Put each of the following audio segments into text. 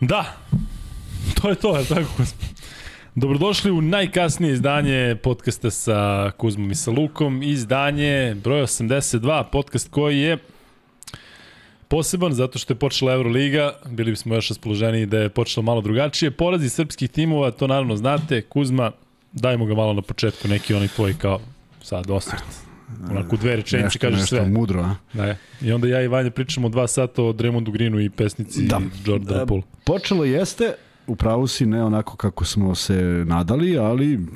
Da, to je to, je tako Kuzma. Dobrodošli u najkasnije izdanje podcasta sa Kuzmom i sa Lukom. Izdanje broj 82, podcast koji je poseban zato što je počela Euroliga. Bili bismo još raspoloženi da je počela malo drugačije. Porazi srpskih timova, to naravno znate. Kuzma, dajmo ga malo na početku, neki onaj tvoj kao sad osvrt. Onako dve rečenice kažeš nešto sve. mudro, a? Da, I onda ja i Vanja pričamo dva sata o Dremondu Greenu i pesnici da. Jordana Poole. Počelo jeste, u pravu si, ne onako kako smo se nadali, ali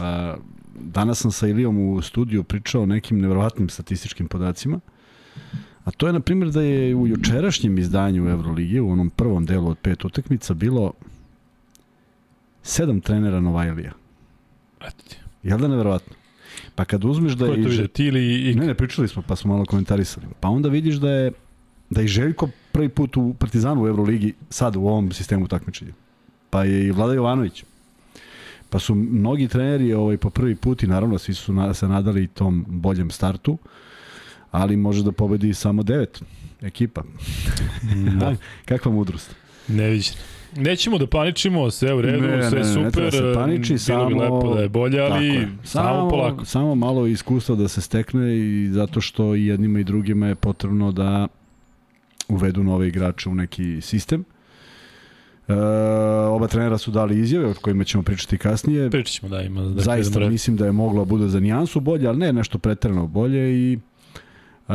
a, danas sam sa Ilijom u studiju pričao o nekim nevrovatnim statističkim podacima. A to je, na primjer, da je u jučerašnjem izdanju Euroligi, u onom prvom delu od pet utakmica, bilo sedam trenera Novajlija. Eto ti. Jel da nevjerovatno? Pa kad uzmeš da Ko je to vidio? Ti ili... Ne, ne, pričali smo, pa smo malo komentarisali. Pa onda vidiš da je da je Željko prvi put u Partizanu u Euroligi sad u ovom sistemu takmičenja. Pa je i Vlada Jovanović. Pa su mnogi treneri ovaj, po prvi put i naravno svi su na, se nadali tom boljem startu, ali može da pobedi samo devet ekipa. Da. Kakva mudrost. Neviđeno. Nećemo da paničimo, sve u redu, ne, sve ne, super. Ne, treba da se paniči, bilo samo, bi lepo da je bolje, ali je. samo, samo polako. Samo malo iskustva da se stekne i zato što i jednima i drugima je potrebno da uvedu nove igrače u neki sistem. E, oba trenera su dali izjave o kojima ćemo pričati kasnije. Pričat ćemo da ima. Da Zaista mislim da je moglo da bude za nijansu bolje, ali ne nešto pretrano bolje i e,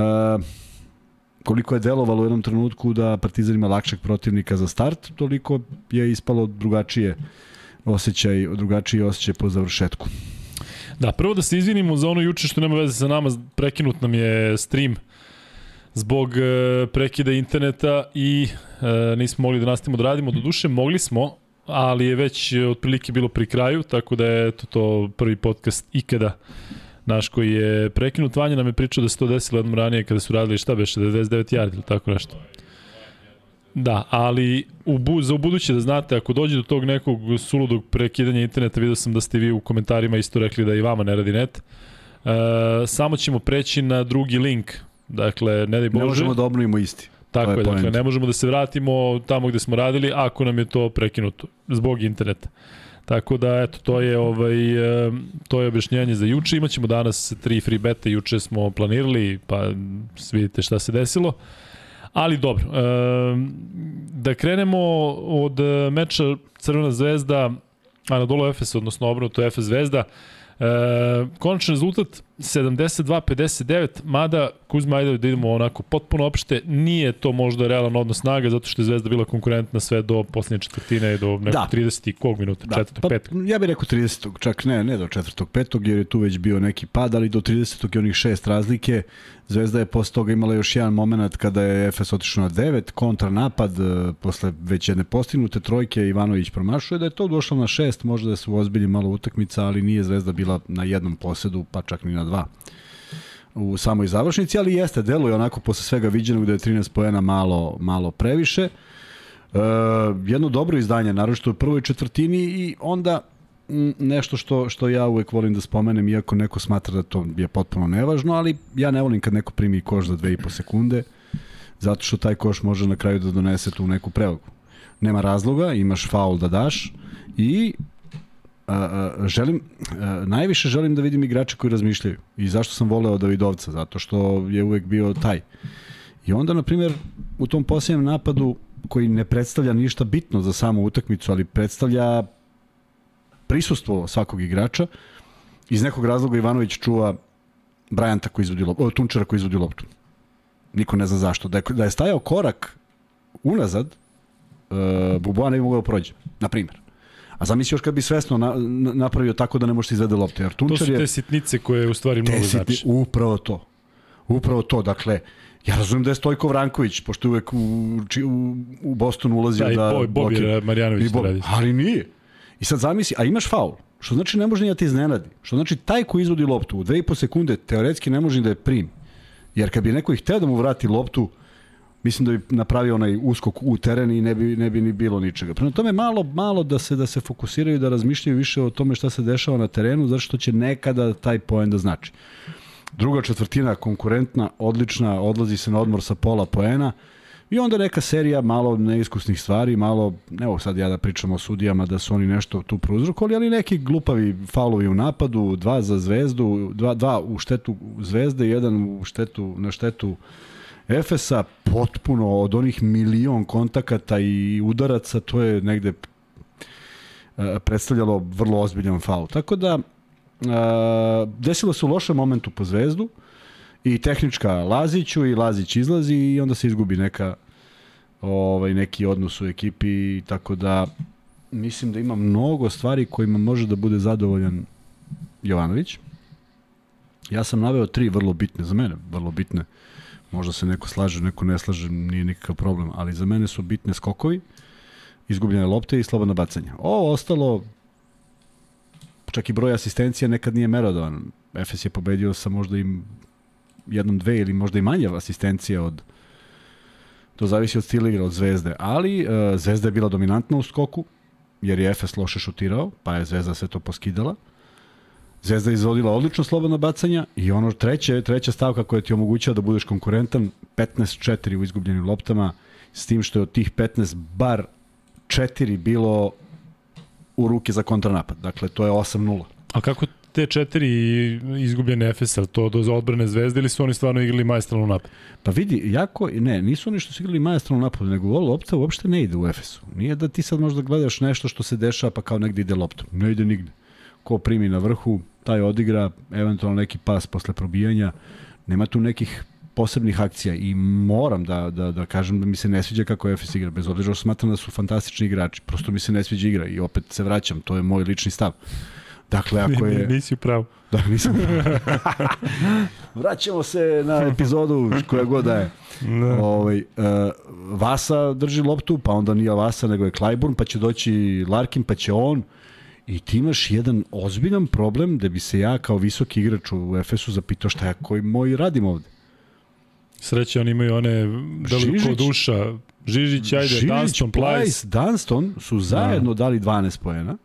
koliko je delovalo u jednom trenutku da Partizan ima lakšeg protivnika za start, toliko je ispalo drugačije osjećaj, drugačiji osjećaj po završetku. Da, prvo da se izvinimo za ono juče što nema veze sa nama, prekinut nam je stream zbog e, prekida interneta i e, nismo mogli da nastavimo da radimo. Do duše mogli smo, ali je već otprilike bilo pri kraju, tako da je to, to prvi podcast ikada naš koji je prekinut. Vanja nam je pričao da se to desilo jednom ranije kada su radili šta beše, 99 yardi ili tako nešto. Da, ali u, bu, za ubuduće da znate, ako dođe do tog nekog suludog prekidanja interneta, vidio sam da ste vi u komentarima isto rekli da i vama ne radi net, e, samo ćemo preći na drugi link. Dakle, ne daj Bože. Ne možemo da obnovimo isti. Tako je, je dakle, ne možemo da se vratimo tamo gde smo radili ako nam je to prekinuto zbog interneta. Tako da, eto, to je, ovaj, to je objašnjenje za juče. Imaćemo danas tri free bete, juče smo planirali, pa vidite šta se desilo. Ali dobro, da krenemo od meča Crvena zvezda, Anadolu Efes, odnosno obrnuto Efes zvezda. Konačan rezultat 72-59, mada Kuzma ajde da idemo onako potpuno opšte, nije to možda realan odnos snaga zato što je Zvezda bila konkurentna sve do poslednje četvrtine do nekog da. 30. kog minuta, da. četvrtog, pa, petog. Ja bih rekao 30. čak ne, ne do četvrtog, petog, jer je tu već bio neki pad, ali do 30. i onih šest razlike. Zvezda je posle toga imala još jedan moment kada je Efes otišao na 9, kontranapad, e, posle već jedne postignute trojke, Ivanović promašuje, da je to došlo na 6, možda da su ozbilji malo utakmica, ali nije Zvezda bila na jednom posedu, pa čak ni na u samoj završnici, ali jeste, deluje onako posle svega viđenog da je 13 poena malo, malo previše. E, jedno dobro izdanje, naročito u prvoj četvrtini i onda nešto što, što ja uvek volim da spomenem, iako neko smatra da to je potpuno nevažno, ali ja ne volim kad neko primi koš za 2,5 sekunde, zato što taj koš može na kraju da donese tu neku prevagu. Nema razloga, imaš faul da daš i a, želim, a, najviše želim da vidim igrače koji razmišljaju. I zašto sam voleo Davidovca? Zato što je uvek bio taj. I onda, na primjer, u tom posljednjem napadu koji ne predstavlja ništa bitno za samu utakmicu, ali predstavlja prisustvo svakog igrača. Iz nekog razloga Ivanović čuva Brajanta koji izvodi loptu, Tunčara koji izvodi loptu. Niko ne zna zašto. Da je, da je stajao korak unazad, uh, Buboa ne bi mogao da prođe, na primjer. A zamisli još kad bi svesno na, na, napravio tako da ne može izvede lopte. Jer Tunčar to su te je, sitnice koje u stvari mnogo znači. Upravo to. Upravo to. Dakle, Ja razumem da je Stojko Vranković, pošto je uvek u, u, u Bostonu ulazio da... Da, i Bobi Marjanović to radi. Ali nije. I sad zamisli, a imaš faul, što znači ne može ni da te iznenadi. Što znači taj ko izvodi loptu u 2,5 sekunde teoretski ne može ni da je prim. Jer kad bi neko ih hteo da mu vrati loptu, mislim da bi napravio onaj uskok u teren i ne bi, ne bi ni bilo ničega. Prema tome malo, malo da se da se fokusiraju da razmišljaju više o tome šta se dešava na terenu, zato što će nekada taj poen da znači. Druga četvrtina konkurentna, odlična, odlazi se na odmor sa pola poena. I onda neka serija malo neiskusnih stvari, malo, evo sad ja da pričam o sudijama da su oni nešto tu prouzrokovali, ali neki glupavi faulovi u napadu, dva za zvezdu, dva, dva u štetu zvezde, jedan u štetu, na štetu Efesa, potpuno od onih milion kontakata i udaraca, to je negde e, predstavljalo vrlo ozbiljan faul. Tako da, e, desilo se u lošem momentu po zvezdu, i tehnička Laziću i Lazić izlazi i onda se izgubi neka ovaj neki odnos u ekipi tako da mislim da ima mnogo stvari kojima može da bude zadovoljan Jovanović. Ja sam naveo tri vrlo bitne za mene, vrlo bitne. Možda se neko slaže, neko ne slaže, nije nikakav problem, ali za mene su bitne skokovi, izgubljene lopte i slobodna bacanja. Ovo ostalo čak i broj asistencija nekad nije merodovan. Efes je pobedio sa možda im jednom dve ili možda i manje asistencije od to zavisi od stila igra od Zvezde, ali uh, Zvezda je bila dominantna u skoku, jer je Efes loše šutirao, pa je Zvezda sve to poskidala. Zvezda je izvodila odlično slobodno bacanja i ono treće, treća stavka koja ti omogućava da budeš konkurentan, 15-4 u izgubljenim loptama, s tim što je od tih 15 bar 4 bilo u ruke za kontranapad. Dakle, to je 8-0. A kako te četiri izgubljene Efes, to do odbrane zvezde ili su oni stvarno igrali majestralno napad? Pa vidi, jako, ne, nisu oni što su igrali majestralno napad, nego ovo lopta uopšte ne ide u Efesu. Nije da ti sad možda gledaš nešto što se dešava pa kao negde ide loptom. Ne ide nigde. Ko primi na vrhu, taj odigra, eventualno neki pas posle probijanja. Nema tu nekih posebnih akcija i moram da, da, da kažem da mi se ne sviđa kako Efes igra, bez obzira što smatram da su fantastični igrači. Prosto mi se ne sviđa igra i opet se vraćam, to je moj lični stav. Dakle, ako je... Nisi pravo. Da, nisam Vraćamo se na epizodu koja god da je. No. Ovaj, uh, Vasa drži loptu, pa onda nije Vasa, nego je Clyburn, pa će doći Larkin, pa će on. I ti imaš jedan ozbiljan problem da bi se ja kao visoki igrač u Efesu zapitao šta ja koji moj radim ovde. Sreće, oni imaju one da ko duša. Žižić, ajde, Žižić, Dunston, Plajs. Dunston su zajedno da. dali 12 pojena.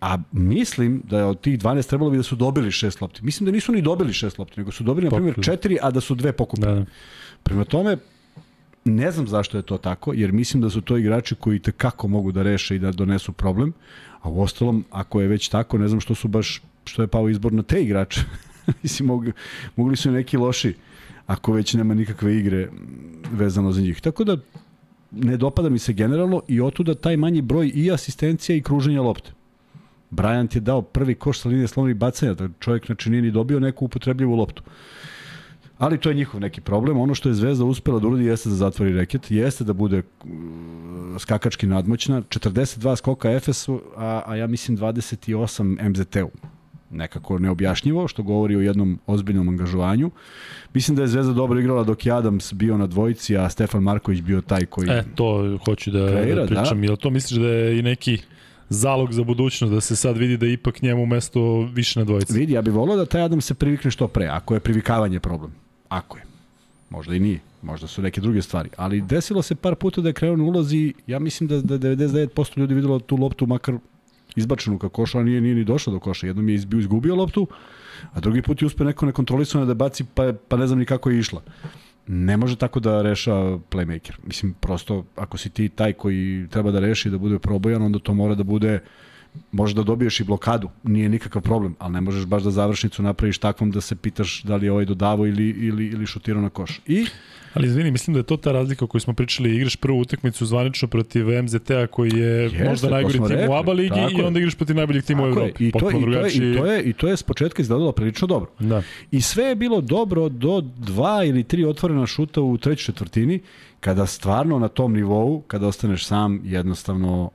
A mislim da je od tih 12 trebalo bi da su dobili šest lopti. Mislim da nisu ni dobili šest lopti, nego su dobili, na primjer, četiri, a da su dve pokupene. Da. Prema tome, ne znam zašto je to tako, jer mislim da su to igrači koji te kako mogu da reše i da donesu problem, a u ostalom, ako je već tako, ne znam što su baš, što je pao izbor na te igrače. mislim, mogli, mogli su neki loši, ako već nema nikakve igre vezano za njih. Tako da, ne dopada mi se generalno i otuda taj manji broj i asistencija i kruženja lopte. Bryant je dao prvi koš sa linije slovnih bacanja, da čovjek znači nije ni dobio neku upotrebljivu loptu. Ali to je njihov neki problem. Ono što je Zvezda uspela da uradi jeste da zatvori reket, jeste da bude uh, skakački nadmoćna. 42 skoka Efesu, a, a ja mislim 28 MZT-u. Nekako neobjašnjivo, što govori o jednom ozbiljnom angažovanju. Mislim da je Zvezda dobro igrala dok je Adams bio na dvojici, a Stefan Marković bio taj koji... E, to hoću da, kreira, da pričam. Da. Jel to misliš da je i neki zalog za budućnost, da se sad vidi da ipak njemu mesto više na dvojici. Vidi, ja bih volio da taj Adam se privikne što pre, ako je privikavanje problem. Ako je. Možda i nije. Možda su neke druge stvari. Ali desilo se par puta da je krenuo na ja mislim da, da 99% ljudi videlo tu loptu makar izbačenu ka koša, a nije, nije ni došao do koša. Jednom je izbio, izgubio loptu, a drugi put je uspio neko nekontrolisano da baci, pa, pa ne znam ni kako je išla ne može tako da reša playmaker. Mislim, prosto, ako si ti taj koji treba da reši da bude probojan, onda to mora da bude možeš da dobiješ i blokadu, nije nikakav problem, ali ne možeš baš da završnicu napraviš takvom da se pitaš da li je ovaj dodavo ili, ili, ili šutirao na koš. I Ali izvini, mislim da je to ta razlika o kojoj smo pričali, igraš prvu utakmicu zvanično protiv MZT-a koji je Jeste, možda najgori tim rekli, u ABA ligi i onda igraš protiv najboljih tima u Evropi. I to, i, to je, i, to je, I to je s početka izgledalo prilično dobro. Da. I sve je bilo dobro do dva ili tri otvorena šuta u trećoj četvrtini, kada stvarno na tom nivou, kada ostaneš sam, jednostavno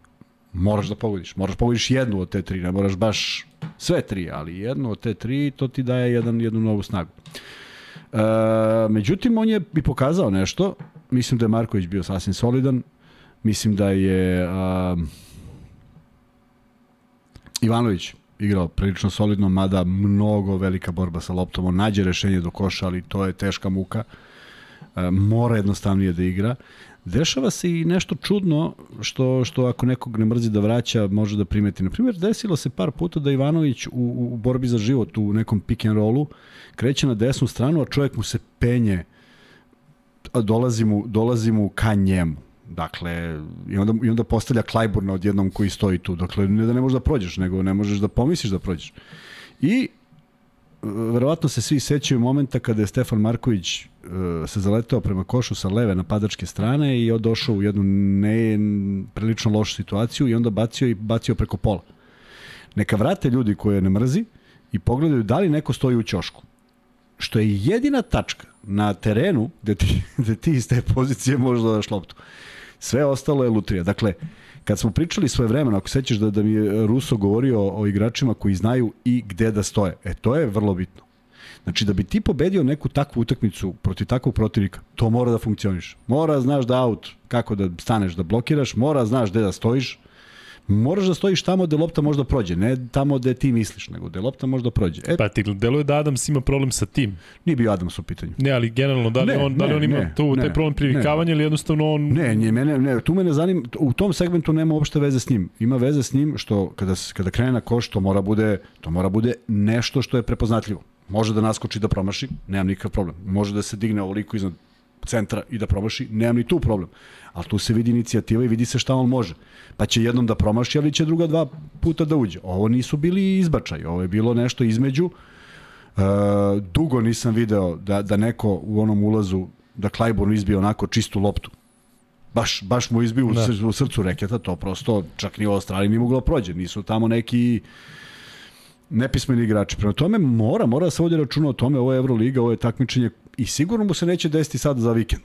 moraš da pogodiš. Moraš pogodiš jednu od te tri, ne moraš baš sve tri, ali jednu od te tri, to ti daje jedan, jednu novu snagu. E, međutim, on je i pokazao nešto. Mislim da je Marković bio sasvim solidan. Mislim da je uh, Ivanović igrao prilično solidno, mada mnogo velika borba sa loptom. On nađe rešenje do koša, ali to je teška muka. E, mora jednostavnije da igra. Dešava se i nešto čudno što, što ako nekog ne mrzi da vraća može da primeti. Na primjer, desilo se par puta da Ivanović u, u borbi za život u nekom pick and rollu kreće na desnu stranu, a čovjek mu se penje dolazi mu, dolazi mu ka njemu. Dakle, i onda, i onda postavlja Klajburna odjednom koji stoji tu. Dakle, ne da ne možeš da prođeš, nego ne možeš da pomisliš da prođeš. I verovatno se svi sećaju momenta kada je Stefan Marković se zaletao prema košu sa leve napadačke strane i došao u jednu ne prilično lošu situaciju i onda bacio i bacio preko pola. Neka vrate ljudi koje ne mrzi i pogledaju da li neko stoji u ćošku. Što je jedina tačka na terenu gde ti, gde ti iz te pozicije možeš da daš loptu. Sve ostalo je lutrija. Dakle, kad smo pričali svoje vremena, ako sećaš da, da mi je Ruso govorio o igračima koji znaju i gde da stoje, e to je vrlo bitno. Znači da bi ti pobedio neku takvu utakmicu protiv takvog protivnika, to mora da funkcioniš. Mora znaš da aut, kako da staneš da blokiraš, mora znaš gde da stojiš, moraš da stojiš tamo gde lopta možda prođe, ne tamo gde ti misliš, nego gde lopta možda prođe. E, pa ti deluje da Adams ima problem sa tim. Nije bio Adams u pitanju. Ne, ali generalno, da li, ne, on, ne, da li on ima ne, tu, ne, taj problem privikavanja ili jednostavno on... Ne, nje, mene, ne, tu mene zanim, u tom segmentu nema uopšte veze s njim. Ima veze s njim što kada, kada krene na koš, to mora bude, to mora bude nešto što je prepoznatljivo. Može da naskoči da promaši, nemam nikakav problem. Može da se digne ovoliko iznad centra i da promaši, nemam ni tu problem. Ali tu se vidi inicijativa i vidi se šta on može. Pa će jednom da promaši, ali će druga dva puta da uđe. Ovo nisu bili izbačaj, ovo je bilo nešto između. E, dugo nisam video da, da neko u onom ulazu, da Klajborn izbio onako čistu loptu. Baš, baš mu izbio da. u srcu reketa, to prosto čak ni u Australiji ni moglo da prođe. Nisu tamo neki nepismeni igrači. Prema tome mora, mora da se ovdje računa o tome, ovo je Euroliga, ovo je takmičenje i sigurno mu se neće desiti sad za vikend.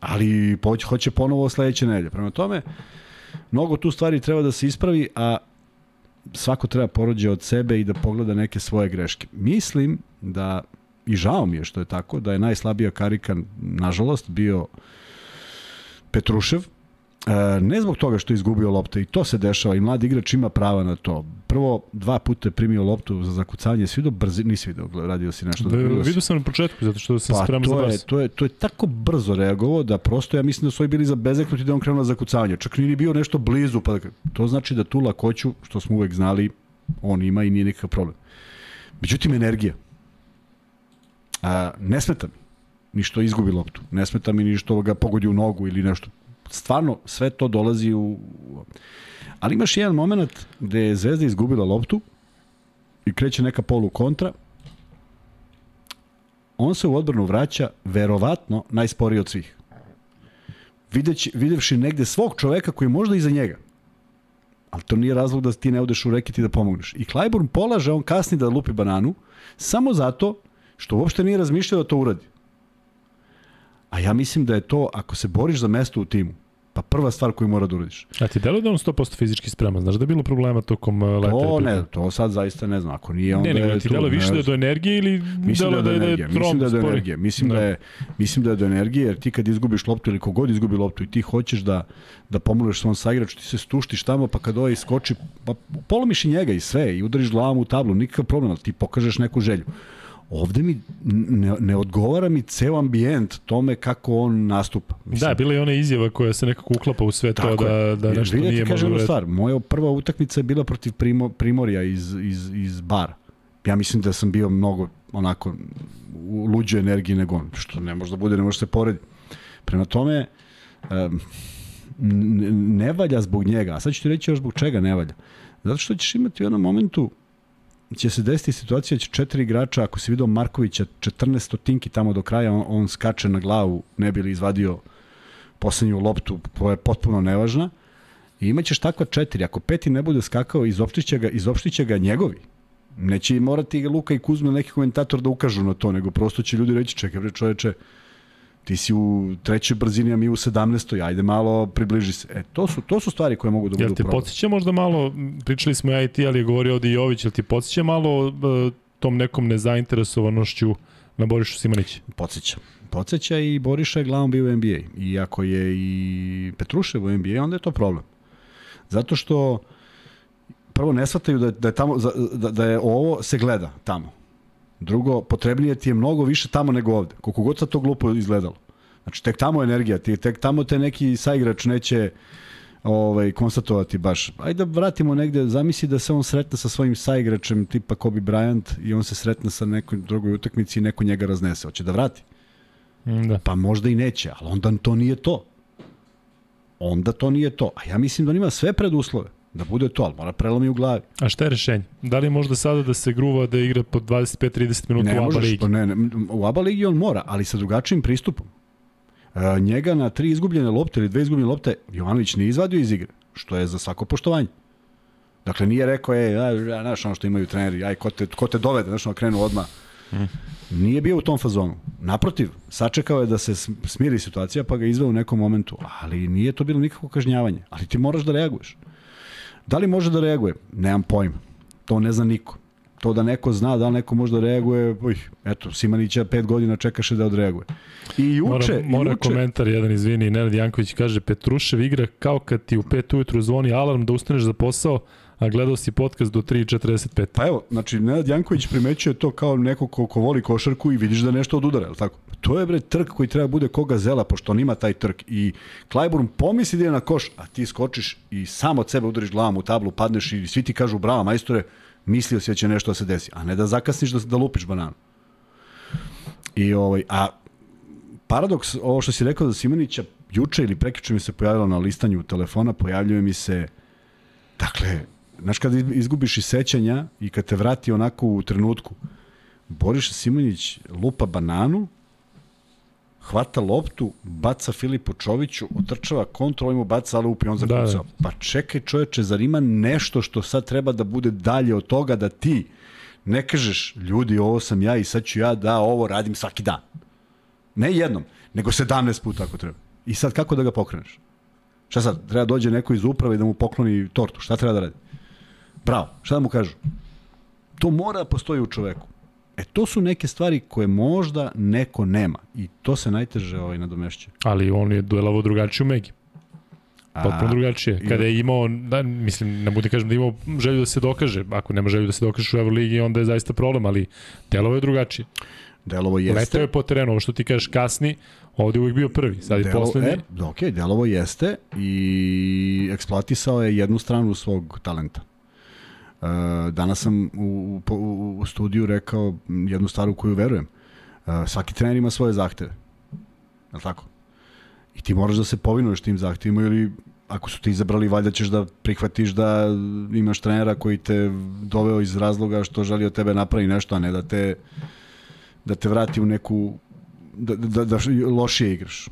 Ali hoće ponovo sledeće nedelje. Prema tome, mnogo tu stvari treba da se ispravi, a svako treba porođe od sebe i da pogleda neke svoje greške. Mislim da, i žao mi je što je tako, da je najslabija karika, nažalost, bio Petrušev, ne zbog toga što je izgubio lopte i to se dešava i mladi igrač ima prava na to. Prvo, dva puta je primio loptu za zakucanje, svi do brzi, nisi video, radio si nešto. Da, vidio sam na početku, zato što sam pa, spreman za brzo. To je, to je tako brzo reagovao da prosto ja mislim da su ovi bili za bezeknuti da on krenuo na zakucanje. Čak nije bio nešto blizu, pa to znači da tu lakoću, što smo uvek znali, on ima i nije nikakav problem. Međutim, energija. A, ne smeta mi ni što izgubi loptu. Ne smeta mi ni što ga pogodi u nogu ili nešto stvarno sve to dolazi u... Ali imaš jedan moment gde je Zvezda izgubila loptu i kreće neka polu kontra. On se u odbranu vraća verovatno najsporiji od svih. Videći, videvši negde svog čoveka koji je možda iza njega. Ali to nije razlog da ti ne odeš u reket i da pomogneš. I Clyburn polaže, on kasni da lupi bananu, samo zato što uopšte nije razmišljao da to uradi. A ja mislim da je to, ako se boriš za mesto u timu, pa prva stvar koju mora da uradiš. A ti deluje da on 100% fizički spreman? Znaš da je bilo problema tokom uh, leta? To ne, to sad zaista ne znam. Ako nije, onda ne, ne, je ti deluje više da je do energije ili mislim da, da je do energije. Mislim da je do energije. Mislim da. da je, mislim da je do energije, jer ti kad izgubiš loptu ili kogod izgubi loptu i ti hoćeš da, da pomožeš svom saigraču, ti se stuštiš tamo, pa kad ovaj skoči, pa polomiš i njega i sve i udariš glavom u tablu, nikakav problem, ali ti pokažeš neku želju ovde mi ne, ne odgovara mi ceo ambijent tome kako on nastupa. Mislim. Da, bila je ona izjava koja se nekako uklapa u sve to da, da nešto nije možda kažem stvar, moja prva utakmica je bila protiv Primo, Primorja iz, iz, iz bara. Ja mislim da sam bio mnogo onako u luđoj energiji nego on, što ne može da bude, ne može se porediti. Prema tome, um, ne valja zbog njega, a sad ću ti reći još zbog čega ne valja. Zato što ćeš imati u jednom momentu će se desiti situacija da će četiri igrača, ako se vidio Markovića 14 stotinki tamo do kraja, on, on skače na glavu, ne bi li izvadio poslednju loptu koja je potpuno nevažna. I imaćeš takva četiri. Ako peti ne bude skakao, izopštiće ga, izopštiće ga njegovi. Neće morati Luka i Kuzma neki komentator da ukažu na to, nego prosto će ljudi reći, čekaj bre čoveče, ti si u trećoj brzini, a mi u 17. Ajde malo približi se. E, to su, to su stvari koje mogu da budu problem. Jel ti podsjeća možda malo, pričali smo i IT, ali je govorio ovde Jović, jel ti podsjeća malo uh, tom nekom nezainteresovanošću na Borišu Simanić? Podsjeća. Podsjeća i Boriša je glavom bio u NBA. I ako je i Petrušev u NBA, onda je to problem. Zato što prvo ne shvataju da, da, je tamo, da, da je ovo se gleda tamo. Drugo, potrebnije ti je mnogo više tamo nego ovde. Koliko god sa to glupo izgledalo. Znači, tek tamo je energija, ti, tek tamo te neki saigrač neće ovaj, konstatovati baš. Ajde da vratimo negde, zamisli da se on sretne sa svojim saigračem tipa Kobe Bryant i on se sretne sa nekoj drugoj utakmici i neko njega raznese. Hoće da vrati? Da. Pa možda i neće, ali onda to nije to. Onda to nije to. A ja mislim da on ima sve preduslove da bude to, ali mora prelomi u glavi. A šta je rešenje? Da li možda sada da se gruva da igra po 25-30 minuta ne u ABA ligi? pa ne, ne, u ABA ligi on mora, ali sa drugačijim pristupom. E, njega na tri izgubljene lopte ili dve izgubljene lopte Jovanović nije izvadio iz igre, što je za svako poštovanje. Dakle, nije rekao, ej, ja, ja, znaš ono što imaju treneri, aj, ko te, ko te dovede, znaš ono, krenu odmah. Nije bio u tom fazonu. Naprotiv, sačekao je da se sm- smiri situacija, pa ga izveo u nekom momentu. Ali nije to bilo nikakvo kažnjavanje. Ali ti moraš da reaguješ. Da li može da reaguje? Nemam pojma. To ne zna niko. To da neko zna, da li neko može da reaguje, uj, eto, Simanića pet godina čekaše da odreaguje. I juče, Mora, mora juče, komentar jedan, izvini, Nenad Janković kaže Petrušev igra kao kad ti u 5 ujutru zvoni alarm da ustaneš za posao, a gledao si podcast do 3.45. Pa evo, znači, Nenad Janković primećuje to kao neko ko, ko voli košarku i vidiš da nešto odudara, je tako? To je bre trk koji treba bude koga zela, pošto on ima taj trk. I Klajburn pomisli da je na koš, a ti skočiš i sam od sebe udariš glavom u tablu, padneš i svi ti kažu bravo majstore, mislio si da će nešto da se desi, a ne da zakasniš da, da lupiš bananu. I ovaj, a paradoks, ovo što si rekao za Simanića, juče ili prekjuče mi se pojavilo na listanju telefona, pojavljuje mi se, dakle, znaš kad izgubiš iz sećanja i kad te vrati onako u trenutku, Boriša Simonić lupa bananu, hvata loptu, baca Filipu Čoviću, otrčava kontrol, mu baca, ali upi on Da, zakucao. Da, Pa čekaj čoveče, zar ima nešto što sad treba da bude dalje od toga da ti ne kažeš, ljudi, ovo sam ja i sad ću ja da ovo radim svaki dan. Ne jednom, nego 17 puta ako treba. I sad kako da ga pokreneš? Šta sad? Treba dođe neko iz uprave i da mu pokloni tortu. Šta treba da radi? Bravo. Šta da mu kažu? To mora da postoji u čoveku. E, to su neke stvari koje možda neko nema. I to se najteže ovaj, nadomešće. Ali on je duelavao drugačije u Megi. Potpuno drugačije. Kada je imao, da, mislim, ne bude kažem da imao želju da se dokaže. Ako nema želju da se dokažeš u Euroligi, onda je zaista problem, ali delovo je drugačije. Delovo jeste. Letao je po terenu, ovo što ti kažeš kasni, ovde je uvijek bio prvi, sad je Delo, poslednji. E, ok, Delovo jeste i eksploatisao je jednu stranu svog talenta. E, danas sam u, u, u studiju rekao jednu stvar u koju verujem. E, svaki trener ima svoje zahteve. Je tako? I ti moraš da se povinuješ tim zahtevima ili ako su te izabrali, valjda ćeš da prihvatiš da imaš trenera koji te doveo iz razloga što želi od tebe napravi nešto, a ne da te da te vrati u neku da, da, da lošije igraš.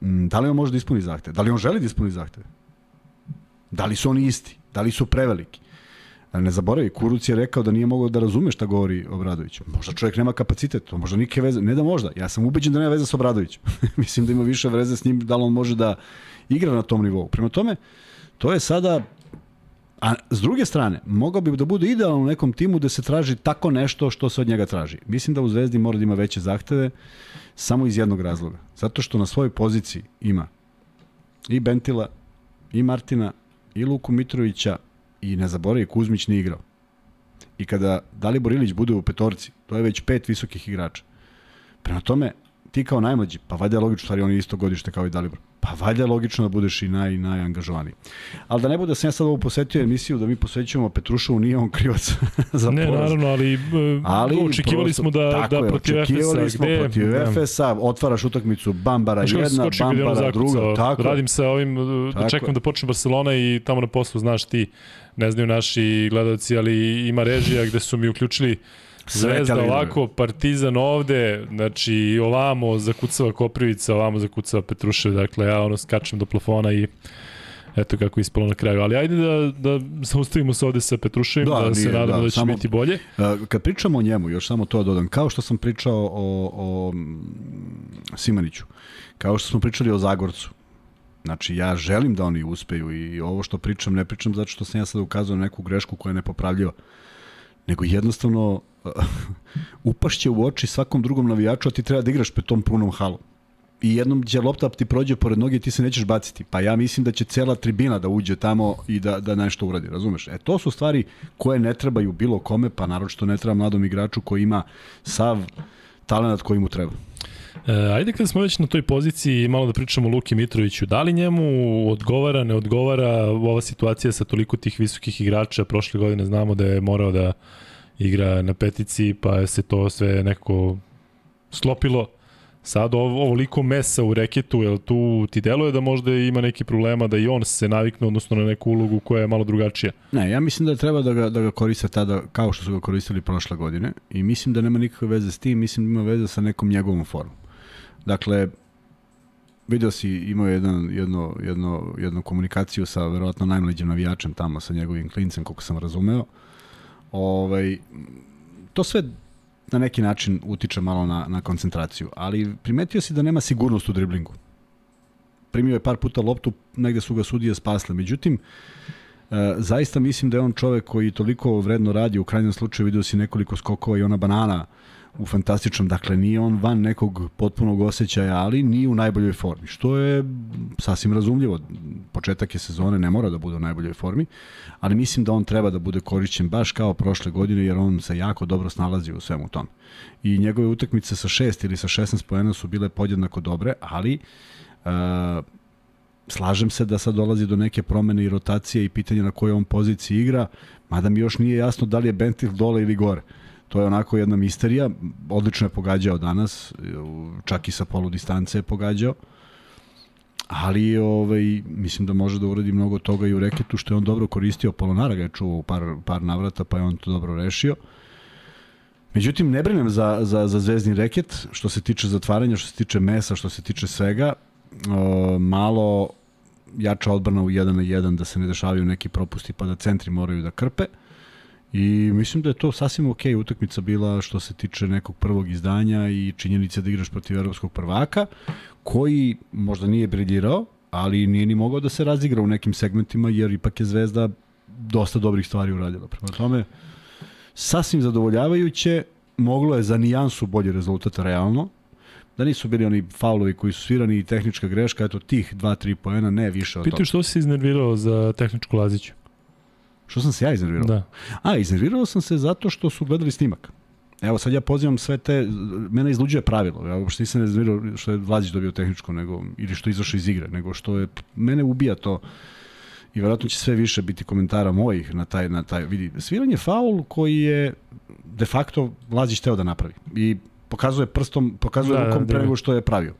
Mm, Da li on može da ispuni zahteve? Da li on želi da ispuni zahteve? Da li su oni isti? Da li su preveliki? Ne zaboravi, Kuruc je rekao da nije mogao da razume šta govori Obradović. Možda čovjek nema kapacitet, možda nike veze, ne da možda, ja sam ubeđen da nema veze sa Obradovićem. Mislim da ima više veze s njim, da li on može da igra na tom nivou. Prema tome, to je sada A s druge strane, mogao bi da bude idealno u nekom timu da se traži tako nešto što se od njega traži. Mislim da u Zvezdi mora da ima veće zahteve samo iz jednog razloga. Zato što na svojoj poziciji ima i Bentila, i Martina, i Luku Mitrovića, i ne zaboravi, Kuzmić nije igrao. I kada Dalibor Ilić bude u petorci, to je već pet visokih igrača. Prema tome, ti kao najmlađi, pa valjda je logično, stvari on je isto godište kao i Dalibor. Pa valjda je logično da budeš i naj, najangažovaniji. Ali da ne bude da sam ja sad ovo posetio emisiju da mi posvećujemo Petrušovu, nije on krivac za ne, poraz. naravno, ali, ali očekivali prosto, smo da, tako da je, protiv Efesa, smo gde... protiv da. Efesa, otvaraš utakmicu Bambara Znaš jedna, Bambara druga. zakucao? Tako, je. Radim sa ovim, da Tako čekam da počne Barcelona i tamo na poslu, znaš ti, ne znaju naši gledalci, ali ima režija gde su mi uključili Zvezda ovako, Partizan ovde, znači ovamo zakucava Koprivica, ovamo zakucava Petrušev, dakle ja ono skačem do plafona i eto kako je ispalo na kraju. Ali ajde da, da zaustavimo se ovde sa Petruševim, da, da se nije, nadamo da, da će samo- biti bolje. Uh, Kad pričamo o njemu, još samo to dodam, kao što sam pričao o, o Simaniću, kao što smo pričali o Zagorcu, Znači, ja želim da oni uspeju i ovo što pričam, ne pričam zato što sam ja sad ukazao na neku grešku koja je nepopravljiva, nego jednostavno upašće u oči svakom drugom navijaču, a ti treba da igraš pred tom punom halom. I jednom će lopta ti prođe pored noge i ti se nećeš baciti. Pa ja mislim da će cela tribina da uđe tamo i da, da nešto uradi, razumeš? E, to su stvari koje ne trebaju bilo kome, pa naročito ne treba mladom igraču koji ima sav talent koji mu treba. E, ajde kada smo već na toj poziciji malo da pričamo o Luki Mitroviću. Da li njemu odgovara, ne odgovara ova situacija sa toliko tih visokih igrača? Prošle godine znamo da je morao da igra na petici, pa se to sve nekako sklopilo. Sad ovo, ovoliko mesa u reketu, jel tu ti deluje da možda ima neki problema da i on se navikne, odnosno na neku ulogu koja je malo drugačija? Ne, ja mislim da treba da ga, da ga koriste tada kao što su ga koristili prošle godine i mislim da nema nikakve veze s tim, mislim da ima veze sa nekom njegovom formom. Dakle, video si imao jedan, jedno, jedno, jednu komunikaciju sa verovatno najmlađim navijačem tamo, sa njegovim klincem, koliko sam razumeo. Ovaj, to sve na neki način utiče malo na, na koncentraciju, ali primetio si da nema sigurnost u driblingu. Primio je par puta loptu, negde su ga sudije spasle. Međutim, e, zaista mislim da je on čovek koji toliko vredno radi, u krajnjem slučaju vidio si nekoliko skokova i ona banana u fantastičnom, dakle nije on van nekog potpunog osjećaja, ali nije u najboljoj formi, što je sasvim razumljivo. Početak je sezone, ne mora da bude u najboljoj formi, ali mislim da on treba da bude korišćen baš kao prošle godine, jer on se jako dobro snalazi u svemu tome. I njegove utakmice sa 6 ili sa 16 pojena su bile podjednako dobre, ali uh, slažem se da sad dolazi do neke promene i rotacije i pitanja na kojoj on poziciji igra, mada mi još nije jasno da li je Bentil dole ili gore. To je onako jedna misterija. Odlično je pogađao danas, čak i sa polu distance je pogađao. Ali ovaj, mislim da može da uradi mnogo toga i u reketu, što je on dobro koristio. Polonara ga je čuvao par, par navrata, pa je on to dobro rešio. Međutim, ne brinem za, za, za zvezdni reket, što se tiče zatvaranja, što se tiče mesa, što se tiče svega. O, malo jača odbrana u 1 na 1, da se ne dešavaju neki propusti, pa da centri moraju da krpe. I mislim da je to sasvim ok utakmica bila što se tiče nekog prvog izdanja i činjenice da igraš protiv evropskog prvaka, koji možda nije briljirao, ali nije ni mogao da se razigra u nekim segmentima, jer ipak je Zvezda dosta dobrih stvari uradila. Prema tome, sasvim zadovoljavajuće, moglo je za nijansu bolji rezultat realno, da nisu bili oni faulovi koji su svirani i tehnička greška, eto tih 2-3 poena, ne više od Pitaju što si iznervirao za tehničku Laziću? Što sam se ja iznervirao? Da. A, iznervirao sam se zato što su gledali snimak. Evo sad ja pozivam sve te, mene izluđuje pravilo, ja uopšte nisam iznervirao što je Vladić dobio tehničko, nego, ili što je izašao iz igre, nego što je, mene ubija to i verovatno će sve više biti komentara mojih na taj, na taj, vidi, sviranje faul koji je de facto Vladić teo da napravi i pokazuje prstom, pokazuje da, rukom da, pre nego što je pravio.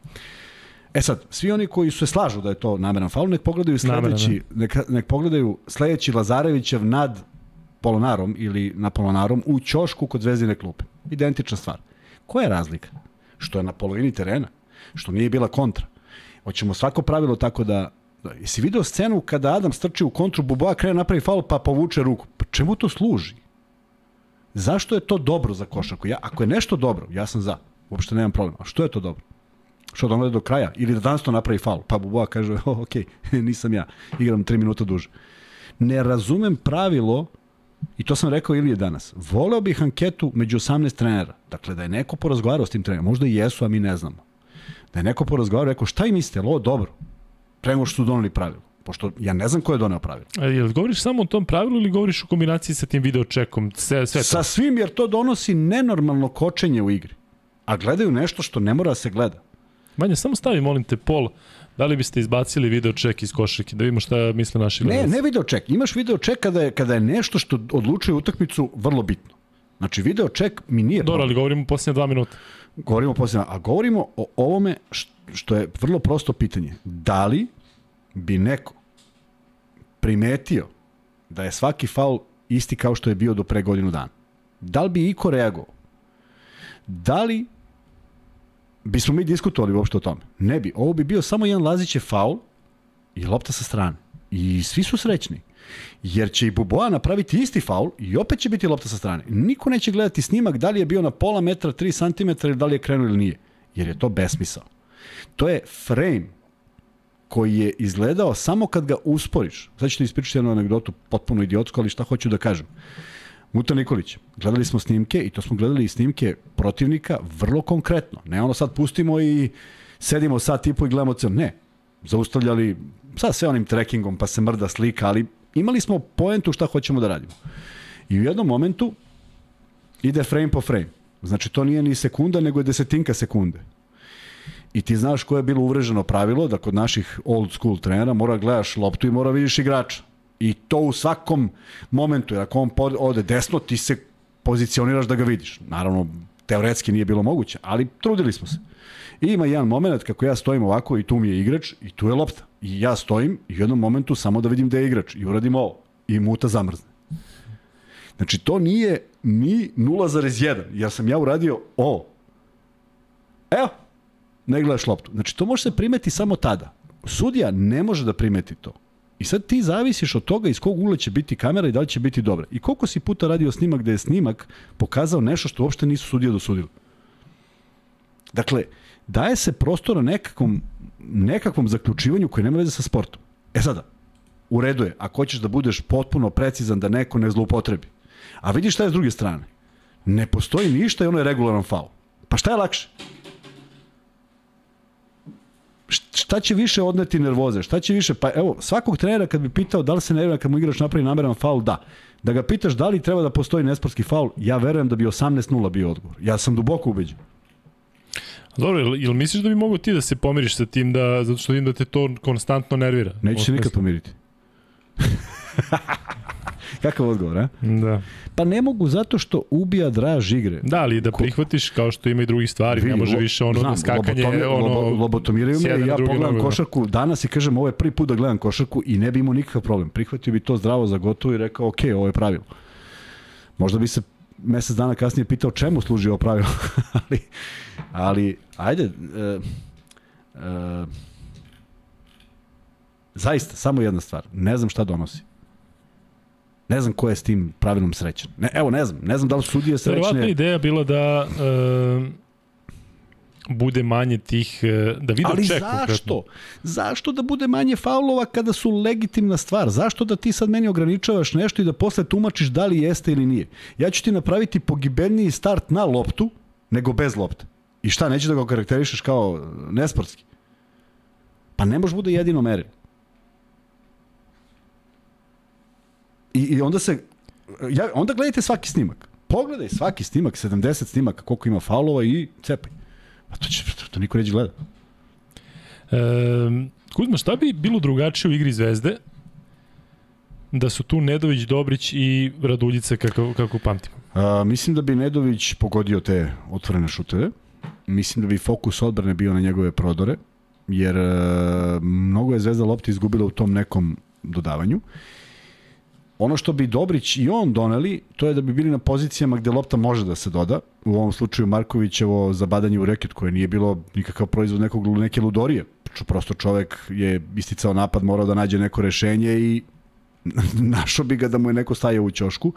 E sad, svi oni koji se slažu da je to nameran faul, nek pogledaju sledeći, da. nek, nek pogledaju sledeći Lazarevićev nad Polonarom ili na Polonarom u ćošku kod Zvezdine klupe. Identična stvar. Koja je razlika? Što je na polovini terena, što nije bila kontra. Hoćemo svako pravilo tako da Da, jesi video scenu kada Adam strči u kontru, Buboa krene napravi faul pa povuče ruku? Pa čemu to služi? Zašto je to dobro za košarku? Ja, ako je nešto dobro, ja sam za. Uopšte nemam problema. A što je to dobro? Što da on do kraja? Ili da danas to napravi faul? Pa Buboa kaže, oh, ok, nisam ja, igram 3 minuta duže. Ne razumem pravilo, i to sam rekao ili je danas, voleo bih anketu među 18 trenera. Dakle, da je neko porazgovarao s tim trenerom, možda i jesu, a mi ne znamo. Da je neko porazgovarao, rekao, šta im mislite, ovo dobro? Pre nego što su doneli pravilo pošto ja ne znam ko je doneo pravilo. A jel govoriš samo o tom pravilu ili govoriš u kombinaciji sa tim video čekom? Sve, sve to? Sa svim, jer to donosi nenormalno kočenje u igri. A gledaju nešto što ne mora da se gleda. Manja, samo stavi, molim te, pol. Da li biste izbacili video ček iz košarke, da vidimo šta misle naši gledalci? Ne, ne video ček. Imaš video ček kada je, kada je nešto što odlučuje utakmicu vrlo bitno. Znači, video ček mi nije... Dobro, ali govorimo posljednje dva minuta. Govorimo posljednje, a govorimo o ovome što je vrlo prosto pitanje. Da li bi neko primetio da je svaki faul isti kao što je bio do pre godinu dana? Da li bi iko reagovao? Da li bismo mi diskutovali uopšte o tome. Ne bi. Ovo bi bio samo jedan Lazićev faul i lopta sa strane. I svi su srećni. Jer će i Buboa napraviti isti faul i opet će biti lopta sa strane. Niko neće gledati snimak da li je bio na pola metra, 3 cm ili da li je krenuo ili nije. Jer je to besmisao. To je frame koji je izgledao samo kad ga usporiš. Sad ću ti ispričati jednu anegdotu, potpuno idiotsku, ali šta hoću da kažem. Muta Nikolić. Gledali smo snimke i to smo gledali i snimke protivnika vrlo konkretno. Ne ono sad pustimo i sedimo sat i po i gledamo cel. Ne. Zaustavljali sad sve onim trekkingom pa se mrda slika, ali imali smo poentu šta hoćemo da radimo. I u jednom momentu ide frame po frame. Znači to nije ni sekunda, nego je desetinka sekunde. I ti znaš koje je bilo uvreženo pravilo, da kod naših old school trenera mora gledaš loptu i mora vidiš igrača. I to u svakom momentu, jer ako on ode desno, ti se pozicioniraš da ga vidiš. Naravno, teoretski nije bilo moguće, ali trudili smo se. I ima jedan moment kako ja stojim ovako i tu mi je igrač i tu je lopta. I ja stojim i u jednom momentu samo da vidim da je igrač i uradim ovo. I muta zamrzne. Znači, to nije ni 0,1. Ja sam ja uradio ovo. Evo, ne gledaš loptu. Znači, to može se primeti samo tada. Sudija ne može da primeti to. I sad ti zavisiš od toga iz kog ugla će biti kamera i da li će biti dobra. I koliko si puta radio snimak gde je snimak pokazao nešto što uopšte nisu sudije dosudili. Dakle, daje se prostora nekakvom, nekakvom zaključivanju koje nema veze sa sportom. E sada, u redu je, ako hoćeš da budeš potpuno precizan da neko ne zloupotrebi. A vidiš šta je s druge strane? Ne postoji ništa i ono je regularan faul. Pa šta je lakše? Šta će više odneti nervoze? Šta će više? Pa evo, svakog trenera kad bi pitao da li se nervira kad mu igrač napravi nameran faul, da. Da ga pitaš da li treba da postoji nesportski faul, ja verujem da bi 18-0 bio odgovor. Ja sam duboko ubeđen. Dobro, jel, jel misliš da bi mogo ti da se pomiriš sa tim da, zato što vidim da te to konstantno nervira? Neću se nikad pomiriti. Kakav odgovor, a? Da. Pa ne mogu zato što ubija draž igre. Da, ali da prihvatiš kao što ima i drugih stvari, Vidi, ne može više ono znam, da skakanje, lobotomi, ono... Lobotomiraju me i ja pogledam nogu, da. košarku danas i kažem ovo je prvi put da gledam košarku i ne bi imao nikakav problem. Prihvatio bi to zdravo za gotovo i rekao ok, ovo je pravilo. Možda bi se mesec dana kasnije pitao čemu služi ovo pravilo. ali, ali, ajde, uh, uh, zaista, samo jedna stvar. Ne znam šta donosi. Ne znam ko je s tim pravilnom srećan. Ne, evo, ne znam. Ne znam da li su sudije srećne. Verovatno ideja bila da uh, bude manje tih, e, da vide Ali ček. Ali zašto? Konkretno. Zašto da bude manje faulova kada su legitimna stvar? Zašto da ti sad meni ograničavaš nešto i da posle tumačiš da li jeste ili nije? Ja ću ti napraviti pogibelniji start na loptu nego bez lopte. I šta, nećeš da ga karakterišeš kao nesportski? Pa ne može bude jedino merilo. I, I onda se, ja, onda gledajte svaki snimak. Pogledaj svaki snimak, 70 snimaka, koliko ima faulova i cepaj. A to, će, to, to niko neće gleda. E, Kuzma, šta bi bilo drugačije u igri Zvezde da su tu Nedović, Dobrić i Raduljica kako, kako pamtimo? A, mislim da bi Nedović pogodio te otvorene šuteve. Mislim da bi fokus odbrane bio na njegove prodore, jer a, mnogo je Zvezda lopti izgubila u tom nekom dodavanju. Ono što bi Dobrić i on doneli, to je da bi bili na pozicijama gde lopta može da se doda. U ovom slučaju Markovićevo zabadanje u reket koje nije bilo nikakav proizvod nekog, neke ludorije. Prosto čovek je isticao napad, morao da nađe neko rešenje i našo bi ga da mu je neko stajao u ćošku.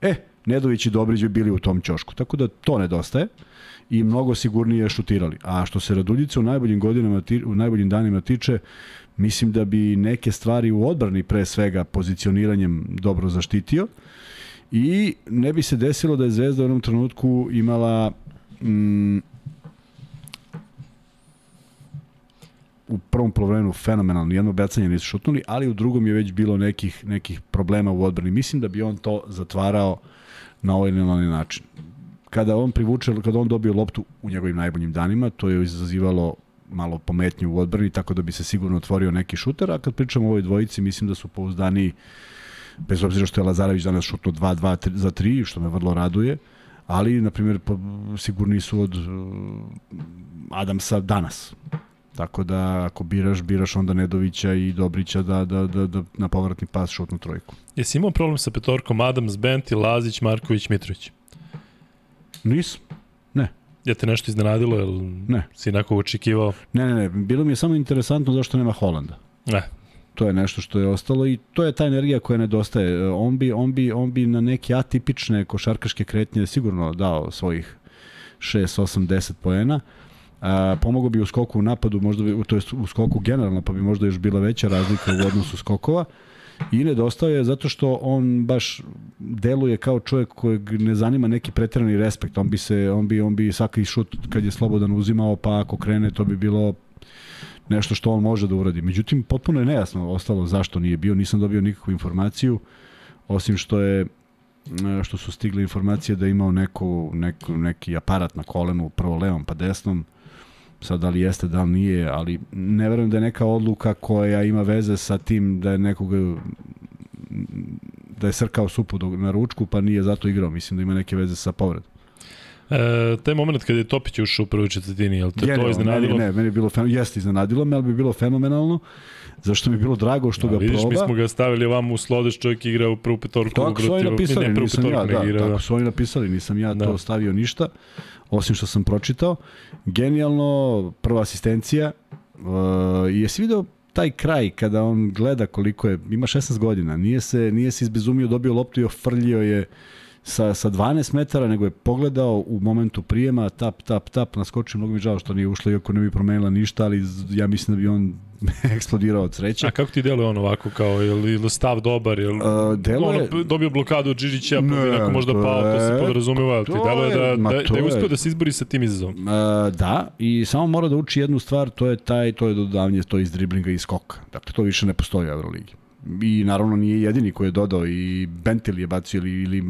E, Nedović i Dobrić bi bili u tom ćošku. Tako da to nedostaje i mnogo sigurnije šutirali. A što se Raduljice u najboljim godinama, u najboljim danima tiče, Mislim da bi neke stvari u odbrani pre svega pozicioniranjem dobro zaštitio i ne bi se desilo da je Zvezda u jednom trenutku imala mm, u prvom polovremenu fenomenalno, jedno bacanje nisu šutnuli, ali u drugom je već bilo nekih, nekih problema u odbrani. Mislim da bi on to zatvarao na ovaj ili na ovaj način. Kada on privuče, kada on dobio loptu u njegovim najboljim danima, to je izazivalo malo pometnju u odbrani, tako da bi se sigurno otvorio neki šuter, a kad pričamo o ovoj dvojici, mislim da su pouzdani bez obzira što je Lazarević danas šutno 2-2 za 3, što me vrlo raduje, ali, na primjer, sigurni su od uh, Adamsa danas. Tako da, ako biraš, biraš onda Nedovića i Dobrića da, da, da, da na povratni pas šutnu trojku. Jesi imao problem sa petorkom Adams, Benti, Lazić, Marković, Mitrović? Nisam. Je te nešto iznenadilo, jel ne. si nekog očekivao? Ne, ne, ne, bilo mi je samo interesantno zašto nema Holanda. Ne. To je nešto što je ostalo i to je ta energija koja nedostaje. On bi, on bi, on bi na neke atipične košarkaške kretnje sigurno dao svojih 6, 8, 10 poena. A, pomogao bi u skoku u napadu, možda bi, to je u skoku generalno, pa bi možda još bila veća razlika u odnosu skokova. I nedostaje zato što on baš deluje kao čovjek kojeg ne zanima neki preterani respekt. On bi se on bi on bi svaki šut kad je slobodan uzimao, pa ako krene to bi bilo nešto što on može da uradi. Međutim potpuno je nejasno ostalo zašto nije bio, nisam dobio nikakvu informaciju osim što je što su stigle informacije da je imao neku, neku, neki aparat na kolenu, prvo levom pa desnom, sad da li jeste, da li nije, ali ne verujem da je neka odluka koja ima veze sa tim da je nekog da je srkao supu na ručku pa nije zato igrao, mislim da ima neke veze sa povredom. E, taj moment kada je Topić ušao u prvoj četvrtini, je li te Genijalno, to iznenadilo? Meni, ne, meni je bilo fenomenalno, jeste iznenadilo me, ali bi bilo fenomenalno. Zašto mi je bilo drago što A, ga vidiš, proba. mi smo ga stavili ovamo u slodeš, čovjek igra u prvu petorku. Tako su oni napisali, ne, prvu nisam ja, da, igra, tako su oni napisali, nisam ja Da. to stavio ništa, osim što sam pročitao. Genijalno, prva asistencija, uh, jesi video taj kraj kada on gleda koliko je, ima 16 godina, nije se, nije se izbezumio, dobio loptu i ofrljio je sa, sa 12 metara, nego je pogledao u momentu prijema, tap, tap, tap, naskočio, mnogo mi je žao što nije ušlo, iako ne bi promenila ništa, ali ja mislim da bi on eksplodirao od sreće. A kako ti deluje on ovako, kao, je li, je stav dobar, je li, Uh, deluje- ono, dobio blokadu od Đižića, pa Ne, neko možda to pao, to se je- podrazumeva, ali ti deluje je- da, da, to da je je- uspio da se izbori sa tim izazovom. Uh, da, i samo mora da uči jednu stvar, to je taj, to je dodavanje to iz driblinga i skoka. Dakle, to više ne postoji u Euroligi. I naravno nije jedini koji je dodao i Bentil je bacio ili, ili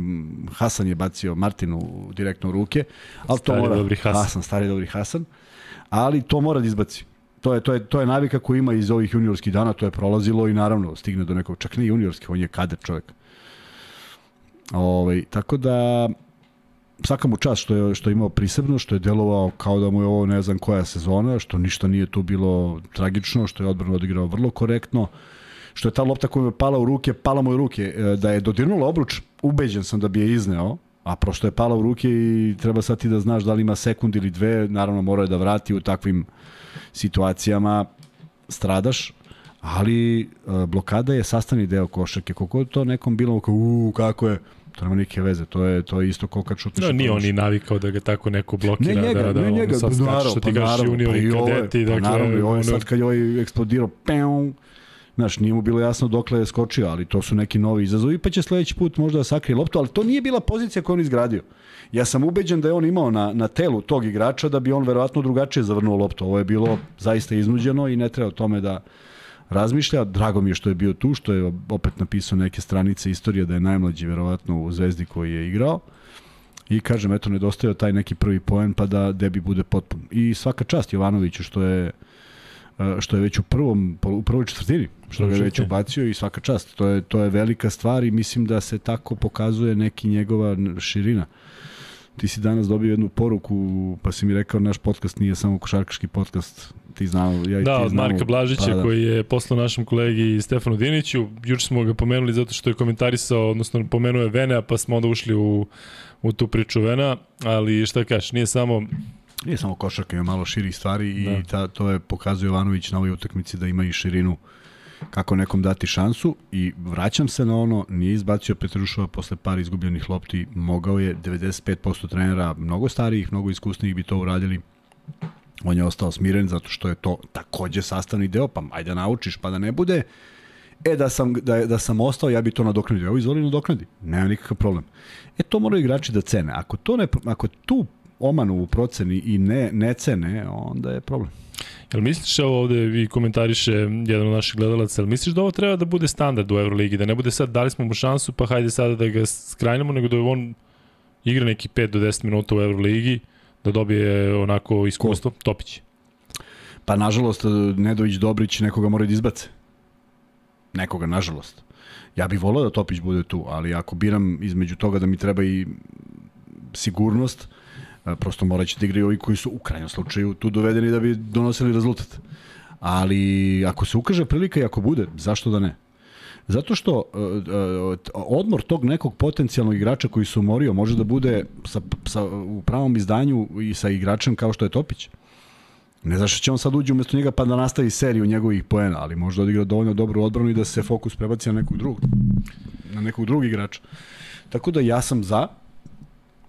Hasan je bacio Martinu direktno u ruke. Ali Stari to mora, dobri Hasan. Hasan, stari dobri Hasan. Ali to mora da izbaci. To je, to, je, to je navika koju ima iz ovih juniorskih dana, to je prolazilo i naravno stigne do nekog, čak ne juniorskih, on je kader čovjek. Ovaj, tako da svaka mu čast što je, što je imao prisebno, što je delovao kao da mu je ovo ne znam koja sezona, što ništa nije tu bilo tragično, što je odbrano odigrao vrlo korektno, što je ta lopta koja je pala u ruke, pala mu u ruke, e, da je dodirnula obruč, ubeđen sam da bi je izneo, a prošto je pala u ruke i treba sad ti da znaš da li ima sekund ili dve, naravno mora je da vrati u takvim situacijama, stradaš, ali e, blokada je sastavni deo košarke. Koliko je to nekom bilo, kao, u, kako je, to nema nike veze, to je, to je isto kao kad šutneš. No, i nije on ni navikao da ga tako neko blokira. Ne njega, da, da, ne njega, sad pa naravno, što pa ti junior pa i i ovo je, kadeti, pa dakle, naravno, i ovo je ono- sad kad je ovaj eksplodirao, peum, Znaš, nije mu bilo jasno dokle je skočio, ali to su neki novi izazovi, pa će sledeći put možda da sakrije loptu, ali to nije bila pozicija koju on izgradio. Ja sam ubeđen da je on imao na, na telu tog igrača da bi on verovatno drugačije zavrnuo loptu. Ovo je bilo zaista iznuđeno i ne treba o tome da razmišlja. Drago mi je što je bio tu, što je opet napisao neke stranice istorije da je najmlađi verovatno u Zvezdi koji je igrao. I kažem, eto, nedostajao taj neki prvi poen pa da debi bude potpun. I svaka čast Jovanoviću što je što je već u prvom u prvoj četvrtini što ga je već ubacio i svaka čast. To je to je velika stvar i mislim da se tako pokazuje neki njegova širina. Ti si danas dobio jednu poruku pa si mi rekao naš podcast nije samo košarkaški podcast. Ti znamo ja i Da, ti od znamo, Marka Blažića pa da. koji je poslao našem kolegi Stefanu Diniću. Juče smo ga pomenuli zato što je komentarisao, odnosno pomenuo je Venea, pa smo onda ušli u, u tu priču Vena, ali šta kažeš, nije samo Nije samo košarka, ima malo širih stvari Da. i ta, to je pokazuje Ivanović na ovoj utakmici da ima i širinu kako nekom dati šansu i vraćam se na ono, nije izbacio Petrušova posle par izgubljenih lopti, mogao je 95% trenera, mnogo starijih, mnogo iskusnijih bi to uradili. On je ostao smiren zato što je to takođe sastavni deo, pa ajde naučiš, pa da ne bude E, da sam, da, da sam ostao, ja bi to nadoknadio. Evo, izvoli nadoknadi. Nema nikakav problem. E, to moraju igrači da cene. Ako, to ne, ako tu omanu u proceni i ne, ne cene, onda je problem. Jel misliš, evo ovde vi komentariše jedan od naših gledalaca, jel misliš da ovo treba da bude standard u Euroligi, da ne bude sad dali smo mu šansu, pa hajde sada da ga skrajnemo, nego da on igra neki 5 do 10 minuta u Euroligi, da dobije onako iskustvo, Topić. Pa, nažalost, Nedović Dobrić nekoga mora da izbace. Nekoga, nažalost. Ja bih volao da Topić bude tu, ali ako biram između toga da mi treba i sigurnost, prosto morat će da igraju ovi koji su u krajnjem slučaju tu dovedeni da bi donosili rezultat. Ali ako se ukaže prilika i ako bude, zašto da ne? Zato što uh, uh, odmor tog nekog potencijalnog igrača koji se umorio može da bude sa, sa, u pravom izdanju i sa igračem kao što je Topić. Ne znaš što će on sad uđe umesto njega pa da nastavi seriju njegovih poena, ali može da odigra dovoljno dobru odbranu i da se fokus prebaci na nekog drugog, na nekog drugog igrača. Tako da ja sam za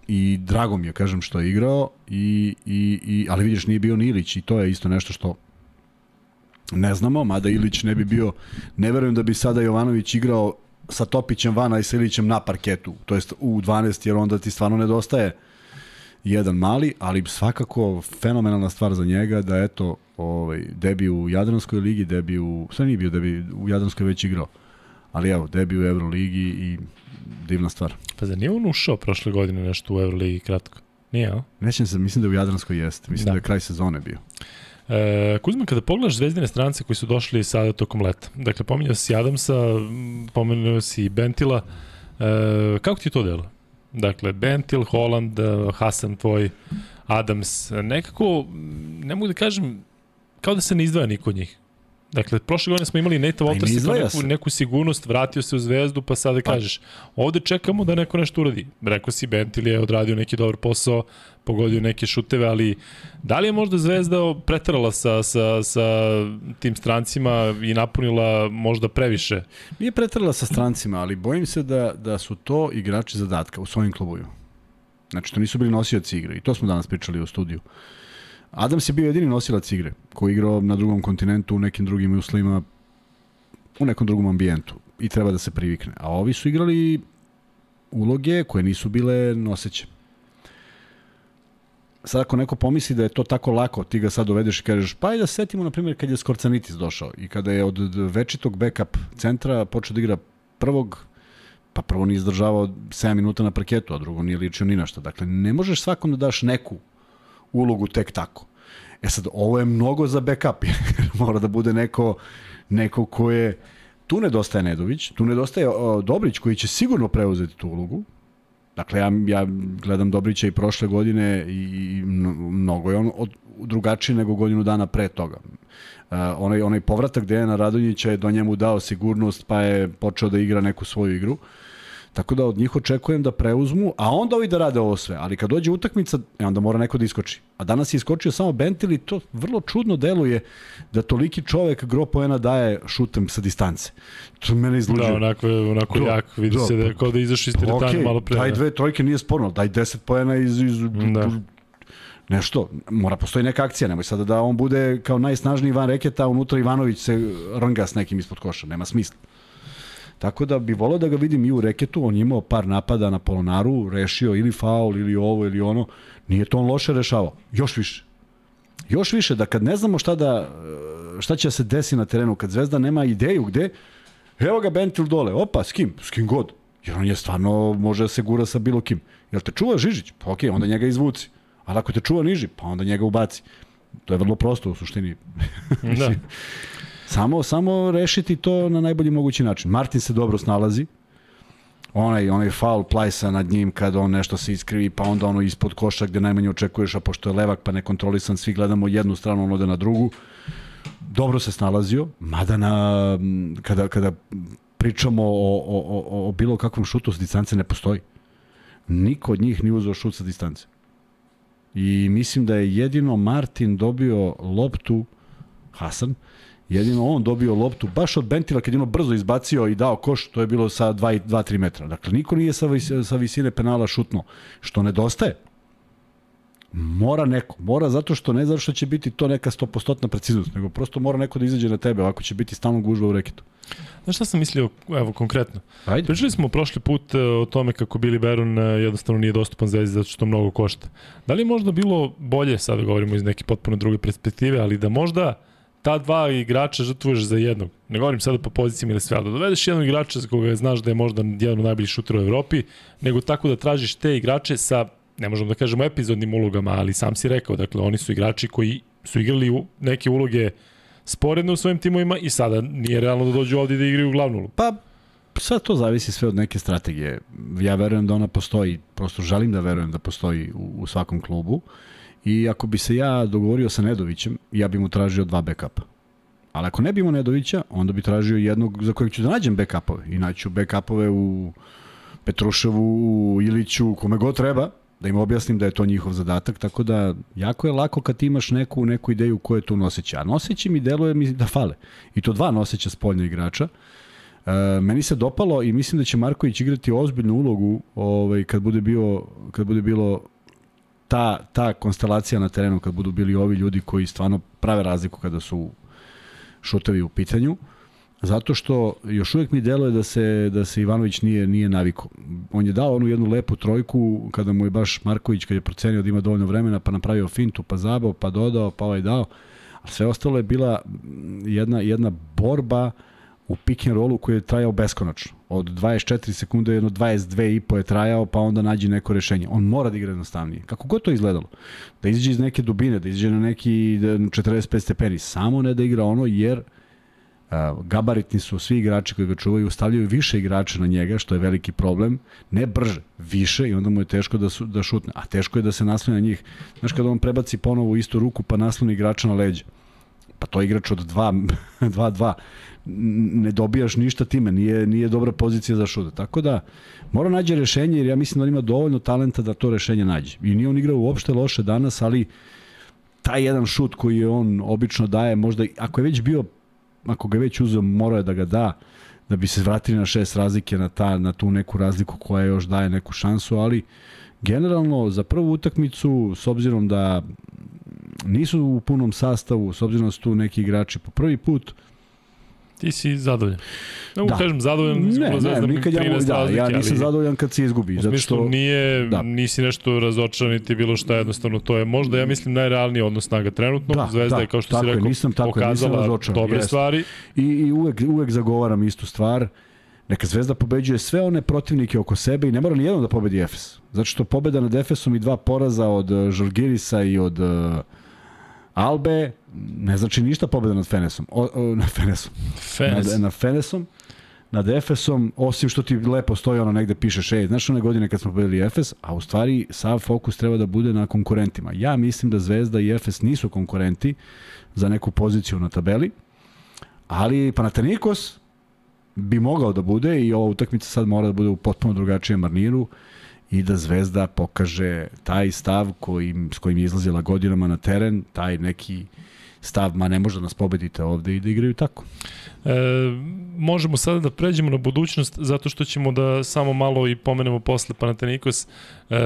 i drago mi je, kažem, što je igrao, i, i, i, ali vidiš, nije bio ni Ilić i to je isto nešto što ne znamo, mada Ilić ne bi bio, ne verujem da bi sada Jovanović igrao sa Topićem vana i sa Ilićem na parketu, to jest u 12, jer onda ti stvarno nedostaje jedan mali, ali svakako fenomenalna stvar za njega da eto, ovaj, debi u Jadranskoj ligi, debi u, sve nije bio debi, u Jadranskoj već igrao, ali evo, debi u Euroligi i divna stvar. Pa zar nije on ušao prošle godine nešto u Euroligi kratko? Nije, a? Nećem se, mislim da u Jadranskoj jeste, mislim da, Da. je kraj sezone bio. E, Kuzma, kada pogledaš zvezdine strance koji su došli sada tokom leta, dakle, pominjao si Adamsa, m, pomenuo si Bentila, e, kako ti to delo? Dakle, Bentil, Holland, Hasan tvoj, Adams, nekako, ne mogu da kažem, kao da se ne izdvaja niko od njih. Dakle, prošle godine smo imali Nate Walters kao neku, neku sigurnost, vratio se u zvezdu, pa sada pa. kažeš, ovde čekamo da neko nešto uradi. Rekao si, Bentil je odradio neki dobar posao, pogodio neke šuteve, ali da li je možda zvezda pretrala sa, sa, sa tim strancima i napunila možda previše? Nije pretrala sa strancima, ali bojim se da, da su to igrači zadatka u svojim klubovima. Znači, to nisu bili nosioci igre i to smo danas pričali u studiju. Adams je bio jedini nosilac igre koji je igrao na drugom kontinentu u nekim drugim uslovima u nekom drugom ambijentu i treba da se privikne. A ovi su igrali uloge koje nisu bile noseće. Sad ako neko pomisli da je to tako lako, ti ga sad dovedeš i kažeš, pa i da setimo, na primjer, kad je Skorcanitis došao i kada je od večitog backup centra počeo da igra prvog, pa prvo nije izdržavao 7 minuta na parketu, a drugo nije ličio ni na šta. Dakle, ne možeš svakom da daš neku ulogu tek tako. E sad, ovo je mnogo za backup. Mora da bude neko, neko ko je... Tu nedostaje Nedović, tu nedostaje o, Dobrić koji će sigurno preuzeti tu ulogu. Dakle, ja, ja gledam Dobrića i prošle godine i mnogo je on od, drugačiji nego godinu dana pre toga. Uh, onaj, onaj povratak Dejana Radonjića je do njemu dao sigurnost pa je počeo da igra neku svoju igru. Uh, Tako da od njih očekujem da preuzmu, a onda ovi da rade ovo sve. Ali kad dođe utakmica, e, onda mora neko da iskoči. A danas je iskočio samo Bentil i to vrlo čudno deluje da toliki čovek gro poena daje šutem sa distance. To mene izluđuje. Da, onako, onako do, jak, vidi do, se da je kao da izaš iz teretana okay, malo pre. Daj dve trojke nije sporno, daj 10 poena iz, iz da nešto, mora postoji neka akcija, nemoj sada da on bude kao najsnažniji van reketa, unutra Ivanović se rnga s nekim ispod koša, nema smisla. Tako da bi volao da ga vidim i u reketu, on je imao par napada na polonaru, rešio ili faul ili ovo ili ono, nije to on loše rešavao, još više. Još više da kad ne znamo šta da šta će se desi na terenu, kad Zvezda nema ideju gde, evo ga Bentil dole, opa, s kim? S kim god. Jer on je stvarno, može da se gura sa bilo kim. Jel te čuva Žižić? Pa okej, okay, onda njega izvuci. Ali ako te čuva niži, pa onda njega ubaci. To je vrlo prosto u suštini. Da. Samo, samo rešiti to na najbolji mogući način. Martin se dobro snalazi. Onaj, onaj faul plajsa nad njim kad on nešto se iskrivi, pa onda ono ispod koša gde najmanje očekuješ, a pošto je levak pa nekontrolisan, svi gledamo jednu stranu, on ode na drugu. Dobro se snalazio, mada na, kada, kada pričamo o, o, o, o bilo kakvom šutu s distance ne postoji. Niko od njih nije uzeo šut sa distance. I mislim da je jedino Martin dobio loptu, Hasan, Jedino on dobio loptu baš od Bentila kad je ono brzo izbacio i dao koš, to je bilo sa 2-3 metra. Dakle, niko nije sa, vis, sa visine penala šutno. Što nedostaje? Mora neko. Mora zato što ne zato što će biti to neka 100% preciznost, nego prosto mora neko da izađe na tebe, ovako će biti stalno gužba u reketu. Znaš šta sam mislio, evo, konkretno? Ajde. Pričali smo prošli put e, o tome kako Billy Baron e, jednostavno nije dostupan Zvezdi zato što mnogo košta. Da li je možda bilo bolje, sada govorimo iz neke potpuno druge perspektive, ali da možda ta dva igrača žrtvuješ za jednog. Ne govorim sada po pozicijama ili sve, da dovedeš jednog igrača za koga znaš da je možda jedan od najboljih šutera u Evropi, nego tako da tražiš te igrače sa, ne možemo da kažemo epizodnim ulogama, ali sam si rekao, dakle oni su igrači koji su igrali neke uloge sporedne u svojim timovima i sada nije realno da dođu ovde da igraju glavnu ulogu. Pa, sad to zavisi sve od neke strategije. Ja verujem da ona postoji, prosto želim da verujem da postoji u, u svakom klubu. Uh, I ako bi se ja dogovorio sa Nedovićem, ja bi mu tražio dva backupa. Ali ako ne bi imao Nedovića, onda bi tražio jednog za kojeg ću da nađem backupove. I naću backupove u Petruševu, u Iliću, kome god treba, da im objasnim da je to njihov zadatak, tako da jako je lako kad imaš neku, neku ideju ko je tu noseća. A noseći mi deluje mi da fale. I to dva noseća spoljna igrača. E, meni se dopalo i mislim da će Marković igrati ozbiljnu ulogu ovaj, kad, bude bio, kad bude bilo ta, ta konstelacija na terenu kad budu bili ovi ljudi koji stvarno prave razliku kada su šutevi u pitanju zato što još uvijek mi deluje da se da se Ivanović nije nije naviko. On je dao onu jednu lepu trojku kada mu je baš Marković kad je procenio da ima dovoljno vremena pa napravio fintu, pa zabao, pa dodao, pa ovaj dao. A sve ostalo je bila jedna jedna borba u pick and rollu koji je trajao beskonačno. Od 24 sekunde jedno 22 i po je trajao, pa onda nađe neko rešenje. On mora da igra jednostavnije. Kako god to izgledalo. Da izađe iz neke dubine, da izađe na neki 45 stepeni. Samo ne da igra ono, jer gabaritni su svi igrači koji ga čuvaju, stavljaju više igrača na njega, što je veliki problem, ne brže, više i onda mu je teško da, su, da šutne, a teško je da se nasloni na njih. Znaš, kada on prebaci ponovo istu ruku pa nasloni igrača na leđa, pa to je igrač od 2-2, ne dobijaš ništa time, nije, nije dobra pozicija za šut. Tako da, mora nađe rešenje, jer ja mislim da on ima dovoljno talenta da to rešenje nađe. I nije on igrao uopšte loše danas, ali taj jedan šut koji je on obično daje, možda, ako je već bio ako ga već uzeo, morao je da ga da, da bi se vratili na šest razlike, na, ta, na tu neku razliku koja još daje neku šansu, ali generalno za prvu utakmicu, s obzirom da nisu u punom sastavu, s obzirom da su tu neki igrači po prvi put, Ti si zadovoljan. Ne mogu da. kažem zadovoljan ne, ne, nikad ja, da, razlike, ja nisam ali, zadovoljan kad se izgubi. U zato što, nije, da. nisi nešto razočaran niti bilo šta jednostavno. To je možda, ja mislim, najrealniji odnos snaga trenutno. Da, Zvezda da, je, kao što si rekao, nisam, tako pokazala nisam dobre jest. stvari. I, I uvek, uvek zagovaram istu stvar. Neka Zvezda pobeđuje sve one protivnike oko sebe i ne mora ni jednom da pobedi Efes. Zato što pobeda nad Efesom i dva poraza od uh, Žalgirisa i od uh, Albe ne znači ništa pobeda nad Fenesom. O, o, na Fenesom. Fenes. Nad, nad Fenesom, nad Efesom, osim što ti lepo stoji ono negde piše šej. Znaš one godine kad smo pobedili Efes, a u stvari sav fokus treba da bude na konkurentima. Ja mislim da Zvezda i Efes nisu konkurenti za neku poziciju na tabeli, ali Panathinaikos bi mogao da bude i ova utakmica sad mora da bude u potpuno drugačijem marniru i da Zvezda pokaže taj stav kojim, s kojim je izlazila godinama na teren, taj neki stav, ma ne može da nas pobedite ovde i da igraju tako. E, možemo sada da pređemo na budućnost, zato što ćemo da samo malo i pomenemo posle Panathinaikos. E,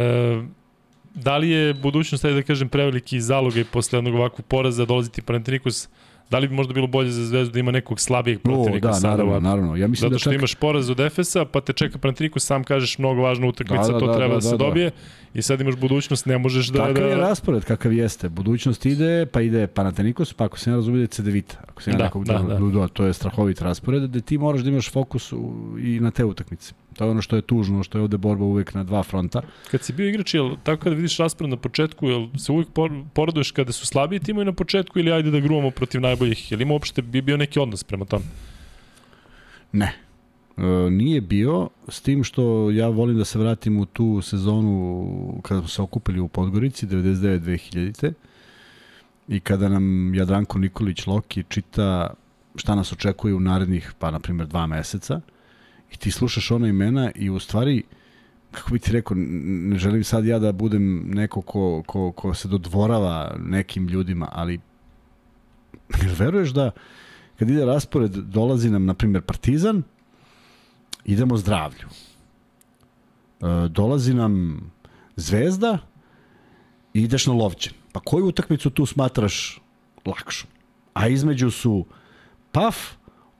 da li je budućnost, da kažem, preveliki zalogaj posle jednog ovakvog poraza dolaziti Panathinaikos Da li bi možda bilo bolje za Zvezdu da ima nekog slabijeg protivnika o, da, sada? Naravno, naravno. Ja mislim Zato da što da čak... imaš poraz od Efesa, pa te čeka Panathinaikos, sam kažeš mnogo važna utakmica, da, da, to da, treba da, da, da se dobije. Da. I sad imaš budućnost, ne možeš da... Takav da... je raspored kakav jeste. Budućnost ide, pa ide Panathinaikos, pa ako se ne razumije Cedevita. Ako se ne da, nekog da, da. da. to je strahovit raspored, da ti moraš da imaš fokus u, i na te utakmice. To je ono što je tužno, što je ovde borba uvek na dva fronta. Kad si bio igrač, jel tako kada vidiš raspored na početku, jel se uvek poraduješ kada su slabiji timovi na početku ili ajde da gruvamo protiv najboljih? Jel ima uopšte bi bio neki odnos prema tome? Ne. E, nije bio, s tim što ja volim da se vratim u tu sezonu kada smo se okupili u Podgorici, 99-2000. I kada nam Jadranko Nikolić Loki čita šta nas očekuje u narednih, pa na primjer, dva meseca, i ti slušaš ona imena i u stvari kako bi ti rekao, ne želim sad ja da budem neko ko, ko, ko se dodvorava nekim ljudima, ali jel veruješ da kad ide raspored dolazi nam, na primjer, Partizan, idemo zdravlju. E, dolazi nam Zvezda i ideš na Lovćen. Pa koju utakmicu tu smatraš lakšom? A između su Paf,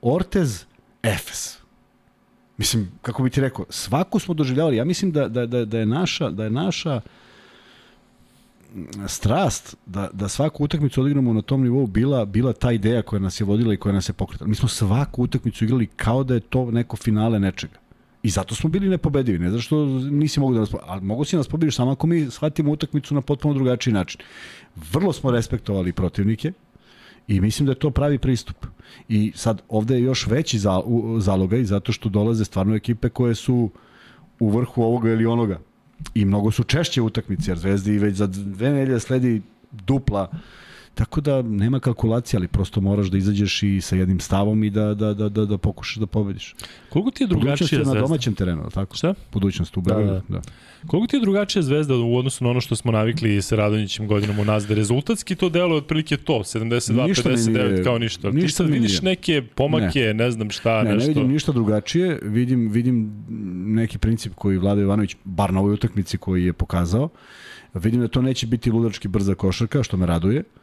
Ortez, Efes. Mislim, kako bi ti rekao, svaku smo doživljavali. Ja mislim da, da, da, da je naša, da je naša strast da, da svaku utakmicu odigramo na tom nivou bila, bila ta ideja koja nas je vodila i koja nas je pokretala. Mi smo svaku utakmicu igrali kao da je to neko finale nečega. I zato smo bili nepobedivi. Ne zato što nisi mogu da nas ali mogu si nas pobediš samo ako mi shvatimo utakmicu na potpuno drugačiji način. Vrlo smo respektovali protivnike, I mislim da je to pravi pristup. I sad ovde je još veći zalogaj zato što dolaze stvarno ekipe koje su u vrhu ovoga ili onoga. I mnogo su češće utakmice, jer Zvezdi već za dve nedelje sledi dupla Tako da nema kalkulacije, ali prosto moraš da izađeš i sa jednim stavom i da, da, da, da, da pokušaš da pobediš. Koliko ti je drugačija zvezda? na domaćem terenu, tako? Šta? Budućnost u Beogradu, da, da. da. Koliko ti je drugačija zvezda u odnosu na ono što smo navikli sa Radonjićem godinom u nas, da rezultatski to delo je otprilike to, 72-59 kao ništa. ništa ti sad vidiš neke pomake, ne, ne znam šta, ne, nešto. Ne, vidim ništa drugačije, vidim, vidim neki princip koji Vlada Ivanović, bar na ovoj utakmici koji je pokazao, vidim da to neće biti ludački brza košarka, što me raduje. E,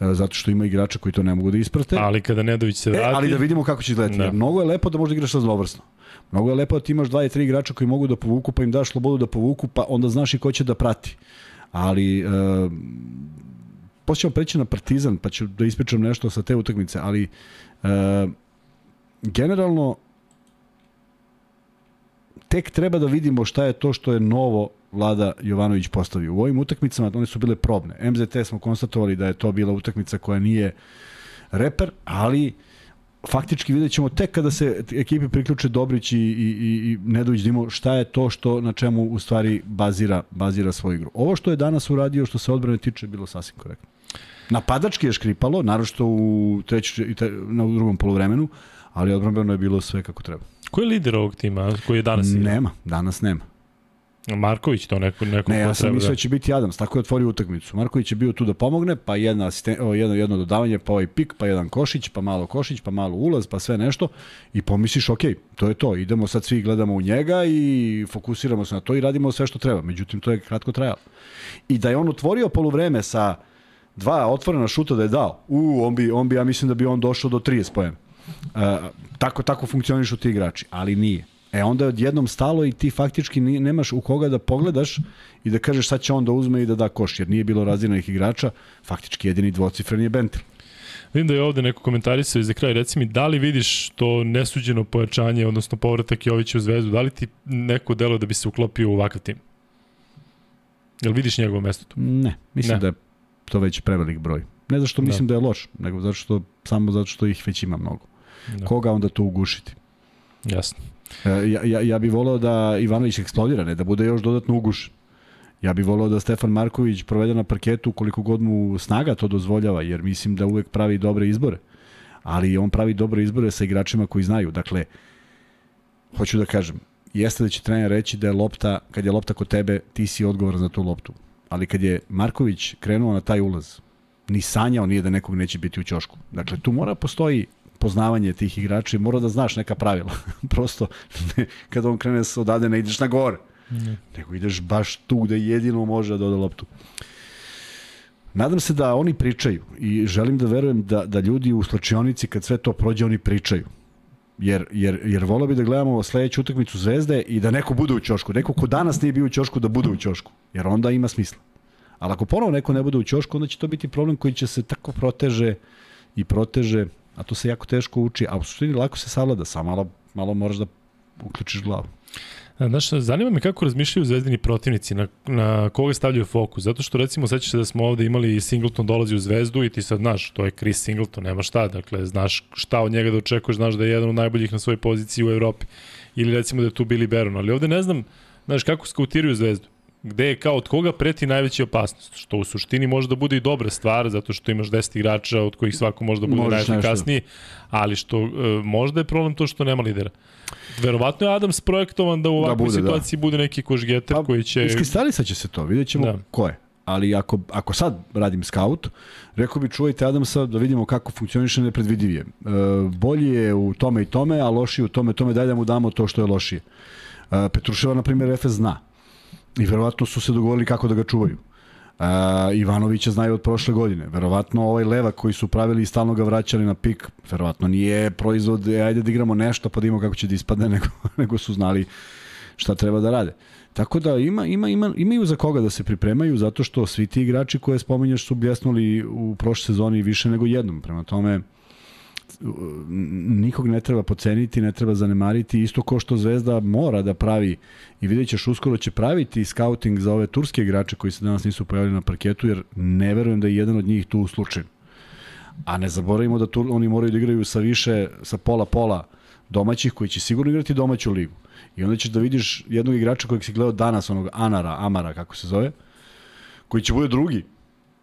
zato što ima igrača koji to ne mogu da isprate. Ali kada Nedović se vrati... E, ali da vidimo kako će izgledati. Da. Mnogo je lepo da možda igraš sa zlovrsno. Mnogo je lepo da ti imaš dva i tri igrača koji mogu da povuku, pa im daš slobodu da povuku, pa onda znaš i ko će da prati. Ali... E, posle ćemo preći na Partizan, pa ću da ispričam nešto sa te utakmice, ali e, generalno tek treba da vidimo šta je to što je novo Vlada Jovanović postavio. U ovim utakmicama one su bile probne. MZT smo konstatovali da je to bila utakmica koja nije reper, ali faktički vidjet ćemo tek kada se ekipi priključe Dobrić i, i, i, i Nedović Dimo šta je to što na čemu u stvari bazira, bazira svoju igru. Ovo što je danas uradio što se odbrane tiče bilo sasvim korektno. Napadački je škripalo, naročito u, treći, na, drugom polovremenu, ali odbrambeno je bilo sve kako treba. Ko je lider ovog tima koji je danas? Nema, danas nema. Marković to neko neko Ne, ja sam mislio da... da će biti Adams, tako je otvorio utakmicu. Marković je bio tu da pomogne, pa jedna asisten, o, jedno jedno dodavanje, pa ovaj pik, pa jedan Košić, pa malo Košić, pa malo ulaz, pa sve nešto i pomisliš, ok, to je to. Idemo sad svi gledamo u njega i fokusiramo se na to i radimo sve što treba. Međutim to je kratko trajalo. I da je on otvorio poluvreme sa dva otvorena šuta da je dao. U, on bi, on bi ja mislim da bi on došao do 30 poena. Uh, tako tako funkcionišu ti igrači, ali nije. E onda je odjednom stalo i ti faktički nemaš u koga da pogledaš i da kažeš sad će on da uzme i da da koš, jer nije bilo razinanih igrača, faktički jedini dvocifren je Bentil. Vidim da je ovde neko komentarisao i za kraj, reci mi, da li vidiš to nesuđeno pojačanje, odnosno povratak Jovića u zvezdu, da li ti neko delo da bi se uklopio u ovakav tim? Jel vidiš njegovo mesto tu? Ne, mislim ne. da je to već prevelik broj. Ne zato što mislim da. da je loš, nego zato što, samo zato što ih već ima mnogo. Da. Koga onda to ugušiti? Jasno. E, ja, ja, ja bih voleo da Ivanović eksplodira, ne da bude još dodatno uguš. Ja bih voleo da Stefan Marković provede na parketu koliko god mu snaga to dozvoljava, jer mislim da uvek pravi dobre izbore. Ali on pravi dobre izbore sa igračima koji znaju. Dakle, hoću da kažem, jeste da će trener reći da je lopta, kad je lopta kod tebe, ti si odgovor za tu loptu. Ali kad je Marković krenuo na taj ulaz, ni sanjao nije da nekog neće biti u ćošku. Dakle, tu mora postoji poznavanje tih igrača i mora da znaš neka pravila. Prosto, ne, kada on krene se odade, ne ideš na gore. Ne. Nego ideš baš tu gde jedino može da doda loptu. Nadam se da oni pričaju i želim da verujem da, da ljudi u slačionici kad sve to prođe oni pričaju. Jer, jer, jer volao bi da gledamo sledeću utakmicu Zvezde i da neko bude u ćošku. Neko ko danas nije bio u ćošku da bude u ćošku. Jer onda ima smisla. Ali ako ponovo neko ne bude u ćošku, onda će to biti problem koji će se tako proteže i proteže a to se jako teško uči, a u suštini lako se savlada, samo malo, malo moraš da uključiš glavu. Znaš, zanima me kako razmišljaju zvezdini protivnici, na, na koga stavljaju fokus, zato što recimo sećaš se da smo ovde imali Singleton dolazi u zvezdu i ti sad znaš, to je Chris Singleton, nema šta, dakle, znaš šta od njega da očekuješ, znaš da je jedan od najboljih na svojoj poziciji u Evropi, ili recimo da je tu Billy Baron, ali ovde ne znam, znaš, kako skautiraju zvezdu gde je kao od koga preti najveća opasnost, što u suštini može da bude i dobra stvar, zato što imaš 10 igrača od kojih svako može da bude najefikasniji, ali što e, možda je problem to što nema lidera. Verovatno je Adams projektovan da u da ovakvoj da bude, situaciji da. bude neki košgeter pa, koji će... Iskristalisat će se to, vidjet ćemo da. ko je. Ali ako, ako sad radim scout, rekao bi čuvajte Adamsa da vidimo kako funkcioniše nepredvidivije. E, bolji je u tome i tome, a lošiji u tome i tome, daj da mu damo to što je lošije. E, Petruševa, na primjer, Efes zna I verovatno su se dogovorili kako da ga čuvaju. Uh, Ivanovića znaju od prošle godine. Verovatno ovaj leva koji su pravili i stalno ga vraćali na pik, verovatno nije proizvod, e, ajde da igramo nešto pa da imamo kako će da ispadne, nego, nego su znali šta treba da rade. Tako da ima, ima, ima, imaju za koga da se pripremaju, zato što svi ti igrači koje spominješ su bljesnuli u prošle sezoni više nego jednom. Prema tome, nikog ne treba poceniti, ne treba zanemariti, isto ko što Zvezda mora da pravi i vidjet ćeš uskoro će praviti scouting za ove turske igrače koji se danas nisu pojavili na parketu, jer ne verujem da je jedan od njih tu slučaj. A ne zaboravimo da tu, oni moraju da igraju sa više, sa pola-pola domaćih koji će sigurno igrati domaću ligu. I onda ćeš da vidiš jednog igrača kojeg si gledao danas, onog Anara, Amara, kako se zove, koji će bude drugi,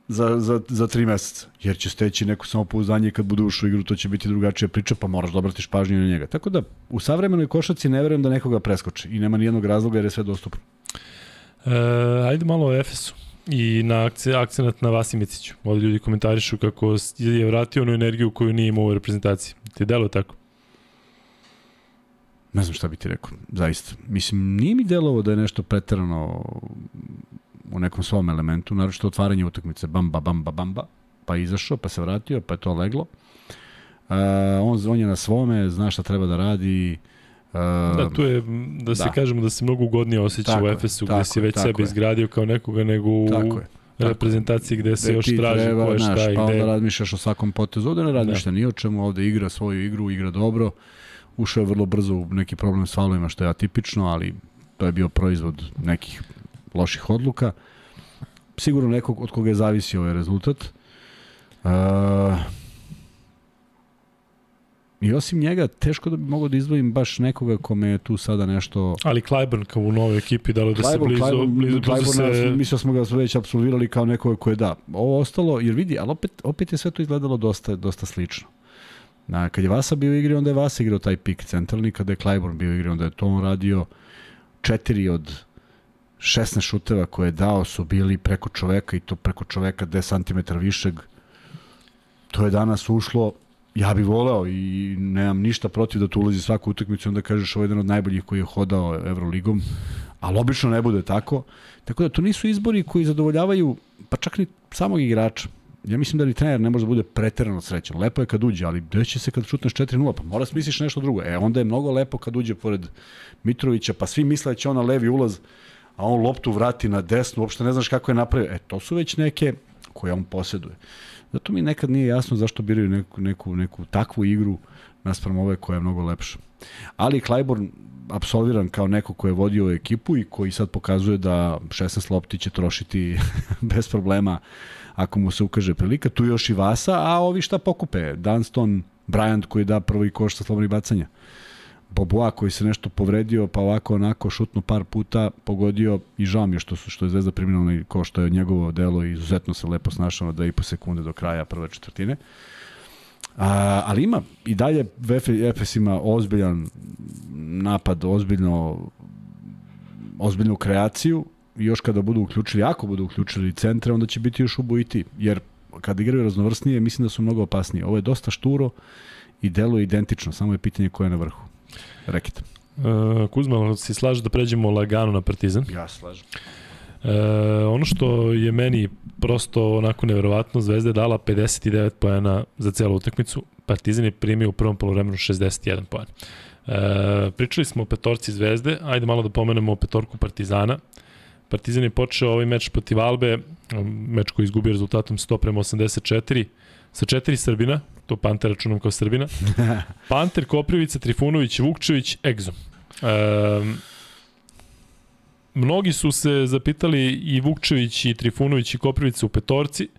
za, za, za tri meseca, jer će steći neko samopouzdanje kad bude ušao u igru, to će biti drugačija priča, pa moraš da obratiš pažnju na njega. Tako da, u savremenoj košaci ne verujem da nekoga preskoči i nema nijednog razloga jer je sve dostupno. E, ajde malo o Efesu i na akcenat na Vasimiciću. Ovdje ljudi komentarišu kako je vratio onu energiju koju nije imao u reprezentaciji. Ti delo tako? Ne znam šta bi ti rekao, zaista. Mislim, nije mi delovo da je nešto preterano u nekom svom elementu, naročito otvaranje utakmice, bamba, bamba, bamba, pa izašao, pa se vratio, pa je to leglo. Uh, on, on je na svome, zna šta treba da radi, Uh, da, tu je, da se da. kažemo da se mnogo ugodnije osjeća tako u Efesu, gde si već sebe je. izgradio kao nekoga, nego u tako je, reprezentaciji gde se još traži treba, ko je šta naš, i pa gde. onda razmišljaš o svakom potezu, ovde ne razmišlja da. ni o čemu, ovde igra svoju igru, igra dobro, ušao je vrlo brzo u neki problem s falovima, što je atipično, ali to je bio proizvod nekih loših odluka. Sigurno nekog od koga je zavisio ovaj rezultat. Uh, I osim njega, teško da bi mogao da izdvojim baš nekoga kome je tu sada nešto... Ali Clyburn kao u novoj ekipi, da li da se blizu, Clyburn, blizu, blizu se... Mislio smo ga već absolvirali kao nekoga koje da. Ovo ostalo, jer vidi, ali opet, opet je sve to izgledalo dosta, dosta slično. Na, kad je Vasa bio igri, onda je Vasa igrao taj pik centralni, kada je Clyburn bio igri, onda je to on radio četiri od 16 šuteva koje je dao su bili preko čoveka i to preko čoveka 10 cm višeg. To je danas ušlo ja bih voleo i nemam ništa protiv da tu ulazi svaku utakmicu onda kažeš ovo je jedan od najboljih koji je hodao Evroligom, ali obično ne bude tako. Tako da to nisu izbori koji zadovoljavaju pa čak ni samog igrača. Ja mislim da ni trener ne može da bude preterano srećan. Lepo je kad uđe, ali gde će se kad šutneš 4-0? Pa mora smisliš nešto drugo. E, onda je mnogo lepo kad uđe pored Mitrovića, pa svi misle da će on na levi ulaz, a on loptu vrati na desnu, uopšte ne znaš kako je napravio. E, to su već neke koje on posjeduje. Zato mi nekad nije jasno zašto biraju neku, neku, neku takvu igru naspram ove koja je mnogo lepša. Ali Clyburn absolviran kao neko ko je vodio ekipu i koji sad pokazuje da 16 lopti će trošiti bez problema ako mu se ukaže prilika. Tu još i Vasa, a ovi šta pokupe? Dunston, Bryant koji da prvi koš sa slobodnih bacanja. Boboa koji se nešto povredio, pa ovako onako šutno par puta pogodio i žao mi je što, su, što je Zvezda primila onaj ko što je njegovo delo i izuzetno se lepo snašao na 2,5 sekunde do kraja prve četvrtine. A, ali ima i dalje Efes ima ozbiljan napad, ozbiljno ozbiljnu kreaciju i još kada budu uključili, ako budu uključili centre, onda će biti još ubojiti, jer kad igraju raznovrsnije, mislim da su mnogo opasnije. Ovo je dosta šturo i delo je identično, samo je pitanje ko je na vrhu. Rekite. Uh, Kuzma, si slaže da pređemo lagano na Partizan? Ja slažem. Uh, ono što je meni prosto onako neverovatno, Zvezda je dala 59 poena za celu utakmicu, Partizan je primio u prvom polovremenu 61 poen. Uh, pričali smo o petorci Zvezde, ajde malo da pomenemo o petorku Partizana. Partizan je počeo ovaj meč protiv Albe, meč koji izgubio rezultatom 100 prema 84, sa četiri Srbina, to Panter računam kao Srbina. Panter, Koprivica, Trifunović, Vukčević, Egzo. Um, mnogi su se zapitali i Vukčević i Trifunović i Koprivica u petorci.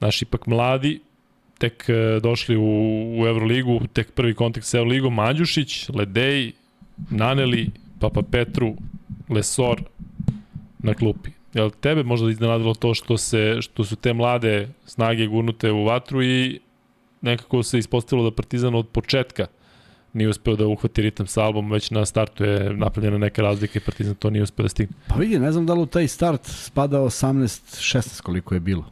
Naši ipak mladi, tek uh, došli u, u Euroligu, tek prvi kontakt sa Euroligom, Mađušić, Ledej, Naneli, Papa Petru, Lesor na klupi. Jel tebe možda iznenadilo to što se što su te mlade snage gurnute u vatru i nekako se ispostavilo da Partizan od početka nije uspeo da uhvati ritam sa albom, već na startu je napravljena neka razlika i Partizan to nije uspeo da stigne. Pa vidi, ne znam da li u taj start spada 18-16 koliko je bilo.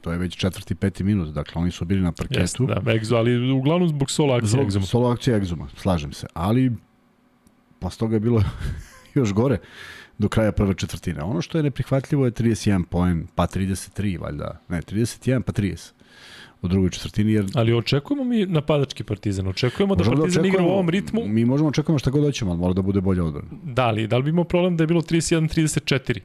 To je već četvrti, peti minut, dakle oni su bili na parketu. Jeste, da, Egzo, ali uglavnom zbog solo akcije zbog Egzoma. Solo akcije Egzoma, slažem se. Ali posle toga je bilo još gore do kraja prve četvrtine. Ono što je neprihvatljivo je 31 poen, pa 33 valjda, ne, 31 pa 30 u drugoj četvrtini. Jer... Ali očekujemo mi napadački partizan, očekujemo da možemo da partizan da igra u ovom ritmu. Mi možemo očekujemo šta god hoćemo, ali mora da bude bolja odbrana. Da li, da li bi imao problem da je bilo 31-34?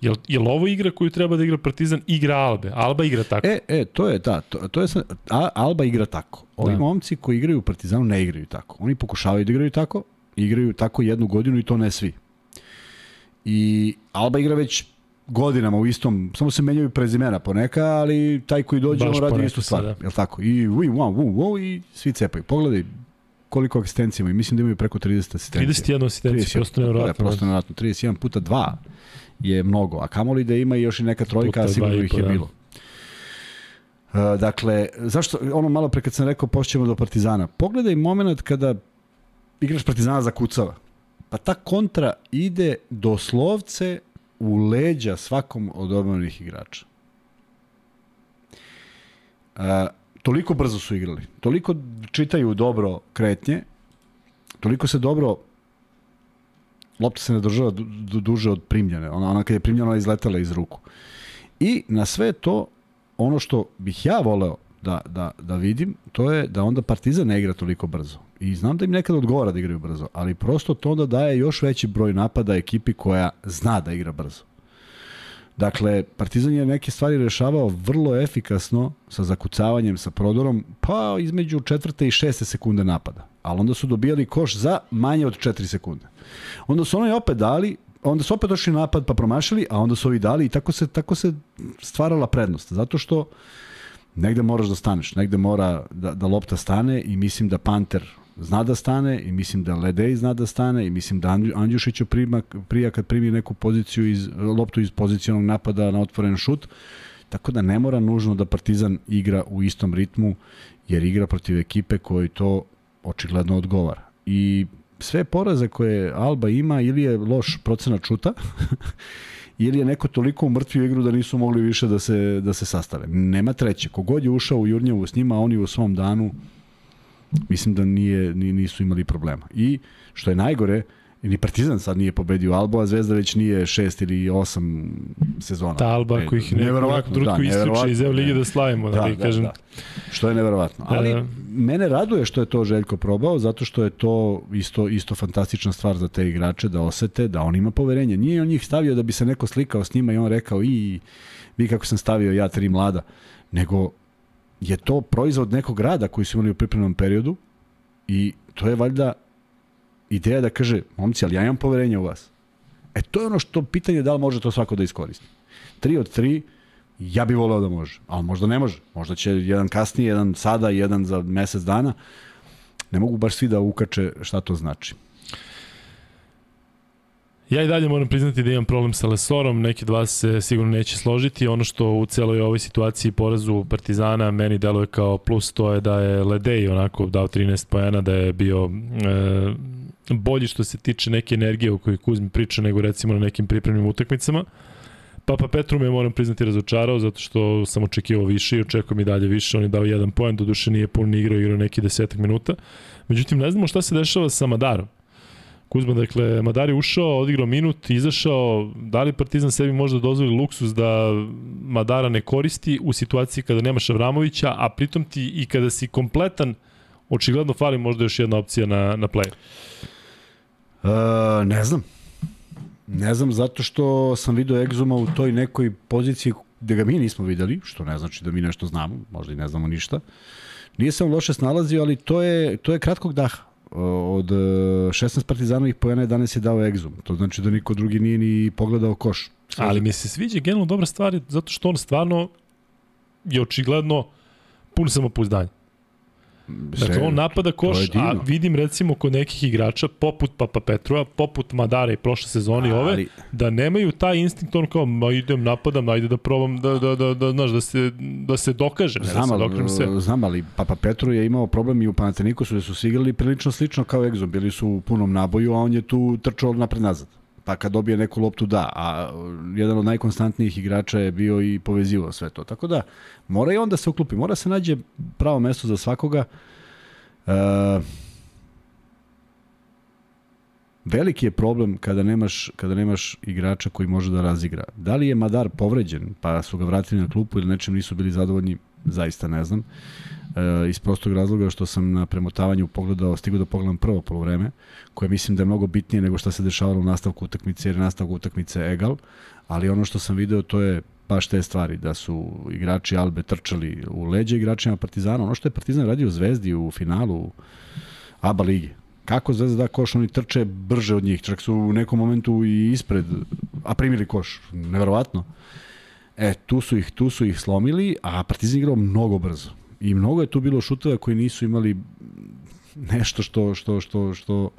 Jel, jel ovo igra koju treba da igra Partizan? Igra Albe. Alba igra tako. E, e to je da, to, to je a, Alba igra tako. Ovi da. momci koji igraju u Partizanu ne igraju tako. Oni pokušavaju da igraju tako, igraju tako jednu godinu i to ne svi. I Alba igra već godinama u istom, samo se menjaju prezimena poneka, ali taj koji dođe Baš on radi istu stvar, da. jel tako? I ui, wow, wow, wow, i svi cepaju. Pogledaj koliko asistencija imaju, mislim da imaju preko 30 asistencija. 31 asistencija, prosto nevjerojatno. Da, prosto nevjerojatno, 31 puta 2 je mnogo, a kamoli da ima još i neka trojka, sigurno ih je da. bilo. Uh, dakle, zašto, ono malo pre kad sam rekao pošćemo do Partizana, pogledaj moment kada igraš Partizana za kucava. Pa ta kontra ide doslovce u leđa svakom od odbranih igrača. A, toliko brzo su igrali, toliko čitaju dobro kretnje, toliko se dobro lopta se ne država duže od primljene. Ona, ona kad je primljena, ona izletela iz ruku. I na sve to, ono što bih ja voleo da, da, da vidim, to je da onda Partizan ne igra toliko brzo. I znam da im nekad odgovara da igraju brzo, ali prosto to onda daje još veći broj napada ekipi koja zna da igra brzo. Dakle, Partizan je neke stvari rešavao vrlo efikasno sa zakucavanjem, sa prodorom, pa između četvrte i šeste sekunde napada. Ali onda su dobijali koš za manje od 4 sekunde. Onda su oni opet dali, onda su opet došli napad pa promašili, a onda su ovi dali i tako se, tako se stvarala prednost. Zato što negde moraš da staneš, negde mora da, da lopta stane i mislim da Panter zna da stane i mislim da Ledej zna da stane i mislim da Andjušić prima, prija kad primi neku poziciju iz, loptu iz pozicionog napada na otvoren šut, tako da ne mora nužno da Partizan igra u istom ritmu, jer igra protiv ekipe koji to očigledno odgovara. I sve poraze koje Alba ima ili je loš procenat šuta ili je neko toliko umrtvio igru da nisu mogli više da se, da se sastave. Nema treće. Kogod je ušao u Jurnjevu s njima, oni u svom danu mislim da nije, nisu imali problema. I što je najgore, ni Partizan sad nije pobedio Albu, a Zvezda već nije šest ili osam sezona. Ta Alba e, ih neverovatno drutku da, isključe iz Evo Lige da slavimo, da, da, da, kažem. Da. Što je neverovatno. Ali e... mene raduje što je to Željko probao, zato što je to isto, isto fantastična stvar za te igrače, da osete da on ima poverenje. Nije on njih stavio da bi se neko slikao s njima i on rekao i vi kako sam stavio ja tri mlada, nego je to proizvod nekog rada koji su imali u pripremnom periodu i to je valjda ideja da kaže, momci, ali ja imam poverenje u vas. E to je ono što pitanje da li može to svako da iskoristi. Tri od tri, ja bih voleo da može, ali možda ne može. Možda će jedan kasnije, jedan sada, jedan za mesec dana. Ne mogu baš svi da ukače šta to znači. Ja i dalje moram priznati da imam problem sa Lesorom, neki dva se sigurno neće složiti. Ono što u celoj ovoj situaciji porazu Partizana meni deluje kao plus to je da je Ledej onako dao 13 pojena, da je bio e, bolji što se tiče neke energije o kojoj Kuzmi priča nego recimo na nekim pripremnim utakmicama. Papa Petru me moram priznati razočarao zato što sam očekivao više i očekujem i dalje više. On je dao jedan poen, do duše nije puno igrao, igrao neki desetak minuta. Međutim, ne znamo šta se dešava sa Madarom. Kuzma, dakle, Madar je ušao, odigrao minut, izašao, da li Partizan sebi možda dozvoli luksus da Madara ne koristi u situaciji kada nemaš Avramovića, a pritom ti i kada si kompletan, očigledno fali možda još jedna opcija na, na player. Uh, ne znam. Ne znam zato što sam video Exuma u toj nekoj poziciji gde ga mi nismo videli, što ne znači da mi nešto znamo, možda i ne znamo ništa. Nije on loše snalazio, ali to je, to je kratkog daha od 16 partizanovih pojena 11 je dao Exum. To znači da niko drugi nije ni pogledao koš. Ali mi se sviđa generalno dobra stvar zato što on stvarno je očigledno pun samopouzdanja. Dakle, on napada koš, a vidim recimo kod nekih igrača, poput Papa Petrova, poput Madara i prošle sezone i ove, da nemaju taj instinkt, on kao, ma idem, napadam, ajde da probam da, da, da, da, znaš, da, se, da se dokaže. Znam, da se ali, znam, ali Papa Petru je imao problem i u Panatenikosu, da su se igrali prilično slično kao Exo, bili su u punom naboju, a on je tu trčao napred nazad pa kad dobije neku loptu da, a jedan od najkonstantnijih igrača je bio i povezivao sve to. Tako da, mora i on da se uklupi, mora se nađe pravo mesto za svakoga. E, veliki je problem kada nemaš, kada nemaš igrača koji može da razigra. Da li je Madar povređen, pa su ga vratili na klupu ili nečem nisu bili zadovoljni, zaista ne znam. E, iz prostog razloga što sam na premotavanju pogledao, stigao da pogledam prvo polovreme, koje mislim da je mnogo bitnije nego što se dešavalo u nastavku utakmice, jer nastavku utakmice egal, ali ono što sam video to je baš te stvari, da su igrači Albe trčali u leđe igračima Partizana. Ono što je Partizan radio u Zvezdi u finalu ABA ligi. Kako Zvezda da koš, oni trče brže od njih. Čak su u nekom momentu i ispred, a primili koš. Neverovatno. E, tu su ih, tu su ih slomili, a Partizan igrao mnogo brzo. I mnogo je tu bilo šuteva koji nisu imali nešto što, što, što, što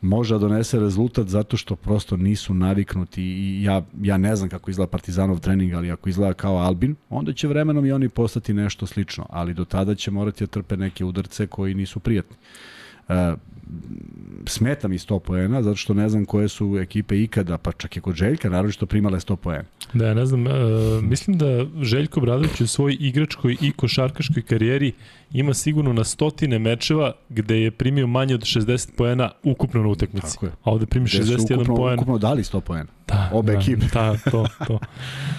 može da donese rezultat zato što prosto nisu naviknuti i ja, ja ne znam kako izgleda Partizanov trening, ali ako izgleda kao Albin, onda će vremenom i oni postati nešto slično, ali do tada će morati da trpe neke udarce koji nisu prijatni. Smeta mi 100 poena, zato što ne znam koje su ekipe ikada, pa čak i kod Željka, naravno što primale 100 poena. Da, ne znam, uh, mislim da Željko Bradović u svojoj igračkoj i košarkaškoj karijeri ima sigurno na stotine mečeva gde je primio manje od 60 poena ukupno na utakmici. Tako je. A ovde primi 61 ukupno, poen. Ukupno dali 100 poena. Da, Obe da, ekipe. Da, to, to.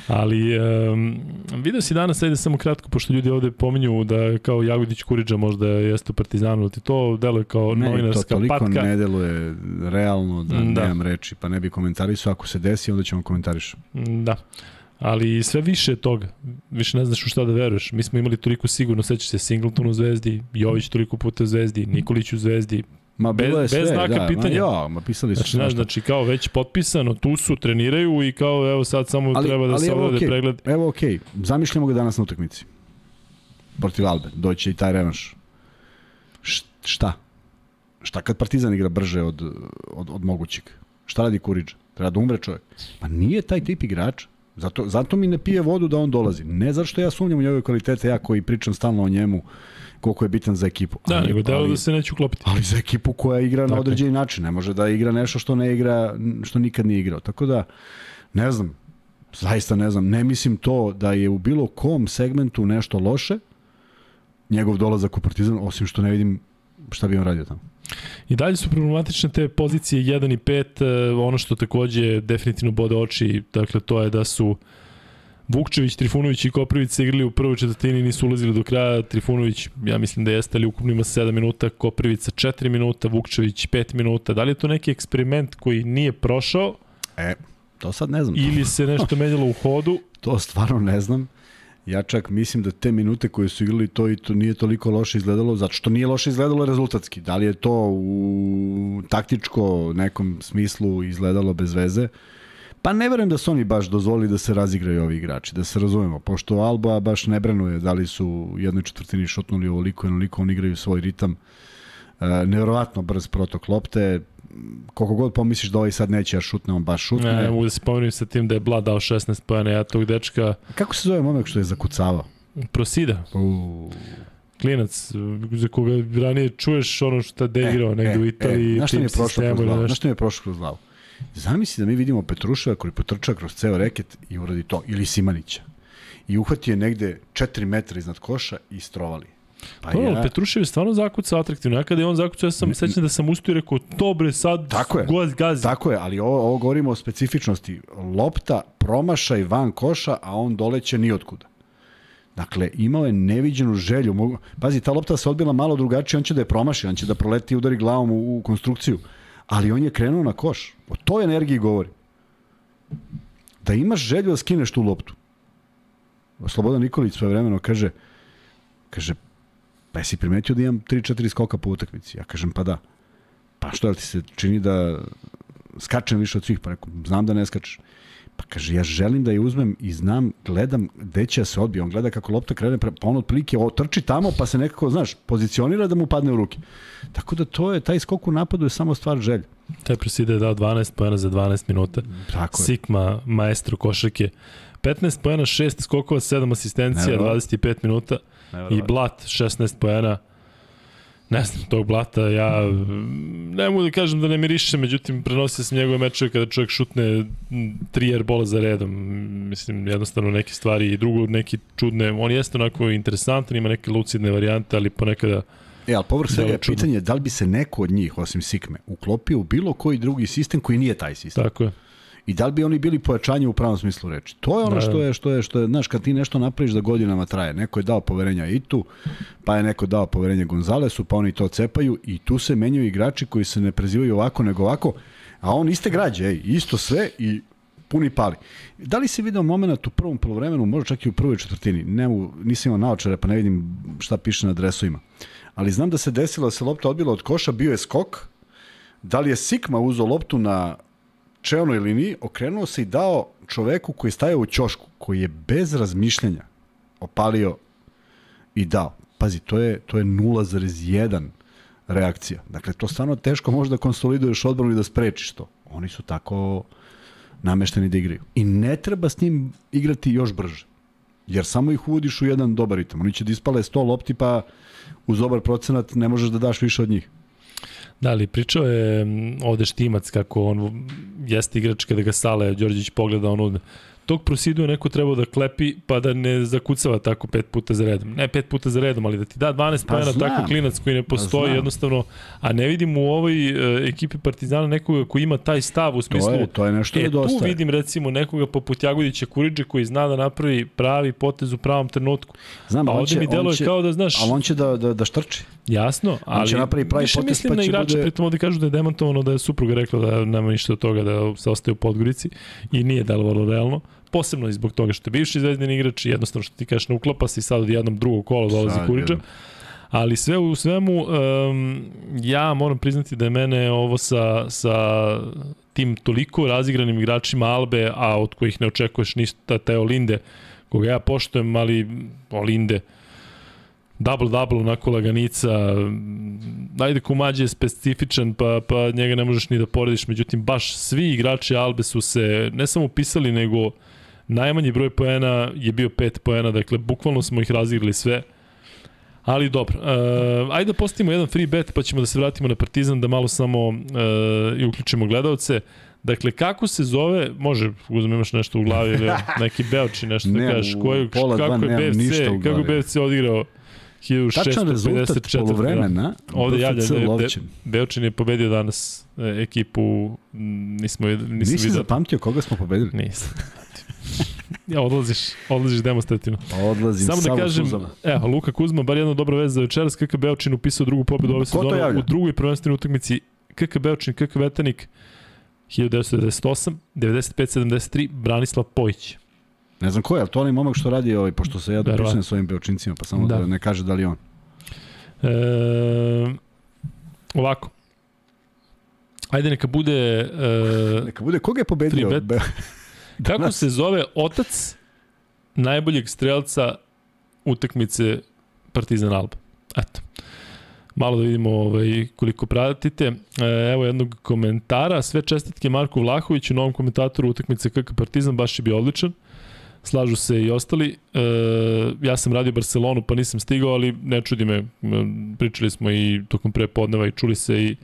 Ali um, video si danas, ajde samo kratko, pošto ljudi ovde pominju da kao Jagodić Kuriđa možda jeste u Partizanu, ti to deluje kao ne, novinarska patka. Ne, to toliko ne deluje realno da, da nemam reči, pa ne bi komentarisao. Ako se desi, onda ćemo komentarišati. Da ali sve više toga. Više ne znaš u šta da veruješ. Mi smo imali toliko sigurno, sećaš se Singleton u Zvezdi, Jović toliko puta u Zvezdi, Nikolić u Zvezdi, Ma bilo je sve, bez znaka da, pitanja. Ma, ja, ma pisali su znači, znaš, znači kao već potpisano, tu su, treniraju i kao evo sad samo ali, treba da se okay, pregled. Evo okej, okay. zamišljamo ga danas na utakmici. protiv Albe. Doće i taj revanš. Šta? Šta kad Partizan igra brže od, od, od mogućeg? Šta radi Kuriđa? Treba da umre čovjek. Pa nije taj tip igrača. Zato, zato mi ne pije vodu da on dolazi. Ne zato što ja sumnjam u njegove kvalitete, ja koji pričam stalno o njemu koliko je bitan za ekipu. Da, ali, nego delo da se neće uklopiti. Ali za ekipu koja igra na određeni način. Ne može da igra nešto što ne igra, što nikad nije igrao. Tako da, ne znam, zaista ne znam, ne mislim to da je u bilo kom segmentu nešto loše, njegov dolazak u Partizan, osim što ne vidim šta bi on radio tamo. I dalje su problematične te pozicije 1 i 5, ono što takođe definitivno bode oči, dakle to je da su Vukčević, Trifunović i Koprivić se igrali u prvoj četvrtini i nisu ulazili do kraja. Trifunović, ja mislim da jeste, ali ukupno ima 7 minuta, Koprivić sa 4 minuta, Vukčević 5 minuta. Da li je to neki eksperiment koji nije prošao? E, to sad ne znam. Ili se nešto menjalo u hodu? to stvarno ne znam. Ja čak mislim da te minute koje su igrali to i to nije toliko loše izgledalo, zato što nije loše izgledalo rezultatski. Da li je to u taktičko nekom smislu izgledalo bez veze? Pa ne verujem da su oni baš dozvolili da se razigraju ovi igrači, da se razumemo, pošto Alba baš ne brenuje da li su u jednoj četvrtini šutnuli ovoliko i onoliko, oni igraju svoj ritam. E, nevjerovatno brz protok lopte, koliko god pomisliš da ovaj sad neće ja šutne, on baš šutne. Ne, mogu da se pomenim sa tim da je Blad dao 16 pojene, ja tog dečka... Kako se zove momak što je zakucavao? Prosida. U... Klinac, za koga ranije čuješ ono što je igrao e, negde e, u Italiji. E, znaš što mi je prošlo kroz glavu? Znaš što mi je prošlo kroz glavu? Zamisli da mi vidimo Petruševa koji potrča kroz ceo reket i uradi to, ili Simanića. I uhvati je negde 4 metra iznad koša i strovali. Pa to, ja... Petrušev je stvarno zakucao atraktivno. Ja kada je on zakucao, ja sam sećam da sam ustio i rekao, to bre, sad tako je, goz, gazi. Tako je, ali ovo, ovo govorimo o specifičnosti. Lopta promašaj van koša, a on doleće ni otkuda. Dakle, imao je neviđenu želju. Mogu... Pazi, ta lopta se odbila malo drugačije, on će da je promaši, on će da proleti i udari glavom u, u konstrukciju. Ali on je krenuo na koš. O toj energiji govori. Da imaš želju da skineš tu loptu. Slobodan Nikolić svoje vremeno kaže, kaže, pa jesi primetio da imam 3-4 skoka po utakmici? Ja kažem, pa da. Pa što, jel ti se čini da skačem više od svih? Pa rekao, znam da ne skačeš. Pa kaže, ja želim da je uzmem i znam, gledam gde će da se odbije. On gleda kako lopta krene, pa on otprilike trči tamo, pa se nekako, znaš, pozicionira da mu padne u ruke. Tako da to je, taj skok u napadu je samo stvar želja. Taj preside je dao 12 pojena za 12 minuta. Tako je. Sigma, maestro košake. 15 pojena, 6 skokova, 7 asistencija, 25 minuta. I Blat 16 poena. Ne znam, tog Blata ja ne mogu da kažem da ne miriše, međutim prenosio sam njegove mečeve kada čovjek šutne tri airbola za redom. Mislim, jednostavno neke stvari i drugo neki čudne. On jeste onako interesantan, ima neke lucidne varijante, ali ponekada E, ali povrh svega je pitanje da li bi se neko od njih, osim Sikme, uklopio u bilo koji drugi sistem koji nije taj sistem. Tako je i da li bi oni bili pojačanje u pravom smislu reči. To je ono da, što je, što je, što je, znaš, kad ti nešto napraviš da godinama traje. Neko je dao poverenja Itu, pa je neko dao poverenje Gonzalesu, pa oni to cepaju i tu se menjaju igrači koji se ne prezivaju ovako nego ovako, a on iste građe, ej, isto sve i puni pali. Da li se video moment u prvom polovremenu, možda čak i u prvoj četvrtini, ne nisam imao naočare pa ne vidim šta piše na dresovima, ali znam da se desilo da se lopta odbila od koša, bio je skok, da li je Sikma uzao loptu na čelnoj liniji, okrenuo se i dao čoveku koji je stajao u ćošku, koji je bez razmišljanja opalio i dao. Pazi, to je, to je 0,1 reakcija. Dakle, to stvarno teško može da konsoliduješ odbranu i da sprečiš to. Oni su tako namešteni da igraju. I ne treba s njim igrati još brže. Jer samo ih uvodiš u jedan dobar ritam. Oni će da ispale 100 lopti, pa uz dobar procenat ne možeš da daš više od njih. Da, ali pričao je ovde Štimac kako on jeste igrač kada ga Sale Đorđević pogleda on tog prosidua neko trebao da klepi pa da ne zakucava tako pet puta za redom. Ne pet puta za redom, ali da ti da 12 pa pojena tako klinac koji ne pa postoji pa jednostavno, a ne vidim u ovoj uh, ekipi Partizana nekoga koji ima taj stav u smislu. To je, to je nešto e, tu vidim recimo nekoga poput Jagodića Kuriđe koji zna da napravi pravi potez u pravom trenutku. Znam, a ovde će, mi deluje će, kao da znaš. Ali on će da, da, da štrči. Jasno, ali on će napravi pravi potez, mislim pa na igrača, bude... pritom ovde kažu da je demantovano da je supruga rekla da nema ništa od toga da se ostaje u Podgorici i nije delovalo realno posebno i zbog toga što je bivši zvezdin igrač i jednostavno što ti kažeš ne uklapa se i sad od jednom drugog kola dolazi Kuriđa. Ali sve u svemu, um, ja moram priznati da je mene ovo sa, sa tim toliko razigranim igračima Albe, a od kojih ne očekuješ ništa, Teo Linde, koga ja poštojem, ali Olinde, double-double, onako laganica. Ajde, Kumađe je specifičan, pa, pa njega ne možeš ni da porediš. Međutim, baš svi igrači Albe su se ne samo upisali, nego najmanji broj poena je bio 5 poena, dakle, bukvalno smo ih razigrali sve. Ali dobro, uh, ajde da postavimo jedan free bet pa ćemo da se vratimo na Partizan da malo samo uh, i uključimo gledalce. Dakle, kako se zove, može, uzmem imaš nešto u glavi ili neki Beoči nešto da kažeš, koji, kako je BFC, kako je BFC odigrao 1654. polovremena, Ovde javlja da je Beočin je pobedio danas e, ekipu, nismo, nisam Nisi vidio. zapamtio koga smo pobedili? Nisam. ja, odlaziš, odlaziš demonstrativno. Odlazim samo da kažem, evo, Luka Kuzma, bar jedna dobra veza za večeras, KK Beočin upisao drugu pobedu ove sezone u drugoj prvenstvenoj utakmici KK Beočin, KK Vetanik 1998, 95-73, Branislav Pojić. Ne znam ko je, ali to onaj momak što radi, ovaj, pošto se ja dopisujem s ovim beočincima, pa samo da. da ne kaže da li on. E, ovako. Ajde, neka bude... E, neka bude, koga je pobedio? Be... Kako se zove otac najboljeg strelca utakmice Partizan Alba? Eto. Malo da vidimo ovaj, koliko pratite. E, evo jednog komentara. Sve čestitke Marku Vlahoviću, novom komentatoru utakmice KK Partizan, baš je bio odličan slažu se i ostali. E, ja sam radio Barcelonu pa nisam stigao, ali ne čudi me. Pričali smo i tokom prepodneva i čuli se i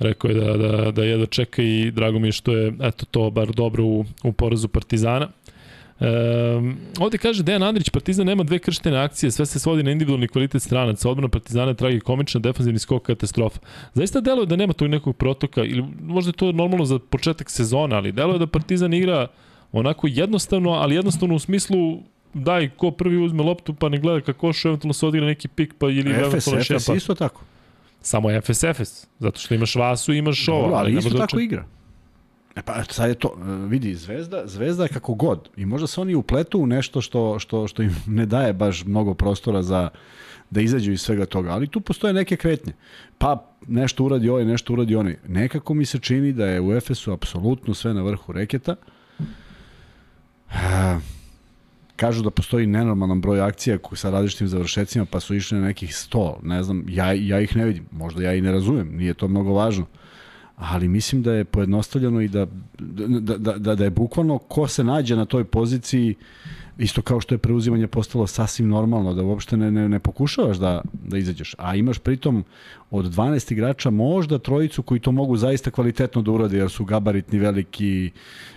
rekao je da, da, da jedva čeka i drago mi je što je eto to bar dobro u, u porazu Partizana. E, ovde kaže Dejan Andrić, Partizan nema dve krštene akcije, sve se svodi na individualni kvalitet stranaca, odbrana Partizana je tragikomična, defanzivni skok katastrofa. Zaista deluje da nema tog nekog protoka, ili možda je to normalno za početak sezona, ali deluje da Partizan igra onako jednostavno, ali jednostavno u smislu daj ko prvi uzme loptu pa ne gleda kako što eventualno se odigra neki pik pa ili eventualno šepa. FS isto tako. Samo je FS FS, zato što imaš Vasu i imaš ovo. ali, ali isto da tako igra. E pa sad je to, e, vidi, Zvezda, Zvezda je kako god i možda se oni upletu u nešto što, što, što im ne daje baš mnogo prostora za da izađu iz svega toga, ali tu postoje neke kretnje. Pa nešto uradi ovaj, nešto uradi onaj. Nekako mi se čini da je u Efesu apsolutno sve na vrhu reketa, kažu da postoji nenormalan broj akcija sa različitim završecima, pa su išli na nekih 100, ne znam, ja, ja ih ne vidim, možda ja i ne razumem, nije to mnogo važno, ali mislim da je pojednostavljeno i da, da, da, da, da je bukvalno ko se nađe na toj poziciji isto kao što je preuzimanje postalo sasvim normalno, da uopšte ne, ne, ne pokušavaš da, da izađeš. A imaš pritom od 12 igrača možda trojicu koji to mogu zaista kvalitetno da urade, jer su gabaritni veliki,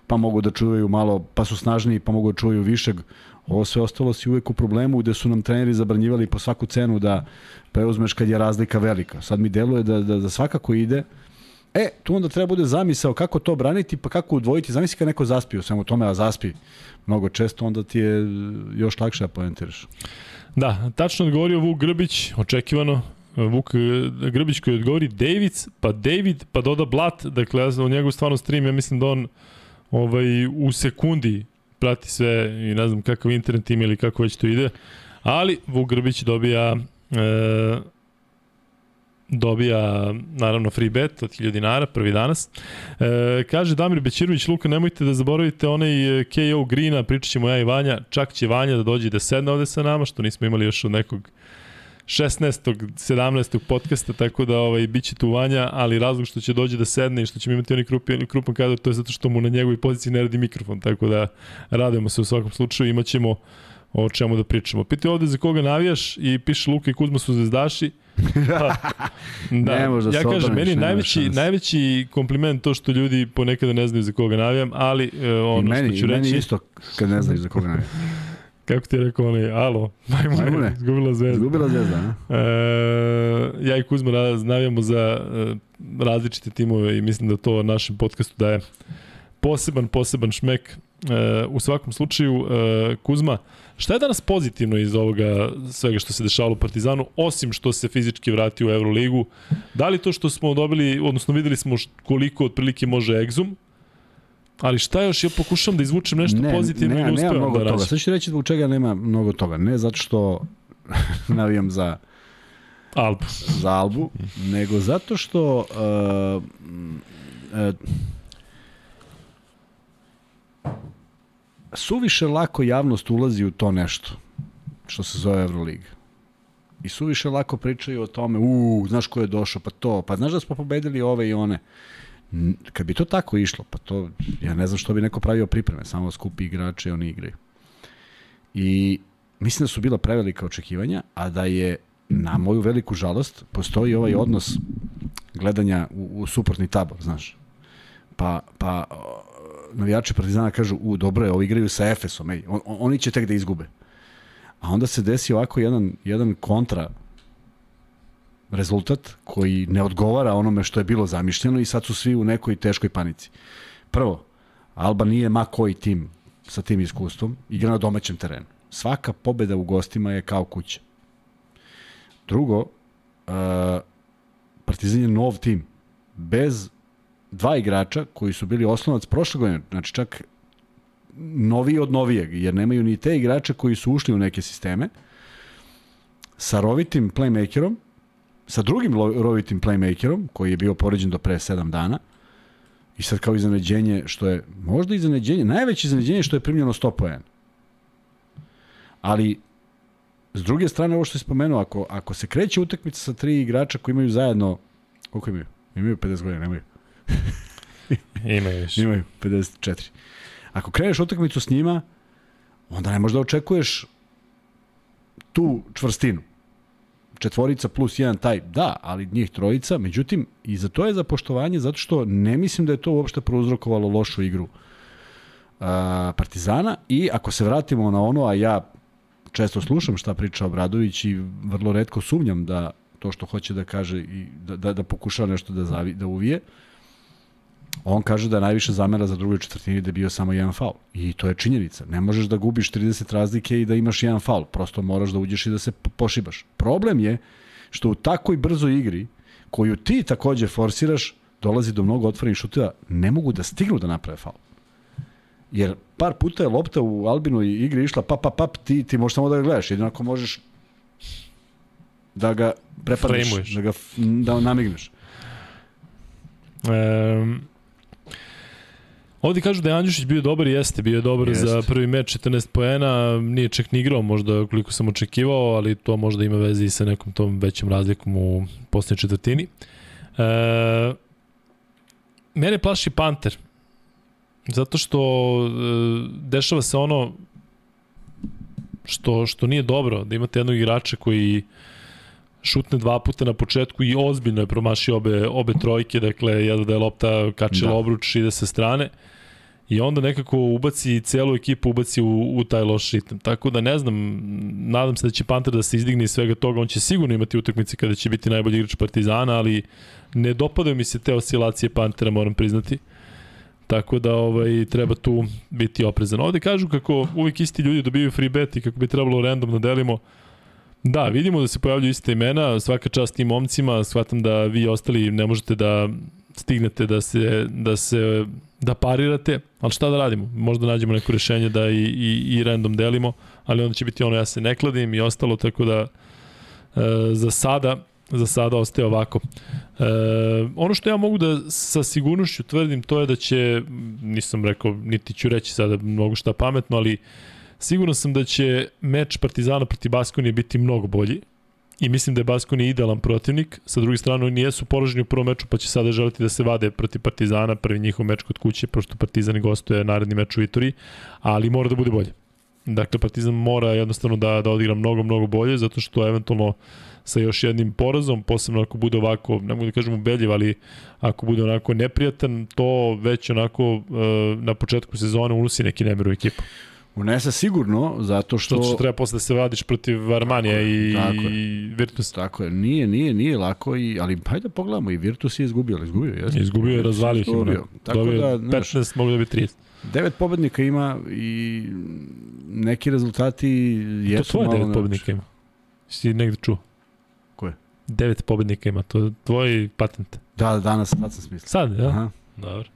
pa mogu da čuvaju malo, pa su snažniji, pa mogu da čuvaju višeg. Ovo sve ostalo si uvek u problemu gde su nam treneri zabranjivali po svaku cenu da preuzmeš kad je razlika velika. Sad mi deluje da, da, da svakako ide, E, tu onda treba bude zamisao kako to braniti, pa kako udvojiti. Zamisli kad neko zaspi u svemu tome, a zaspi mnogo često, onda ti je još lakše da poentiraš. Da, tačno odgovorio Vuk Grbić, očekivano. Vuk Grbić koji odgovori Davids, pa David, pa doda Blat, dakle ja u njegov stvarno stream, ja mislim da on ovaj, u sekundi prati sve i ne znam kakav internet ima ili kako već to ide, ali Vuk Grbić dobija e, dobija naravno free bet od 1000 dinara prvi danas. E, kaže Damir Bećirović, Luka, nemojte da zaboravite onaj e, KO Greena, pričat ćemo ja i Vanja, čak će Vanja da dođe da sedne ovde sa nama, što nismo imali još od nekog 16. 17. podcasta, tako da ovaj, bit će tu Vanja, ali razlog što će dođe da sedne i što ćemo imati onaj krupan, krupan kadar, to je zato što mu na njegovoj poziciji ne radi mikrofon, tako da radimo se u svakom slučaju, imaćemo o čemu da pričamo. Piti ovde za koga navijaš i piše Luka i Kuzma su zvezdaši, da, ne možda ja kažem, meni najveći, najveći kompliment to što ljudi ponekada ne znaju za koga navijam, ali uh, ono meni, što ću reći... meni isto kad ne znaš za koga navijam. Kako ti je rekao onaj, alo, majmune, izgubila zvezda. Izgubila zvezda, a? E, ja i Kuzma navijamo za e, različite timove i mislim da to našem podcastu daje poseban, poseban šmek. E, u svakom slučaju, e, Kuzma, Šta je danas pozitivno iz ovoga svega što se dešavalo u Partizanu, osim što se fizički vrati u Euroligu? Da li to što smo dobili, odnosno videli smo koliko otprilike može Exum, Ali šta još, ja pokušam da izvučem nešto ne, pozitivno ne, i ne uspevam mnogo da toga. Sad ću reći zbog čega nema mnogo toga. Ne zato što navijam za Albu. za Albu, nego zato što uh, uh, suviše lako javnost ulazi u to nešto što se zove Euroliga. i suviše lako pričaju o tome, u, znaš ko je došao, pa to, pa znaš da smo pobedili ove i one. Kad bi to tako išlo, pa to, ja ne znam što bi neko pravio pripreme, samo skupi igrače i oni igraju. I mislim da su bila prevelika očekivanja, a da je na moju veliku žalost postoji ovaj odnos gledanja u, u suprotni tabor, znaš. Pa, pa navijači Partizana kažu, u, dobro je, ovi igraju sa Efesom, ej, on, oni će tek da izgube. A onda se desi ovako jedan, jedan kontra rezultat koji ne odgovara onome što je bilo zamišljeno i sad su svi u nekoj teškoj panici. Prvo, Alba nije ma koji tim sa tim iskustvom, igra na domaćem terenu. Svaka pobeda u gostima je kao kuća. Drugo, uh, Partizan je nov tim. Bez dva igrača koji su bili osnovac prošle godine, znači čak noviji od novijeg, jer nemaju ni te igrače koji su ušli u neke sisteme, sa rovitim playmakerom, sa drugim rovitim playmakerom, koji je bio poređen do pre 7 dana, i sad kao iznenađenje, što je možda iznenađenje, najveće iznenađenje što je primljeno 100 poena. Ali, s druge strane, ovo što je spomenuo, ako, ako se kreće utakmica sa tri igrača koji imaju zajedno, koliko imaju? Imaju 50 godina, nemaju. imaju više. Imaju 54. Ako kreneš utakmicu s njima, onda ne možda očekuješ tu čvrstinu. Četvorica plus jedan taj, da, ali njih trojica, međutim, i za to je za poštovanje, zato što ne mislim da je to uopšte prouzrokovalo lošu igru a, Partizana i ako se vratimo na ono, a ja često slušam šta priča Obradović i vrlo redko sumnjam da to što hoće da kaže i da, da, da pokušava nešto da, zavi, da uvije, uh, On kaže da je najviše zamera za drugoj četvrtini da je bio samo jedan faul. I to je činjenica. Ne možeš da gubiš 30 razlike i da imaš jedan faul. Prosto moraš da uđeš i da se pošibaš. Problem je što u takoj brzoj igri, koju ti takođe forsiraš, dolazi do mnogo otvorenih šuteva, ne mogu da stignu da naprave faul. Jer par puta je lopta u Albinoj igri išla pap, pap, pap, ti, ti možeš samo da ga gledaš. Jedino ako možeš da ga prepadneš, da ga da namigneš. Um, Ovdje kažu da je Andjušić bio dobar jeste, bio je dobar jeste. za prvi meč 14 poena, nije čak ni igrao možda koliko sam očekivao, ali to možda ima veze i sa nekom tom većom razlikom u posljednjoj četvrtini. E, mene plaši Panter, zato što e, dešava se ono što, što nije dobro, da imate jednog igrača koji šutne dva puta na početku i ozbiljno je promašio obe, obe trojke, dakle, jedno da je lopta kačila da. obruč, ide sa strane i onda nekako ubaci celu ekipu ubaci u, u taj loš ritam. Tako da ne znam, nadam se da će Panter da se izdigne iz svega toga, on će sigurno imati utakmice kada će biti najbolji igrač Partizana, ali ne dopadaju mi se te oscilacije Pantera, moram priznati. Tako da ovaj treba tu biti oprezan. Ovde kažu kako uvijek isti ljudi dobijaju free bet i kako bi trebalo random da delimo. Da, vidimo da se pojavljuju iste imena, svaka čast tim momcima, shvatam da vi ostali ne možete da stignete da se, da se da parirate, ali šta da radimo? Možda nađemo neko rešenje da i, i, i random delimo, ali onda će biti ono ja se ne kladim i ostalo, tako da e, za sada za sada ostaje ovako. E, ono što ja mogu da sa sigurnošću tvrdim to je da će, nisam rekao, niti ću reći sada mnogo šta pametno, ali siguran sam da će meč Partizana proti Baskonije biti mnogo bolji i mislim da je Baskoni idealan protivnik. Sa druge strane, oni jesu poraženi u prvom meču, pa će sada želiti da se vade protiv Partizana, prvi njihov meč kod kuće, pošto Partizani gostuje naredni meč u Itori, ali mora da bude bolje. Dakle, Partizan mora jednostavno da, da odigra mnogo, mnogo bolje, zato što eventualno sa još jednim porazom, posebno ako bude ovako, ne mogu da kažem ubedljiv, ali ako bude onako neprijatan, to već onako uh, na početku sezone unosi neki nemir u ekipu. Unese sigurno, zato što... Što treba posle da se vadiš protiv Armanija i, tako i Virtus. Tako je, nije, nije, nije lako, i, ali hajde da pogledamo, i Virtus je izgubio, ali izgubio, jesno? Izgubio je, razvalio ih. Izgubio. Tako Dobio da, 15, mogu da bi 30. Devet pobednika ima i neki rezultati jesu to tvoje devet pobednika ima. Si negde čuo? Koje? Devet pobednika ima, to je tvoj patent. Da, danas, sad sam smislio. Sad, ja? Aha. Dobro.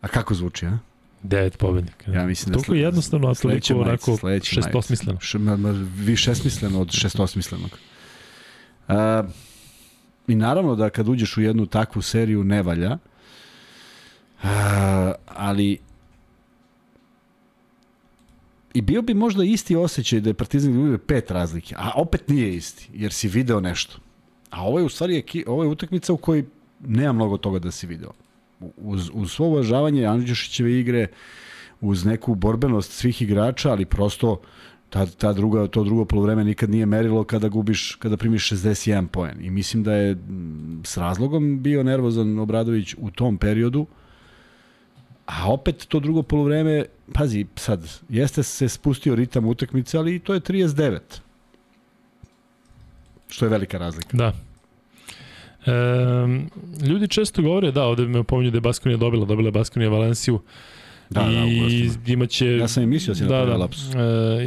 A kako zvuči, a? Devet pobednika. Ja mislim da Toliko jednostavno, a toliko onako šestosmisleno. Š, vi šestmisleno od šestosmislenog. Uh, I naravno da kad uđeš u jednu takvu seriju ne valja, uh, ali I bio bi možda isti osjećaj da je Partizan izgubio pet razlike, a opet nije isti, jer si video nešto. A ovo je u stvari ovo je utakmica u kojoj nema mnogo toga da si video. Uz, uz svo uvažavanje Andjušićeve igre, uz neku borbenost svih igrača, ali prosto ta, ta druga, to drugo polovreme nikad nije merilo kada gubiš, kada primiš 61 poen. I mislim da je s razlogom bio nervozan Obradović u tom periodu, a opet to drugo polovreme, pazi, sad, jeste se spustio ritam utakmice, ali to je 39. Što je velika razlika. Da. E, ljudi često govore, da, ovde me pominju da je Baskonija dobila, dobila je Baskonija Valenciju. Da, da I da, imaće... Ja sam i mislio da si da, da, lapsus. E,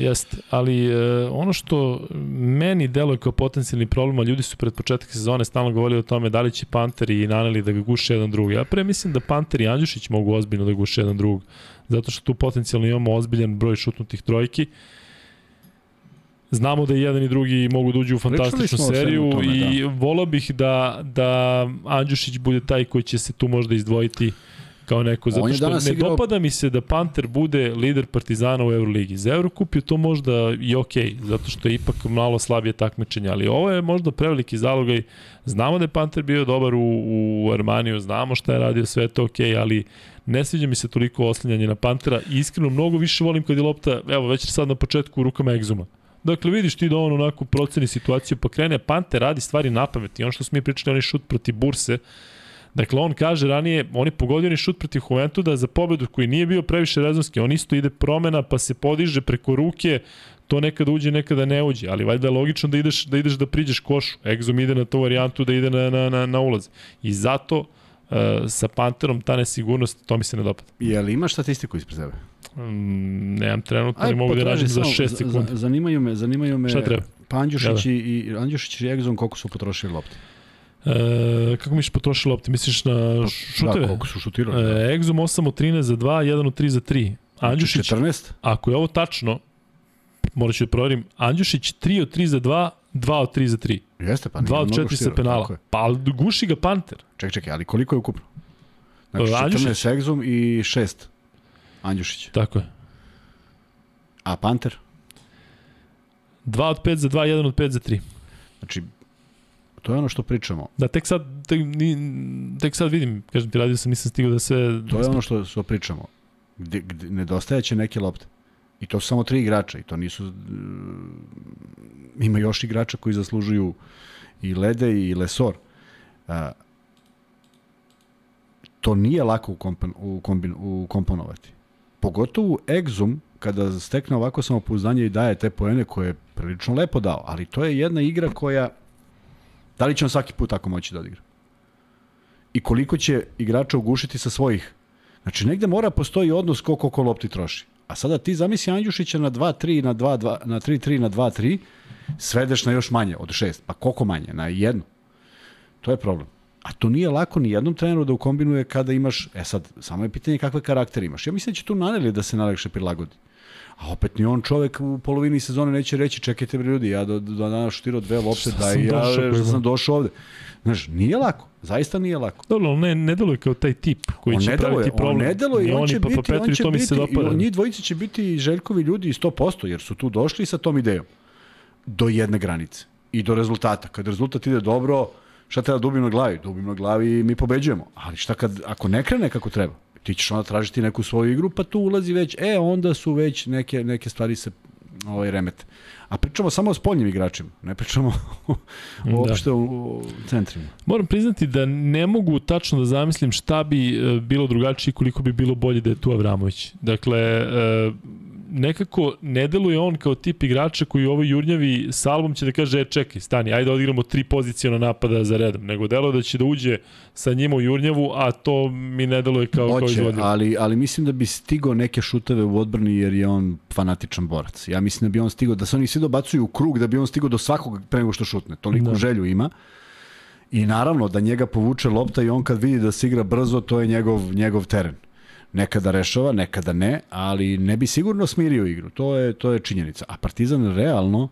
jest, ali e, ono što meni deluje kao potencijalni problem, a ljudi su pred početak sezone stalno govorili o tome da li će Panter i Naneli da ga guše jedan drug. Ja pre mislim da Panter i Andjušić mogu ozbiljno da guše jedan drug, zato što tu potencijalno imamo ozbiljan broj šutnutih trojki. Znamo da i jedan i drugi mogu da uđu u fantastičnu seriju tome, i da. volao bih da, da Andjušić bude taj koji će se tu možda izdvojiti kao neko, zato što ne igrao... dopada mi se da Panter bude lider Partizana u Euroligi. Za Eurokup je to možda i okej, okay, zato što je ipak malo slabije takmičenje, ali ovo je možda preveliki zalogaj. Znamo da je Panter bio dobar u, u Armaniju, znamo šta je radio, sve to okej, okay, ali ne sviđa mi se toliko oslanjanje na Pantera i iskreno mnogo više volim kad je lopta, evo već sad na početku u rukama Egzuma. Dakle, vidiš ti da on onako proceni situaciju, pa krene, Panter radi stvari na pamet i ono što smo mi pričali, onaj šut protiv Burse, Dakle, on kaže ranije, on je pogodio ni šut protiv Juventuda za pobedu koji nije bio previše rezonski. On isto ide promena pa se podiže preko ruke, to nekada uđe, nekada ne uđe, ali valjda je logično da ideš da ideš da priđeš košu. Exum ide na tu varijantu da ide na, na, na, na ulaz. I zato sa Panterom ta nesigurnost, to mi se ne dopada. Je li imaš statistiku ispred sebe? Mm, nemam trenutno, ali mogu da ražem za 6 sekundi. Zanimaju me, zanimaju me Šta treba? Pa Andjušić, da, da. i, Andjušić i Egzon koliko su potrošili lopte? E, kako misliš potrošili lopte? Misliš na pa, šuteve? Da, koliko su šutirali. Da. E, Exum 8 od 13 za 2, 1 od 3 za 3. Andjušić, 14? Ako je ovo tačno, morat ću da proverim, Andjušić 3 od 3 za 2, 2 od 3 za 3. Jeste, pa 2 od 4 sa penala. Pa guši ga Panter. Ček, čekaj, ali koliko je ukupno? Znači, 14 Exum i 6 Andjušić. Tako je. A Panter? 2 od 5 za 2, 1 od 5 za 3. Znači, To je ono što pričamo. Da, tek sad, tek, ni, tek sad vidim, kažem ti, radio sam, nisam stigao da sve... To je ono što, što pričamo. Gde, gde nedostajaće neke lopte. I to su samo tri igrača i to nisu... Uh, ima još igrača koji zaslužuju i Lede i Lesor. Uh, to nije lako u, kompon, u, kombin, u komponovati. Pogotovo Exum, kada stekne ovako samopouzdanje i daje te poene koje je prilično lepo dao, ali to je jedna igra koja Da li će on svaki put tako moći da odigra? I koliko će igrača ugušiti sa svojih? Znači, negde mora postoji odnos koliko ko lopti troši. A sada ti zamisli Andjušića na 2-3, na 2-2, na 3-3, na 2-3, svedeš na još manje od 6. Pa koliko manje? Na jednu. To je problem. A to nije lako ni jednom treneru da ukombinuje kada imaš, e sad, samo je pitanje kakve karaktere imaš. Ja mislim da će tu naneli da se najlekše prilagodi. A opet ni on čovek u polovini sezone neće reći čekajte bre ljudi, ja do, do dana šutirao dve lopte, da i ja što sam došao ovde. Znaš, nije lako, zaista nije lako. Dobro, ne, ne deluje kao taj tip koji on će praviti problem. On ne deluje, on će biti, on će biti, on njih dvojice će biti Željkovi ljudi 100%, jer su tu došli sa tom idejom. Do jedne granice. I do rezultata. Kad rezultat ide dobro, šta treba da na glavi? Dubim na glavi i mi pobeđujemo. Ali šta kad, ako ne krene kako treba? ti ćeš onda tražiti neku svoju igru, pa tu ulazi već, e, onda su već neke, neke stvari se ovaj, remete. A pričamo samo o spoljnim igračima, ne pričamo uopšte da. o, centrima. Moram priznati da ne mogu tačno da zamislim šta bi e, bilo drugačije koliko bi bilo bolje da je tu Avramović. Dakle, e, nekako ne deluje on kao tip igrača koji u ovoj jurnjavi s albom će da kaže, e, čekaj, stani, ajde odigramo tri pozicije na napada za redom, nego deluje da će da uđe sa njima u jurnjavu, a to mi ne deluje kao, Oće, kao izvodljivo. Ali, ali mislim da bi stigo neke šuteve u odbrani jer je on fanatičan borac. Ja mislim da bi on stigao, da se oni svi dobacuju u krug, da bi on stigao do svakog pre nego što šutne. Toliko da. želju ima. I naravno da njega povuče lopta i on kad vidi da se igra brzo, to je njegov, njegov teren. Nekada rešava, nekada ne, ali ne bi sigurno smirio igru. To je, to je činjenica. A Partizan realno,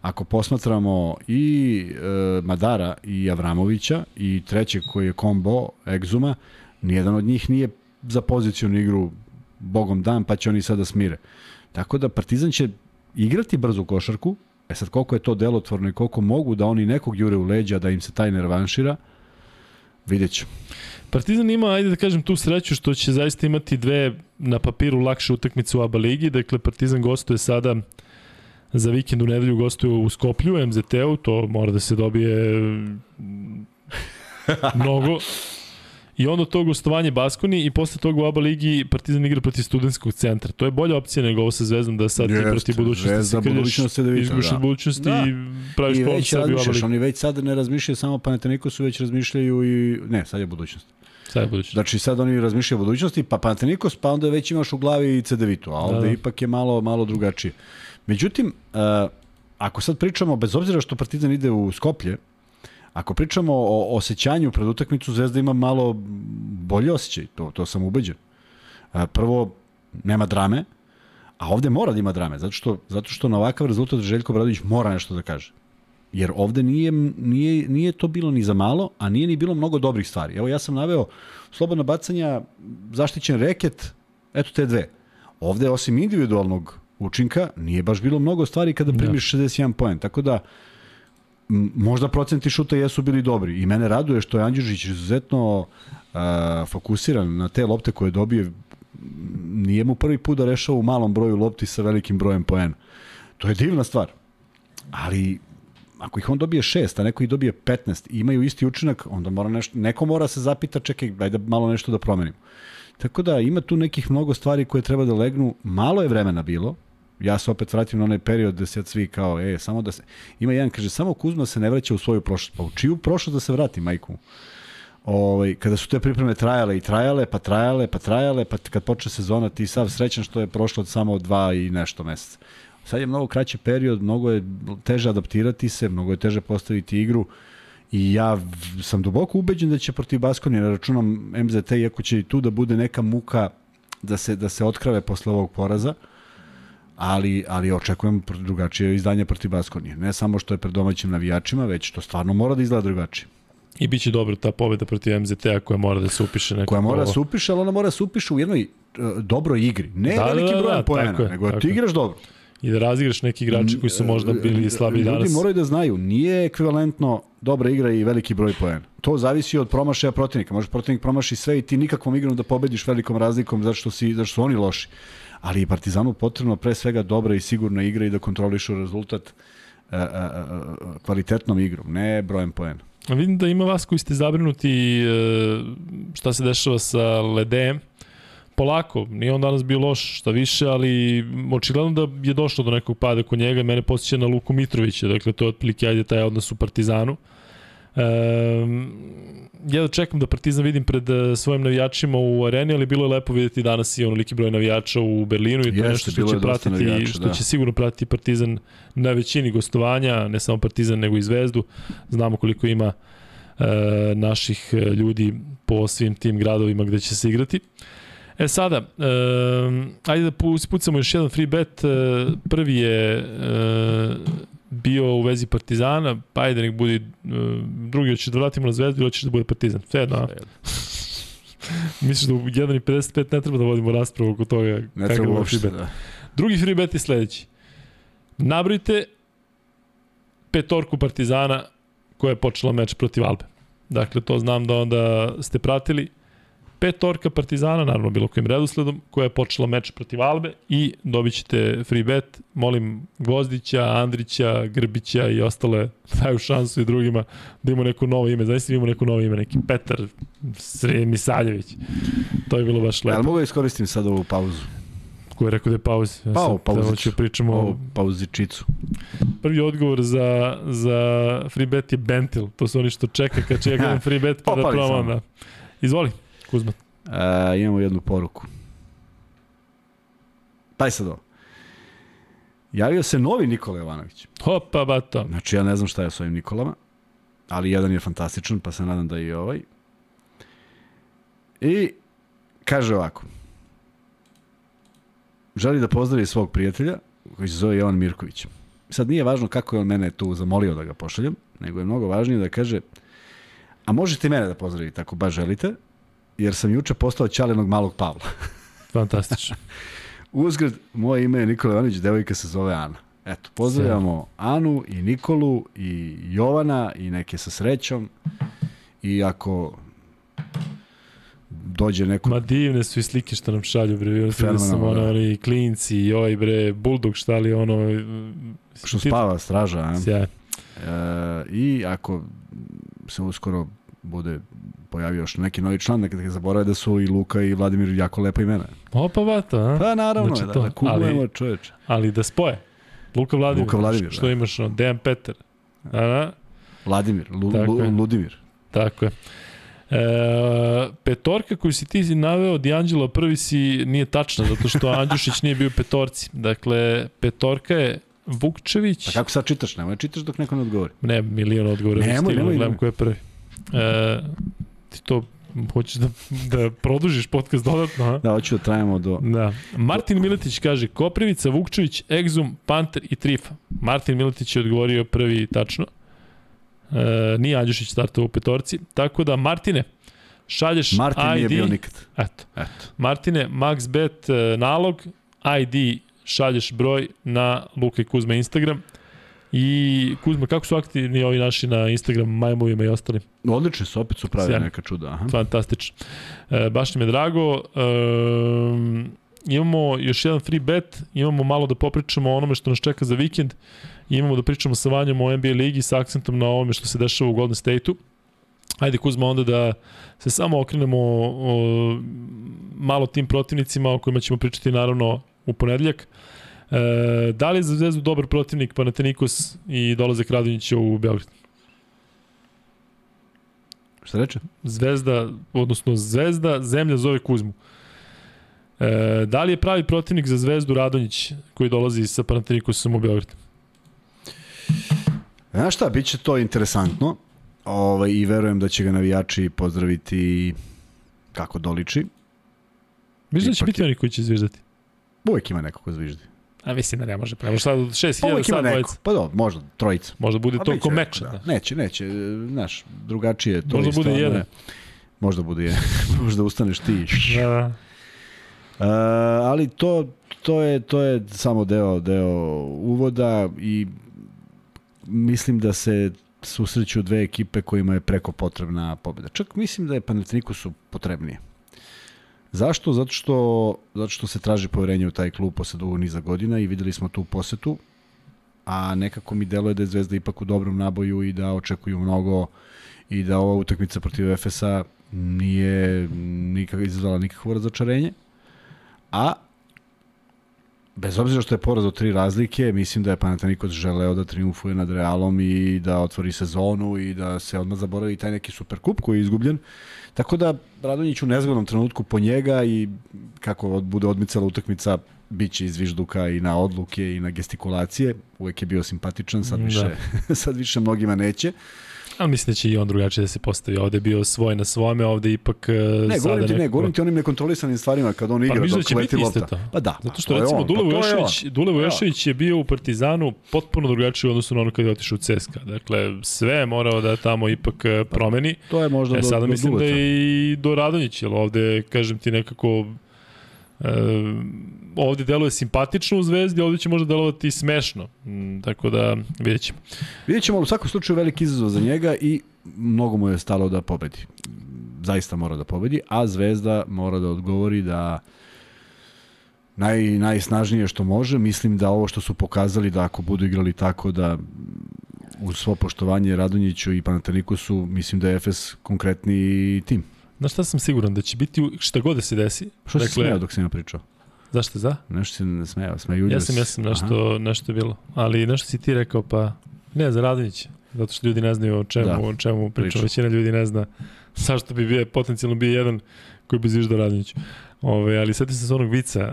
ako posmatramo i e, Madara i Avramovića i trećeg koji je kombo Egzuma, nijedan od njih nije za pozicijonu igru bogom dan, pa će oni sada smire. Tako da Partizan će igrati brzu košarku, e sad koliko je to delotvorno i koliko mogu da oni nekog jure u leđa da im se taj ne revanšira, vidjet ću. Partizan ima, ajde da kažem, tu sreću što će zaista imati dve na papiru lakše utakmice u ABA ligi. Dakle, Partizan gostuje sada za vikend u nedelju gostuje u Skoplju, MZT-u, to mora da se dobije mnogo. I onda to gostovanje Baskoni i posle toga u ABA ligi Partizan igra protiv studentskog centra. To je bolja opcija nego ovo sa Zvezdom da sad Jest, ti protiv budućnosti Zvezda, budućnost se da vidite, izgušiš da. budućnosti Da. i praviš I već sebi u ABA razmišljaš, ligi. oni već sad ne razmišljaju samo Panathinaikosu, već razmišljaju i... Ne, sad je budućnost. Sad je budućnost. Znači sad oni razmišljaju o budućnosti, pa Panathinaikos, pa onda već imaš u glavi i CDVitu, a ovde Da, da. ipak je malo, malo drugačije. Međutim, uh, ako sad pričamo, bez obzira što Partizan ide u Skoplje, ako pričamo o osjećanju pred utakmicu, Zvezda ima malo bolje osjećaj, to, to sam ubeđen. Uh, prvo, nema drame, a ovde mora da ima drame, zato što, zato što na ovakav rezultat Željko Bradović mora nešto da kaže. Jer ovde nije, nije, nije to bilo ni za malo, a nije ni bilo mnogo dobrih stvari. Evo ja sam naveo slobodna bacanja, zaštićen reket, eto te dve. Ovde osim individualnog učinka nije baš bilo mnogo stvari kada primiš 61 poen. Tako da m, možda procenti šuta jesu bili dobri i mene raduje što je Andjužić izuzetno a, fokusiran na te lopte koje dobije nije mu prvi put da rešava u malom broju lopti sa velikim brojem poena. To je divna stvar. Ali ako ih on dobije 6, a neko ih dobije 15 i imaju isti učinak, onda mora nešto, neko mora se zapita, čekaj, ajde malo nešto da promenimo. Tako da ima tu nekih mnogo stvari koje treba da legnu. Malo je vremena bilo. Ja se opet vratim na onaj period gde sad svi kao, e, samo da se... Ima jedan, kaže, samo Kuzma se ne vraća u svoju prošlost. Pa u čiju prošlost da se vrati, majku? Ovaj, kada su te pripreme trajale i trajale, pa trajale, pa trajale, pa kad počne sezona ti sav srećan što je prošlo od samo dva i nešto meseca. Sad je mnogo kraći period, mnogo je teže adaptirati se, mnogo je teže postaviti igru i ja sam duboko ubeđen da će protiv Baskonije, ne računam MZT, iako će i tu da bude neka muka da se, da se otkrave posle ovog poraza, ali, ali očekujem drugačije izdanje protiv Baskonije. Ne samo što je pred domaćim navijačima, već to stvarno mora da izgleda drugačije. I bit će dobro ta pobeda protiv MZT-a koja mora da se upiše nekako. Koja mora da se upiše, ali ona mora da se upiše u jednoj uh, dobroj igri. Ne Da, da, da, veliki da, broj da, poena, tako je, nego da tako ti igraš dobro. I da razigraš neki igrači koji su možda bili slabi Ljudi danas. moraju da znaju, nije ekvivalentno dobra igra i veliki broj poena. To zavisi od promašaja protivnika. Može protivnik promaši sve i ti nikakvom igrom da pobediš velikom razlikom zato što, si, zato što su oni loši. Ali je Partizanu potrebno pre svega dobra i sigurna igra i da kontrolišu rezultat a, a, a, kvalitetnom igrom, ne brojem poena. Vidim da ima vas koji ste zabrinuti e, šta se dešava sa Ledem. Polako, nije on danas bio loš, šta više, ali očigledno da je došlo do nekog pada kod njega. Mene posjeća na Luku Mitrovića, dakle to je otprilike ajde taj odnos u Partizanu. E, ja čekam da Partizan vidim pred e, svojim navijačima u areni, ali bilo je lepo videti danas i onoliki broj navijača u Berlinu i to je Jeste, nešto što će pratiti, navijača, što da. će sigurno pratiti Partizan na većini gostovanja, ne samo Partizan nego i Zvezdu. Znamo koliko ima e, naših e, ljudi po svim tim gradovima gde će se igrati. E sada, e, ajde da pu- ispucamo još jedan free bet. E, prvi je e, bio u vezi Partizana, pa ajde nek bude e, drugi, hoćeš da vratimo na Zvezdu ili hoćeš da bude Partizan? Sve jedno, a? Misliš da u 1.55 ne treba da vodimo raspravu oko toga Ne kakav uopšte. free bet? Da. Drugi free bet je sledeći. Nabrojite petorku Partizana koja je počela meč protiv Albe. Dakle, to znam da onda ste pratili. Petorka Partizana, naravno bilo kojim redosledom, koja je počela meč protiv Albe i dobit ćete free bet. Molim Gvozdića, Andrića, Grbića i ostale daju šansu i drugima da imamo neko novo ime. Znači imamo neko novo ime, neki Petar Misaljević. To je bilo baš Ja, lepo. ali mogu da iskoristim sad ovu pauzu? Ko je rekao da je pauz? Ja Pa, sad o pauziću. hoću pričamo o pauzičicu. Prvi odgovor za, za free bet je Bentil. To su oni što čeka kad ja gledam free bet pa da Popali probam. samo. Da. Izvoli, Kuzma. A, imamo jednu poruku. Taj sad ovo. Javio se novi Nikola Jovanović. Hopa, bato. Znači, ja ne znam šta je s ovim Nikolama, ali jedan je fantastičan, pa se nadam da je i ovaj. I kaže ovako. Želi da pozdravi svog prijatelja, koji se zove Jovan Mirković. Sad nije važno kako je on mene tu zamolio da ga pošaljem, nego je mnogo važnije da kaže a možete i mene da pozdravite ako baš želite, jer sam juče postao ćalenog malog Pavla. Fantastično. Uzgred, moje ime je Nikola Ivanović, devojka se zove Ana. Eto, pozdravljamo Anu i Nikolu i Jovana i neke sa srećom. I ako dođe neko... Ma divne su i slike što nam šalju, bre. Vidio sam Fenomenalno, ono, da. oni klinci i ovaj, bre, bulldog, šta li ono... Što ti- spava straža, a? Sjaj. E, I ako se uskoro bude pojavio još neki novi član, neka ne zaborave da su i Luka i Vladimir jako lepa imena. Opa, vata, a? Pa naravno, Znači da, to, da kuglujemo ali- čoveče. Ali da spoje. Luka Vladimir. Luka Vladimir, Što da. imaš, ono, Dejan Petar. A, da? Vladimir, Lu, Tako Lu, je. Ludimir. Tako je. E, petorka koju si ti naveo, D'Angelo prvi si, nije tačna, zato što Andjušić nije bio petorci. Dakle, petorka je Vukčević, Pa kako sad čitaš? Nemoj čitaš dok neko ne odgovori. ne, milion odgovora, Nemoj, nemoj, gledam nemoj. ko je prvi. E, ti to hoćeš da, da produžiš podcast dodatno, a? Da, hoću da trajamo do... Da. Martin Miletić kaže Koprivica, Vukčević, Egzum, Panter i Trifa. Martin Miletić je odgovorio prvi tačno. E, nije Andjušić startao u petorci. Tako da, Martine, šalješ Martin ID. nije bio nikad. Eto. Eto. Martine, MaxBet e, nalog, ID, šalješ broj na Luka i Kuzma Instagram. I Kuzma, kako su aktivni ovi naši na Instagram, majmovima i ostalim? Odlični su, opet su pravili Sjajno. neka čuda. Aha. Fantastično. E, baš mi je drago. E, imamo još jedan free bet, imamo malo da popričamo o onome što nas čeka za vikend, imamo da pričamo sa Vanjom o NBA ligi sa akcentom na ovome što se dešava u Golden State-u. Ajde Kuzma onda da se samo okrenemo o, malo tim protivnicima o kojima ćemo pričati naravno u ponedeljak. E, da li je za Zvezdu dobar protivnik Panathinaikos i dolazak Radonjića u Beograd? Šta reče? Zvezda, odnosno Zvezda, zemlja zove Kuzmu. E, da li je pravi protivnik za Zvezdu Radonjić koji dolazi sa Panathinaikosom u Beograd? Znaš šta, bit će to interesantno ovaj, i verujem da će ga navijači pozdraviti kako doliči. Mislim da će biti oni koji će zviždati. Uvijek ima neko ko zviždi. A mislim da ne može. Prema šta od 6000 Pa uvijek ima sad dvojica. Pa dobro, možda, trojica. Možda bude to biće ko neko, meč. Da. Neće, neće, znaš, drugačije je to. Možda bude jedan. Možda bude jedan. možda ustaneš ti. Da, da. Uh, ali to, to, je, to je samo deo, deo uvoda i mislim da se susreću dve ekipe kojima je preko potrebna pobjeda. Čak mislim da je Panathinaikosu potrebnije. Zašto? Zato što, zato što se traži poverenje u taj klub posle dugog niza godina i videli smo tu posetu, a nekako mi deluje da je Zvezda ipak u dobrom naboju i da očekuju mnogo i da ova utakmica protiv Efesa nije nikak, izazvala nikakvo razočarenje. A bez obzira što je poraz od tri razlike, mislim da je Panathinaikos želeo da triumfuje nad Realom i da otvori sezonu i da se odmah zaboravi taj neki superkup koji je izgubljen. Tako da Radonjić u nezgodnom trenutku po njega i kako od- bude odmicala utakmica biće iz vižduka i na odluke i na gestikulacije. Uvek je bio simpatičan, sad Da. više, sad više mnogima neće. Ali mislim da će i on drugačije da se postavi. Ovde je bio svoj na svome, ovde ipak e, Ne, sada govorim ti, ne, nekako- govorim ti onim nekontrolisanim stvarima kad on igra Pa mislim da dok će leti lopta. to. Pa da, Zato što pa recimo on, Dule pa to je Vujošević, on. Dule Vujošević je bio u Partizanu potpuno drugačiji u odnosu na ono kada je otišao u CSKA. Dakle, sve je morao da tamo ipak e, promeni. To je možda E, do, sada do mislim da Duleta. je i do Radonjić, jer ovde, kažem ti, nekako e, ovde deluje simpatično u Zvezdi, ovde će možda delovati smešno. Mm, tako da, vidjet ćemo. Vidjet ćemo, ali u svakom slučaju veliki izazov za njega i mnogo mu je stalo da pobedi. Zaista mora da pobedi, a Zvezda mora da odgovori da naj, najsnažnije što može. Mislim da ovo što su pokazali da ako budu igrali tako da uz svo poštovanje Radonjiću i Panatanikusu, mislim da je Efes konkretni tim. Znaš šta sam siguran? Da će biti šta god da se desi. Što dakle, se smeo dok sam ja pričao? Zašto za? Nešto se ne smeo, smejuljio Ja sam, ja sam, nešto, nešto je bilo. Ali nešto si ti rekao, pa ne, za Radonjića. Zato što ljudi ne znaju o čemu, Da, o čemu pričam. Većina ljudi ne zna zašto bi bio, potencijalno bio jedan koji bi zviždao Radonjiću. Ove, ali sad se s onog vica,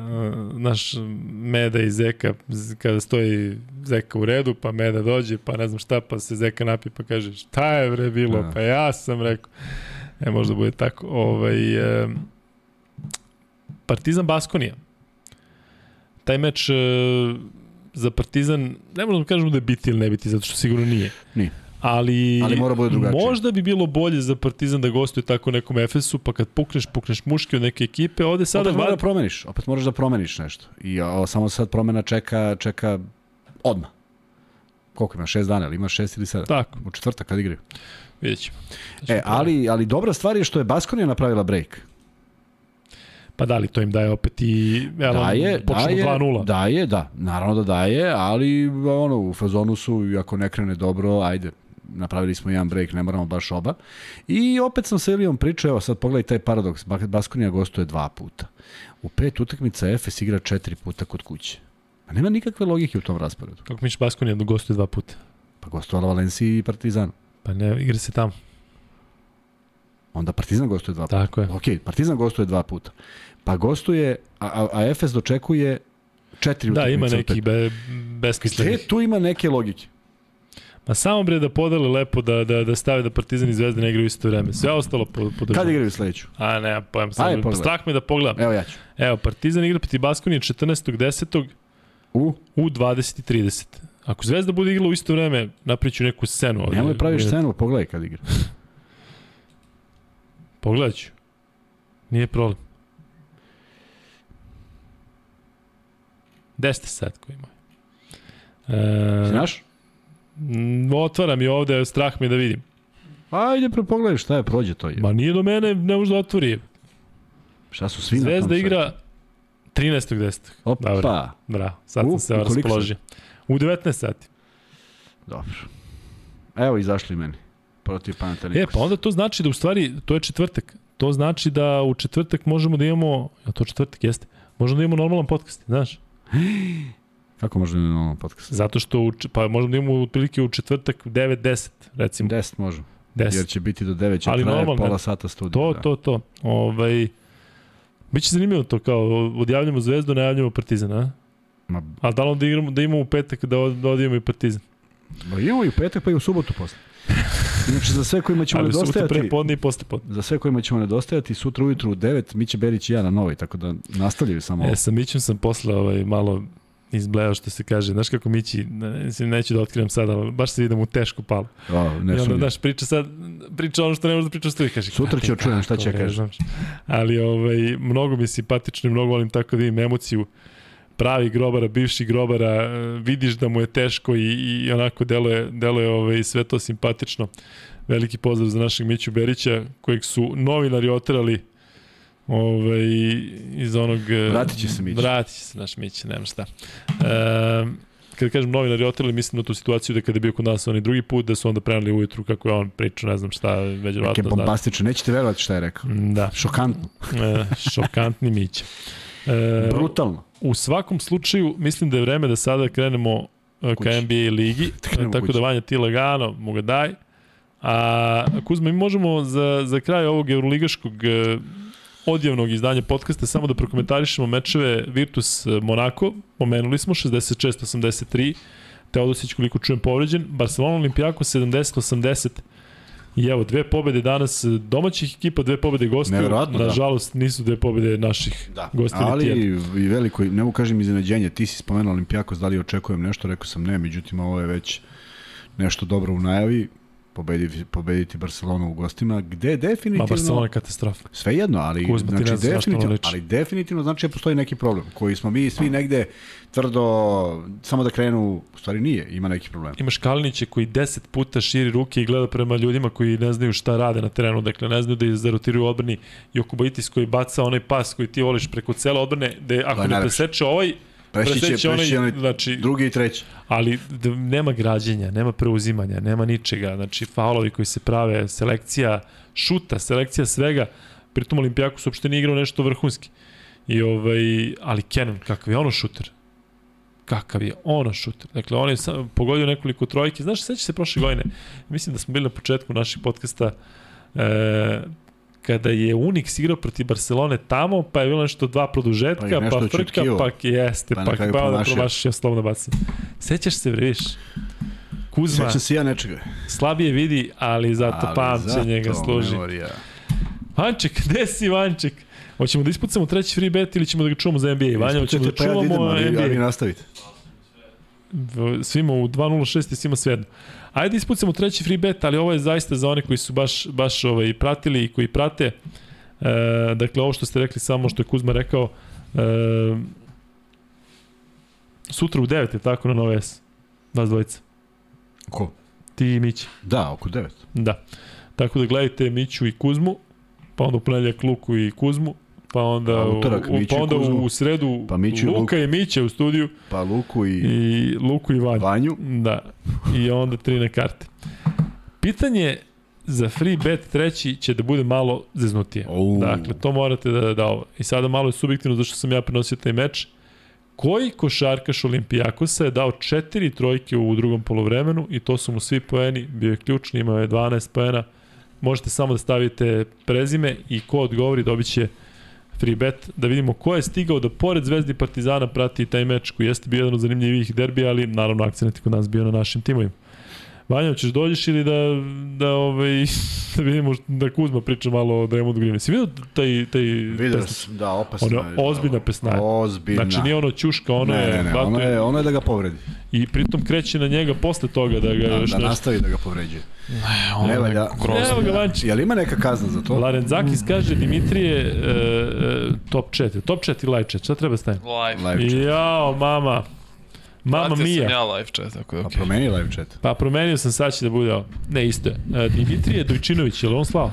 naš Meda i Zeka, kada stoji Zeka u redu, pa Meda dođe, pa ne znam šta, pa se Zeka napi, pa kaže šta je bre bilo, Da. pa ja sam rekao. E, možda bude tako. Ovaj, e, Partizan Baskonija. Taj meč e, za Partizan, ne možemo da kažemo da je biti ili ne biti, zato što sigurno nije. Nije. ali, Ali mora bude drugačije. možda bi bilo bolje za Partizan da gostuje tako nekom Efesu, pa kad pukneš, pukneš muški od neke ekipe, ovde sada opet moraš da promeniš, opet moraš da promeniš nešto. I o, samo sad promena čeka, čeka odmah. Koliko ima? Šest dana, ili ima šest ili sedam? Tako, U četvrtak kad igraju. Vidjet ćemo. E, ali, ali dobra stvar je što je Baskonija napravila break. Pa da li to im daje opet i evo, Daje, počnu daje, 2-0. daje, da, naravno da daje, ali ono, u fazonu su, ako ne krene dobro, ajde, napravili smo jedan break, ne moramo baš oba. I opet sam sa Elijom pričao, evo sad pogledaj taj paradoks, Baskonija gostuje dva puta. U pet utakmica Efes igra četiri puta kod kuće. Pa nema nikakve logike u tom rasporedu. Kako miš Baskonija gostuje dva puta? Pa gostovala Valenciji i Partizan. Pa ne, igra se tamo. Onda Partizan gostuje dva puta. Tako je. Ok, Partizan gostuje dva puta. Pa gostuje, a, a, a Efes dočekuje četiri Da, utakmice. ima od neki be, Gde besmislenih. tu ima neke logike? Ma samo bre da podele lepo da, da, da stave da Partizan i Zvezda ne igraju isto vreme. Sve ostalo po, Kad podržava. igraju sledeću? A ne, pojem Ajde, sad. pogledaj. Strah me da pogledam. Evo ja ću. Evo, Partizan igra protiv Baskonije 14.10. U? u 20.30. Ako Zvezda bude igrala u isto vreme, napriću neku scenu ovde. Nemoj praviš scenu, pogledaj kad igra. Pogledat ću. Nije problem. 10 sat koji ima. E, Znaš? otvaram je ovde, strah me da vidim. Ajde, pre pogledaj šta je, prođe to je. Ma nije do mene, ne može da otvori. Šta su svi na tom Zvezda igra 13.10. Opa, Dobro. Bravo, sad sam se raspoložio. U 19 sati. dobro. Evo izašli meni. Protiv Panathinaikos. E, pa onda to znači da u stvari, to je četvrtak. To znači da u četvrtak možemo da imamo, a to četvrtak jeste, možemo da imamo normalan podcast, znaš? Kako možemo da imamo podcast? Zato što, u, pa možemo da imamo otprilike u četvrtak 9-10, recimo. 10 možemo. 10. Jer će biti do 9, će Ali traje normalno, pola sata studija. To, da. to, to. Ovaj, Biće zanimljivo to kao odjavljamo Zvezdu, najavljamo Partizan, a? Ma, A da li onda igramo, da imamo u petak da, da odijemo i Partizan? ba, imamo i u petak pa i u subotu posle. Inače, za sve kojima ćemo Ali nedostajati... pre podne i posle podne. Za sve kojima ćemo nedostajati, sutra ujutru u 9, Miće Berić i ja na novoj, tako da nastavljaju samo ovo. E, sa Mićem sam posle ovaj, malo izbleo što se kaže. Znaš kako Mići, ne, neću da otkrivam sada, ali baš se idem u tešku palu. I ne onda, sumnjam. znaš, priča sad, priča ono što ne može da priča studiju. Kaže, Sutra ću "Kako, čujem šta će kaže." Ali ovaj, mnogo mi je simpatično i mnogo volim tako da imam emociju pravi grobara, bivši grobara, e, vidiš da mu je teško i, i onako deluje, deluje ovaj, sve to simpatično. Veliki pozdrav za našeg Miću Berića, kojeg su novinari oterali ovaj, iz onog... e, Vratit će se Mića. Vratit će se naš Mića, nema šta. E, kada kažem novinari oterali, mislim na tu situaciju da kada je bio kod nas onaj drugi put, da su onda prenali ujutru kako je on pričao, ne znam šta, već Neke vjerovatno zna. bombastične, nećete verovati šta je rekao. Da, Šokantno, e, šokantni Mića. E, brutalno. U svakom slučaju, mislim da je vreme da sada krenemo e, ka Kući. NBA ligi, krenemo tako kući. da Vanja ti lagano, mu ga daj. A Kuzma, mi možemo za, za kraj ovog euroligaškog e, odjevnog izdanja podcasta samo da prokomentarišemo mečeve Virtus Monako, pomenuli smo 66-83, Teodosić koliko čujem povređen, Barcelona Olimpijako 70-80 I evo, dve pobede danas e, domaćih ekipa, dve pobede gostiju. Neverovatno, da. Nažalost, nisu dve pobede naših Da. gostiju. Ali i veliko, ne mogu kažem iznenađenje, ti si spomenuo Olimpijakos, da li očekujem nešto, rekao sam ne, međutim ovo je već nešto dobro u najavi, pobediti, pobediti Barcelonu u gostima, gde definitivno... Ma Barcelona je katastrofa. Sve jedno, ali, Kuzma, ne znači, definitivno, ali definitivno znači da postoji neki problem koji smo mi svi negde tvrdo, samo da krenu, u stvari nije, ima neki problem. Imaš Kalinića koji 10 puta širi ruke i gleda prema ljudima koji ne znaju šta rade na terenu, dakle ne znaju da zarotiraju odbrani. Jokubaitis koji baca onaj pas koji ti voliš preko cele odbrane, da ako je ne preseče ovaj, Će, preći će onaj, onaj znači, drugi i treći. ali nema građenja, nema preuzimanja, nema ničega, znači faulovi koji se prave, selekcija šuta, selekcija svega, pritom Olimpijakos uopšte nije igrao nešto vrhunski. I ovaj, ali Kenan, kakav je ono šuter? Kakav je ono šuter? Dakle, on je sam, pogodio nekoliko trojke. Znaš, seća se prošle godine, mislim da smo bili na početku naših podcasta, e, kada je Unix igrao protiv Barcelone tamo, pa je bilo nešto dva Pa produžetka, pa, nešto pa frka, pa jeste, Pa pa, pa pa da promašio. slobodno bacanje. Sećaš se, vriš? Kuzma, Sećam se ja nečega. slabije vidi, ali zato Ali pamćenje ga zato služi. memorija. Vanček, gde si Vanček? Hoćemo da ispucamo treći free bet ili ćemo da ga čuvamo za NBA? Vanja, hoćemo da Ispucajte, pa ja čuvamo idem, ali, NBA. ali nastavite. Svima u 2.06 i svima svejedno. Ajde ispucamo treći free bet, ali ovo je zaista za one koji su baš, baš ovaj, pratili i koji prate. E, dakle, ovo što ste rekli samo što je Kuzma rekao, e, sutra u 9 je tako na Nova S. Vas dvojica. Ko? Ti i Mići. Da, oko 9. Da. Tako da gledajte Miću i Kuzmu, pa onda u ponedljak Luku i Kuzmu, pa onda, A utorak, u, pa onda Kuzmu. u sredu Pa Miću Luka i Mića u studiju Pa Luku i, i Luku i Vanju. Vanju. Da. I onda tri na karte. Pitanje za free bet treći će da bude malo zeznutije. Ou. Dakle, to morate da, da ovo. I sada malo je subjektivno zašto sam ja prenosio taj meč. Koji košarkaš Olimpijakosa je dao četiri trojke u drugom polovremenu i to su mu svi poeni, bio je ključni, imao je 12 poena. Možete samo da stavite prezime i ko odgovori dobit će free bet, da vidimo ko je stigao da pored Zvezdi Partizana prati taj meč koji jeste bio jedan od zanimljivih derbija, ali naravno akcent kod nas bio na našim timovima. Vanja, ćeš dođeš ili da, da, ovaj, da vidimo da Kuzma priča malo o Draymondu Greenu? Si vidio taj, taj Vidio sam, da, opasno Ono, je. ozbiljna pesnaja. Ozbiljna. Znači nije ono ćuška, ono ne, je, ne, ne, ono je, ono je da ga povredi. i pritom kreće na njega posle toga da ga Da, još da nešto. nastavi da ga povređuje. Ono Ne je valja. grozno. Evo ga Vanči. Jel ima neka kazna za to? Larenzakis kaže Dimitrije e, e, top 4. Top 4 i live chat. Šta treba staviti? Live. Live chat. Jao, mama. Mama mia. sam ja live chat, tako da Pa okej. promeni live chat. Pa promenio sam sad će da bude ovo. Ne, isto je. E, Dimitrije Dojčinović, je li on slao?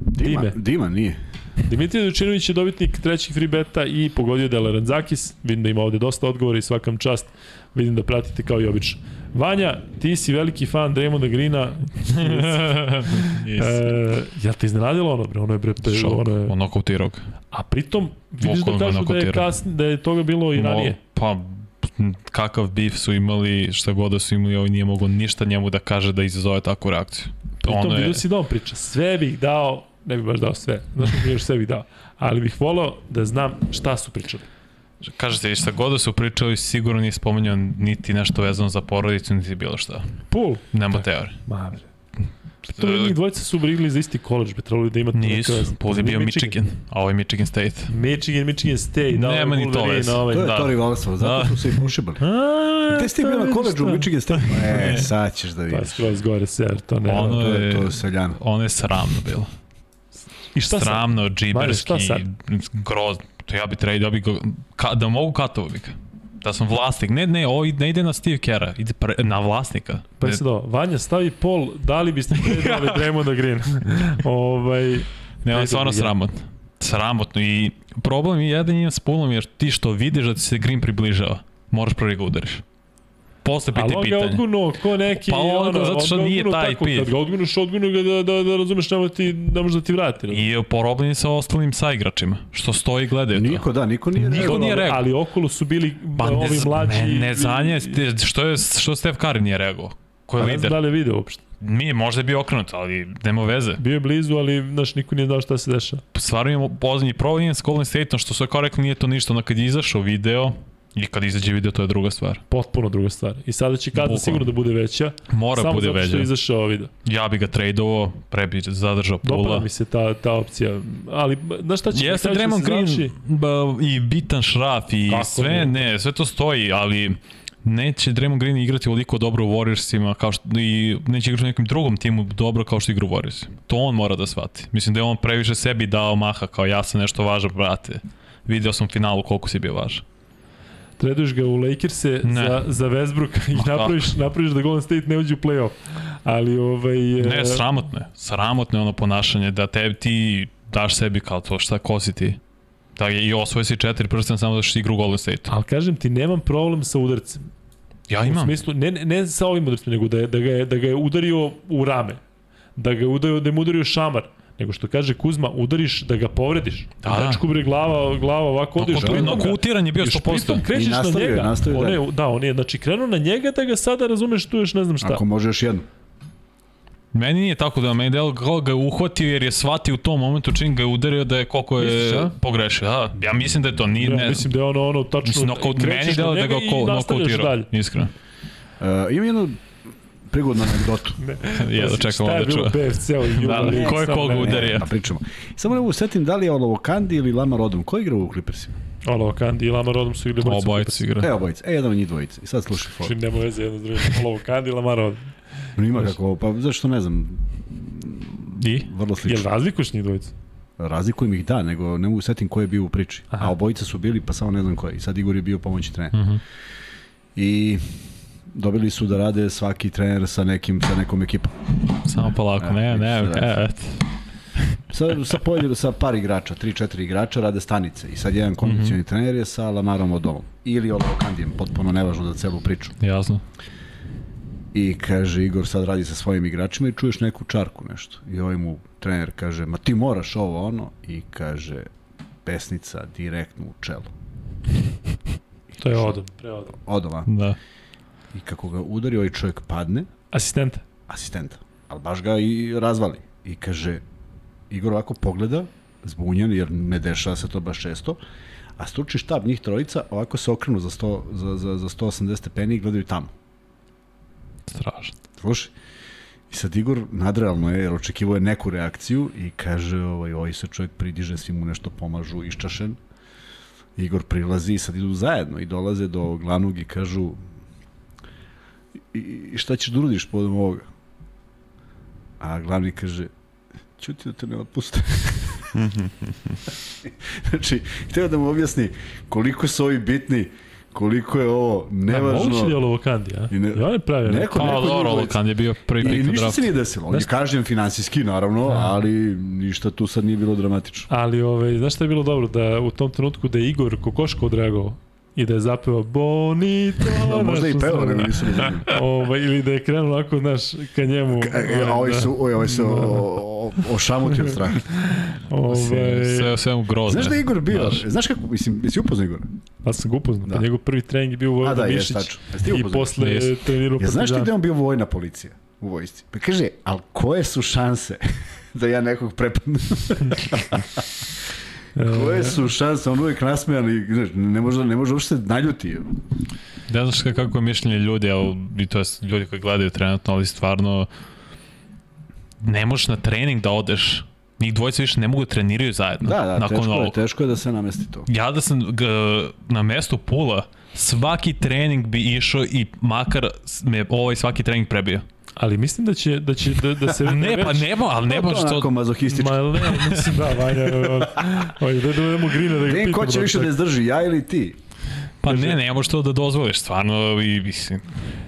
Dima, Dime. Dima nije. Dimitrije Dojčinović je dobitnik trećeg free beta i pogodio da je Larenzakis. Vidim da ima ovde dosta odgovora i svakam čast. Vidim da pratite kao i obično. Vanja, ti si veliki fan Draymonda Greena. E, ja te iznenadilo ono, bre? Ono je, bre, pe, Šok, ono je... ono kautirao ga. A pritom, vidiš da Bukvalno kažu da je, kasn, da je toga bilo i ranije. Mo- Pa, kakav bif su imali, šta god da su imali, ovaj nije mogo ništa njemu da kaže da izazove takvu reakciju. Pritom, Ono je, vidio si on priča. Sve bih dao, ne bih baš dao sve. Znaš kako još sve bih dao. Ali bih volao da znam šta su pričali. kaže se, šta god da su pričali, sigurno nije spomenuo niti nešto vezano za porodicu, niti bilo šta. Pool. Nema teorije. Ma, To njih dvojica su brigli za isti koleđ, bi trebalo da imate Nisu, je Nije bio Michigan, a ovo je Michigan State. Michigan, Michigan State, da, Nema ni to Wolverine, veze. Ovaj, To je Da. to rivalstvo, zato Da. su se i pošibali. A, Gde si ti bio na koleđu u? Michigan State? E, sad ćeš da Pa vidiš. skroz gore ser, to ne. Ono je je- to je seljano. Ono je sramno bilo. I šta sad? Sramno, džiberski, grozno. To ja bi trebao, ja bi ka, da mogu katovo bi ga. Da sam vlasnik. Ne, ne, ovo ne ide na Steve Kera, ide pre, na vlasnika. Pa se do, Vanja stavi pol, da li biste predali Draymonda Green? ovaj, ne, ovo ne je stvarno sramotno. Sramotno i problem je jedan je s pulom jer ti što vidiš da ti se Green približava, moraš prvi ga udariš. Posle ali piti on ga pitanje. odgunuo ko neki... Pa on ga, zato što on nije taj tako, pit. Kad ga odgunuš, odgunu ga da, da, da razumeš, nema ti, ne može da ti vrati. razumeš? I porobljen je sa ostalim saigračima, što stoji i gledaju to. Niko, da, niko nije Niko nije rekao. Ali okolo su bili Pa ne, ovi mlađi... ne, ne zanje, što, je, što Steph Curry nije reagovao? Ko je Pa ne znam lider? da li je video uopšte. Mi, možda je bio okrenut, ali nema veze. Bio je blizu, ali znaš, niko nije znao šta se dešava. Stvarno imamo poznji problem s Golden State-om, što su kao rekli nije to ništa, ono kad je izašao video, i kad izađe video to je druga stvar. Potpuno druga stvar. I sada će kazna Bukvalno. sigurno da bude veća. Mora samo bude zato što je veća. izašao video. Ja bi ga tradovao, pre bi zadržao Dopada pula. mi se ta, ta opcija. Ali, znaš šta će... Jeste Draymond se Green završi- ba, i bitan šraf i Kako sve, ne? ne, sve to stoji, ali neće Draymond Green igrati ovoliko dobro u Warriorsima kao što, i neće igrati u nekom drugom timu dobro kao što igra u Warriors. To on mora da shvati. Mislim da je on previše sebi dao maha kao ja sam nešto važan, brate. Video sam u finalu koliko si bio važan. Traduješ ga u Lakers-e Ne. za, za Westbrook i Ma napraviš, napraviš da Golden State ne uđe u play-off. Ali ovaj... Ne, e, sramotno je. Sramotno je ono ponašanje da te, ti daš sebi kao to šta, ko si ti? Da i osvoje si četiri prsten samo da što igra u Golden State. Ali kažem ti, nemam problem sa udarcem. Ja U imam. smislu, ne, ne, ne sa ovim udarcem, nego da, je, da, ga je, da ga je udario u rame. Da ga je udario, da je mu udario šamar. Nego što kaže Kuzma, udariš da ga povrediš. Da, da. Dečku bre glava, glava ovako No, odiš. kontu- no, kutiran je bio Još 100%. pritom krećeš I na nastavio je, njega. nastavio on je, da, on je, znači krenuo na njega da ga sada razumeš tu još ne znam šta. Ako može još jednu. Meni nije tako da meni delo kao ga je uhvatio jer je shvatio u tom momentu čim ga je udario da je koliko je Misliš, pogrešio. Da, ja mislim da je to nije Ja, ne. mislim da je ono, ono tačno, mislim nokaut, meni delo na da ga ko, nokautirao. Iskreno. Uh, imam jednu prigodnu anegdotu. Ja da čekam Šta ovo je da bilo čujem. PFC-u i Da, ko je koga udario? Da pričamo. Samo ne mogu setim da li je ovo Kandi ili Lamar Odom. Ko igra u Clippersima? Olovo Kandi i Lamar Odom su igrali borci. Obojice igra. Evo bojice, e, jedan od njih dvojice. I sad slušaj for. Znači, nema veze jedno s drugim. Olovo Kandi i Lamar Odom. Ima kako, pa zašto ne znam, I? vrlo Jel slično. razlikuješ njih dvojicu? Razlikujem ih da, nego ne mogu setim ko je bio u priči. Aha. A obojica su bili, pa samo ne znam ko je. I sad Igor je bio pomoćni trener. Mhm. I dobili su da rade svaki trener sa nekim sa nekom ekipom. Samo polako, E, ne, ne, da. e, eto. Sa, sa, pojedinu, sa par igrača, 3-4 igrača rade stanice. I sad jedan kondicioni mm -hmm. trener je sa Lamarom Odomom. Ili Olovo Kandijem, potpuno nevažno za celu priču. Jasno. I kaže, Igor sad radi sa svojim igračima i čuješ neku čarku nešto. I ovaj mu trener kaže, ma ti moraš ovo ono. I kaže, pesnica direktno u čelo. To je Odom, pre Odom. Odoma. Da. I kako ga udari, ovaj čovjek padne, Asistenta. asistenta. Ali baš ga i razvali. I kaže, Igor ovako pogleda, zbunjen, jer ne dešava se to baš često, a stručni štab njih trojica ovako se okrenu za, 100, za, za, za 180 stepeni i gledaju tamo. Strašno. Slušaj. I sad Igor nadrealno je, jer očekivao je neku reakciju i kaže, ovaj, ovaj se čovjek pridiže, svi mu nešto pomažu, iščašen. Igor prilazi i sad idu zajedno i dolaze do glavnog i kažu i, i šta ćeš da uradiš povodom ovoga? A glavni kaže, ćuti da te ne otpuste. znači, htio da mu objasni koliko su ovi bitni, koliko je ovo nevažno. Moguće je Olovo Kandi, a? I ne- I on je pravio. Neko- Pa neko dobro, Lokan je bio prvi pik na ništa se nije desilo. On je kažnjen finansijski, naravno, ali ništa tu sad nije bilo dramatično. Ali, ovaj, znaš šta je bilo dobro? Da u tom trenutku da je Igor Kokoško odreagovao i da je zapevao Bonito. Da, možda i peo, nego nisu razumeli. Ovaj, ili da je krenuo onako, znaš, ka njemu. E, a ovaj su, oj, ovaj se o- o- ošamutio od straha. Ovaj, Sve, sve mu grozno. Znaš da je Igor bio? Znaš. Znaš kako, mislim, jesi upoznao Igora? pa sam ga upoznao. Da. Pa njegov prvi trening je bio u A Vojvoda da, Mišić. ti I posle Jesam. trenirao Ja, znaš ti da je on bio vojna policija u vojsci? Pa kaže, ali koje su šanse da ja nekog prepadnem? koje su šanse? On uvijek nasmejan i znaš, ne može, ne može uopšte naljuti. Ne znaš ka- kako je mišljenje ljudi, ali, i to je ljudi koji gledaju trenutno, ali stvarno ne možeš na trening da odeš. Njih dvojica više ne mogu da treniraju zajedno. Da, da, nakon teško je, ovog. teško je da se namesti to. Ja da sam g, na mestu Pula, svaki trening bi išao i makar me ovaj svaki trening prebio. Ali mislim da će, da će da, da se... Ne, pa ne, ali ne baš onako to... mazohistički. Ma ne, mislim da, Vanja, on, on, da dovedemo Grina da ga Vidim ko će da više da izdrži, ja ili ti? Pa ne, ne možeš to da dozvoliš, stvarno, i mislim.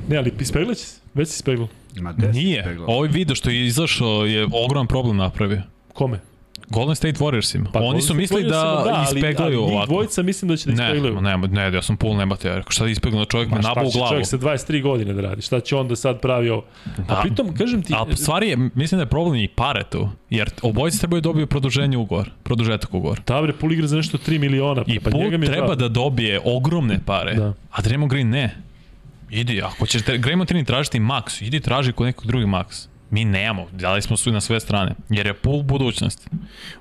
Ne, ali ispegla će se. Već si ispegla. Ma, deset Nije. Ovaj video što je izašao je ogroman problem napravio. Kome? Golden State Warriorsima. Pa, Oni su mislili da, ali- ispeglaju ali njih ovako. dvojica mislim da će da Ne, ispeglaju. ma ne, ne, ja sam pul nemate, ja rekao šta da ispegnu, čovjek me Ma nabao šta u će glavu. čovjek sa 23 godine da radi? Šta će onda sad pravi ovo? A Da. pritom, kažem ti... A stvari je, mislim da je problem i pare tu, jer obojice trebaju da dobiju produženje ugovor, produžetak ugovor. Tabre, Pul igra za nešto 3 miliona. I pa Pul njega mi treba žao. da dobije ogromne pare, Da. a Draymond Green ne. Idi, ako ćeš Draymond Green tražiti maks, idi traži kod nekog drugi maks. Mi nemamo, dali smo su na sve strane, jer je Pul budućnost.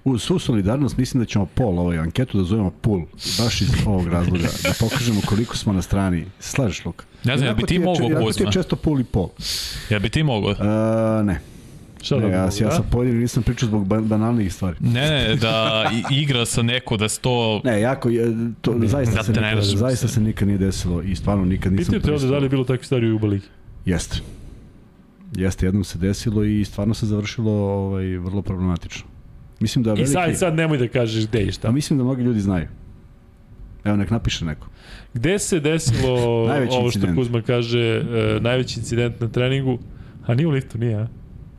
Uz svu solidarnost mislim da ćemo pol ovaj anketu da zovemo pul, baš iz ovog razloga, da pokažemo koliko smo na strani. Slažeš, Luka? Ne znam, jel bi ti je če- mogao jako ti Kuzma? je često pul i pol. Jel bi ti mogao? Uh, ne, Šta ne da ja, mogu, ja da? sam pojedinim nisam pričao zbog ba banalnih stvari. Ne, ne, da igra sa neko, da se to... Ne, jako, to, zaista, da se nikad, zaista se nikad nije desilo i stvarno nikad nisam Pitaju te ovde da li je bilo takve stvari u Uba Ligi. Jeste. Jeste, jednom se desilo i stvarno se završilo ovaj, vrlo problematično. Mislim da I veliki... sad, sad nemoj da kažeš gde i A šta. mislim da mnogi ljudi znaju. Evo, nek napiše neko. Gde se desilo ovo što incident. Kuzma kaže, e, najveći incident na treningu? A nije u liftu, nije, a?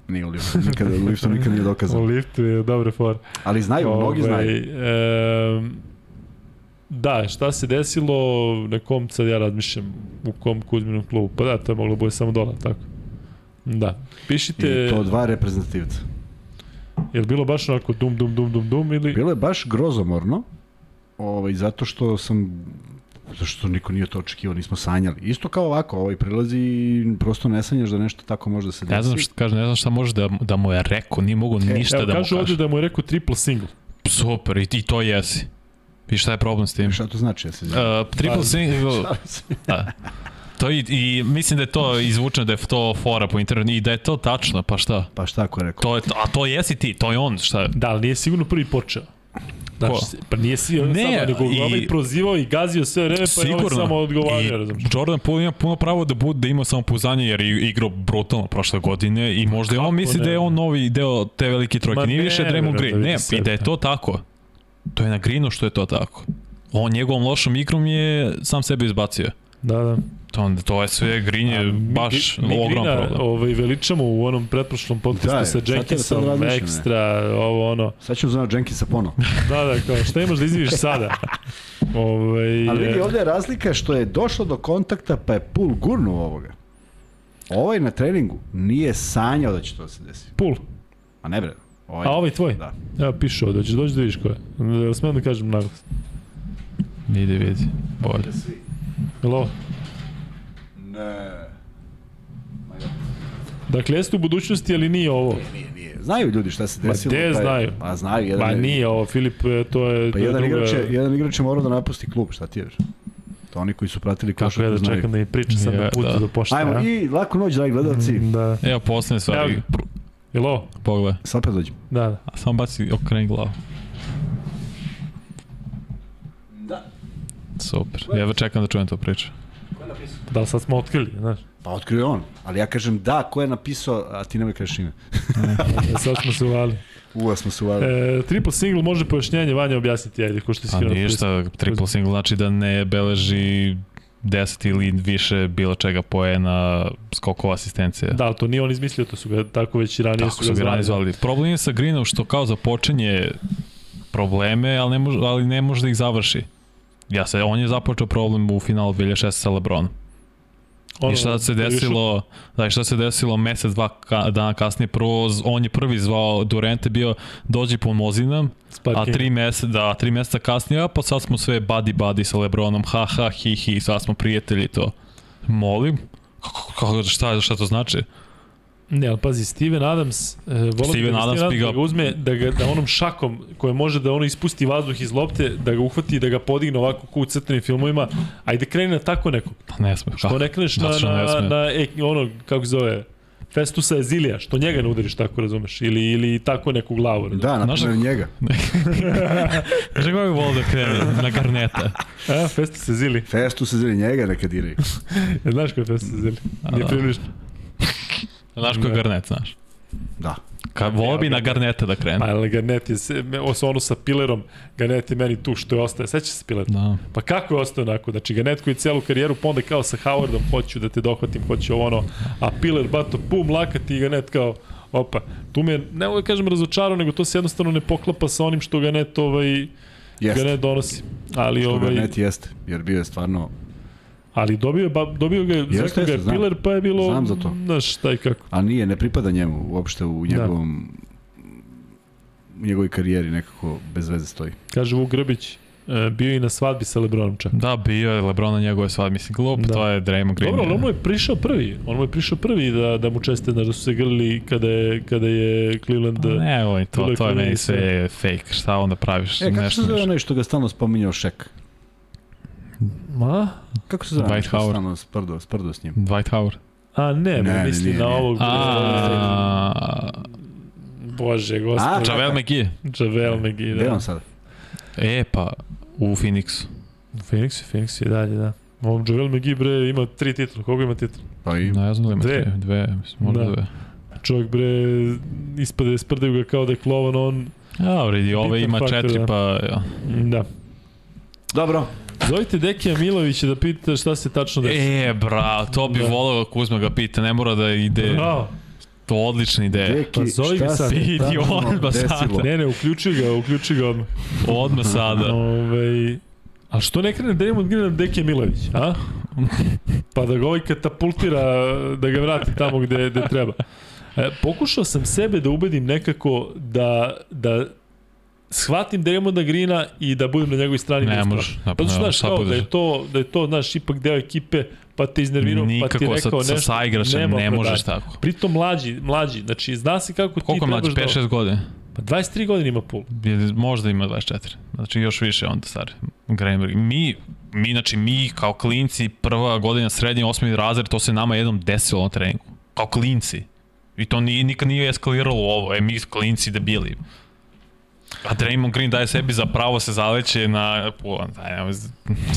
Nije u liftu, nikad, u liftu nikad nije U dokazano. liftu je dobra for. Ali znaju, mnogi znaju. E, da, šta se desilo, na kom sad ja razmišljam, u kom Kuzminom klubu? Pa da, to je moglo bude samo dola, tako? Da. Pišite, I to dva reprezentativca. je li bilo baš onako dum, dum, dum, dum, dum ili... Bilo je baš grozomorno, ovaj, zato što sam zato što niko nije to očekivao, nismo sanjali. Isto kao ovako, ovaj prilazi i prosto ne sanjaš da nešto tako može da se desi. Ne znam šta, kaže, ne znam šta može da, da mu je rekao, nije mogu ništa Evo, da mu kažu ovde kaže. da mu je rekao triple single. Super, i, i to jesi. I šta je problem s tim? Šta to znači? Ja se Uh, uh, triple single, da. To i, i mislim da je to izvučeno da je to fora po internetu i da je to tačno, pa šta? Pa šta ako je rekao? To je, to- a to jesi ti, to je on, šta? Da, ali nije sigurno prvi počeo. Znaš, pa nije si ne, Ne, samo, nego i- ovaj prozivao i gazio sve vreme, pa je ovaj samo odgovario, razumiješ. Jordan Poole ima puno pravo da bude da ima samopouzdanje jer je igrao brutalno prošle godine i možda je on Kako misli ne? da je on novi deo te velike trojke. Ma Nije ne, više Draymond Green. Ne, i da je to tako. To je na Greenu što je to tako. On njegovom lošom igrom je sam sebe izbacio. Da, da. To, onda, to je sve, Green je A, mi- baš mi ogrom problem. ovaj, veličamo u onom pretprošlom podcastu Da, da, sa Jenkinsom, ekstra, ovo ono. Sad ću znao Jenkinsa ponovo. Da, da, kao, šta imaš da izviš sada? Ovaj, Ali vidi, ovde je razlika što je došlo do kontakta pa je pul gurnuo ovoga. Ovaj na treningu nije sanjao da će to da se desi. Pul. A ne bre. Ovaj, A ovaj tvoj? Da. Evo piše ovde, hoćeš doći da vidiš ko je. Da smem da kažem naglas. Vidi, vidi. Bolje. Jel ovo? Ne. Dakle, jeste u budućnosti, ali nije ovo. Nije, nije. Znaju ljudi šta se Ma desilo. gde pa znaju? Pa znaju. Jedan, Ma je- nije ovo, Filip, e, to je... Pa to je jedan druga- igrač, je, jedan igrač je morao da napusti klub, šta ti ješ? To oni koji su pratili Kako ja da znaju. čekam da mi priča sad na putu da. do pošte, Ajmo, a? i laku noć, dragi gledalci. Da. Evo, poslednje Evo stvari. Jel ovo? Pogledaj. Sad pa dođem. Da, da. A samo baci okreni glavu. Da. Super. Ja čekam da čujem to priču. Da li sad smo otkrili, znaš? Pa otkrio on. Ali ja kažem da, ko je napisao, a ti nemoj kažeš ime. E, sad smo se uvali. Uva smo se uvali. E, triple single može pojašnjenje Vanja objasniti, ajde, ko što si Pa krenuo ništa, triple single znači da ne beleži 10 ili više bilo čega poena, skokova asistencije. Da, to nije on izmislio, to su ga tako već i ranije Tako su ga ranije zvali. Problem je sa Greenom što kao započenje probleme, ali ne može, ali ne može da ih završi. Ja se, on je započeo problem u finalu 2006 sa Lebronom. Ono, I šta se desilo, da, šta se desilo mesec, dva ka, dana kasnije, prvo on je prvi zvao Durente bio dođi pomozi nam, a tri meseca, da, tri meseca kasnije, a pa sad smo sve buddy buddy sa Lebronom, ha ha hi hi, sad smo prijatelji to. Molim? Kako, šta, šta to znači? Ne, ali pazi, Steven Adams, e, volim Steven da, Adams Steven ga- da ga uzme, da, ga, da onom šakom koje može da ono ispusti vazduh iz lopte, da ga uhvati i da ga podigne ovako kao u crtenim filmovima, ajde kreni na tako nekog. Pa ne sme. Što ne kreneš na, ne na, sme. na, e, ono, kako se zove, Festusa Ezilija, što njega ne udariš tako, razumeš, ili, ili tako neku glavu, razumeš. Da, na Znaš njega. Znaš kako bi volio da krene? Na garneta. A, Festus Ezili. Festu se zeli njega neka diraju. E, znaš ko je Festus Ezili? Nije da. Znaš ko je garnet, znaš? Da. Ka, volio bi na garneta da krene. Ma, ali Garnet je, o, ono sa Pilerom, Garnet je meni tu što je ostaje. Seća se Piler? Da. Pa kako je ostao onako? Znači, Garnet koji je celu karijeru, pa onda kao sa Howardom, hoću da te dohvatim, hoću ovo ono, a Piler bato, pum, lakati i Garnet kao, opa, tu me, ne mogu da kažem razočarao, nego to se jednostavno ne poklapa sa onim što Garnet, ovaj, Jeste. Garnet donosi. Ali, Što ovaj, Garnet jeste, jer bio je stvarno... ali dobio, ba, dobio ga, jeste, jeste, ga je znam. Piler, pa je bilo, Znam za to. znaš, taj kako. A nije, ne pripada njemu uopšte u njegovom... u njegovoj karijeri nekako bez veze stoji. Kaže Vuk Grbić, e, bio i na svadbi sa Lebronom čak. Da, bio je Lebron na njegove svad, mislim, glup, Da. to je Draymond Green. Dobro, ali on mu je prišao prvi. On mu je prišao prvi da, da mu česte, znaš, da su se grlili kada je, kada je Cleveland... Ne, ovo, to, to je meni sve fake. Šta onda praviš? E, kako se Nešto zove onaj što ga stalno spominjao Šek? Ma? Kako se zove? Dwight Howard. Sprdo, sprdo s njim. Dwight Howard. A ne, Ne, misli nije, na ovog... A, Bože, gospod. A, Javel McGee. Javel McGee, Gde da. on sada? E, pa, u Phoenixu. Phoenix, Phoenix je dalje, da. On Javel McGee, bre, ima tri titula. Koliko ima titula? Pa i... Ne znam da ima Dve. dve. Dve, mislim, možda Da. dve. Čovjek, bre, ispade, sprdaju ga kao da je klovan, on... Ja, vredi, ove ima faktor, četiri, da. pa, ja. Da. Dobro. Zovite Dekija Milovića da pitate šta se tačno desilo. E, bravo, to bi Da. volao da Kuzma ga pita, ne mora da ide, Bravo. to je odlična ideja. Deki, Pa zovi ga sad. Idi tačno odmah sad. desilo? Ne, ne, uključi ga, uključi ga odmah. Odmah sada. Ove, a što ne krene Draymond Green na Deke Milović, a? Pa da ga ovaj katapultira, da ga vrati tamo gde, gde treba. E, pokušao sam sebe da ubedim nekako da, da shvatim Draymonda Greena i da budem na njegovoj strani. Ne da možeš, Zato što, znaš, kao da je to, da je to, znaš, ipak deo ekipe, pa te iznervirao, pa ti Nikako sa, rekao sa nešto. nema ne možeš opravdanja. tako. Pritom mlađi, mlađi, znači zna se kako ti Koliko mlađi, trebaš da... 5-6 godina? Pa 23 godine ima pul. Možda ima 24. Znači još više onda stari. Gramer. Mi, mi, znači mi kao klinci, prva godina srednje, osmi razred, to se nama jednom desilo na treningu. Kao klinci. I to nije, nikad nije eskaliralo ovo. E, mi klinci debili. A Draymond Green daje sebi za pravo se zaleće na nemoj...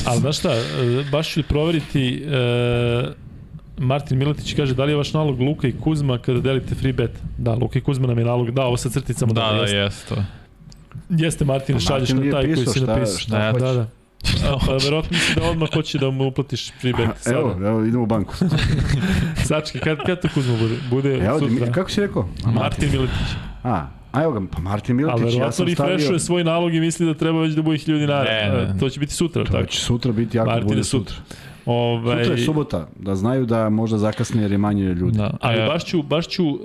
Ali znaš šta, e, baš ću proveriti, e, Martin Miletić kaže da li je vaš nalog Luka i Kuzma kada delite free bet? Da, Luka i Kuzma nam je nalog, da, ovo sa crticama. Da, da, jeste. jeste to. Jeste Martin, Pa šalješ Martin mi na taj koji si napisao. šta da, hoće. da, da. Pa verovatno misli da odmah hoće da mu uplatiš free bet. Sada. Evo, evo, idemo u banku. Sački, kad, kad to Kuzma bude? Bude Evo, sutra. Dimi- kako si rekao? Martin Miletić. A, a evo ga, pa Martin Ali Miletić, ja verovatno sam stavio... refreshuje svoj nalog i misli da treba već da bude 1000 dinara. Ne, ne, E, ne. To će biti sutra, To tako? će sutra biti jako Martine, bude sutra. sutra. Ovaj, Sutra je subota, da znaju da možda zakasne jer je manje ljudi. Da. Ali E, baš ću, baš ću uh,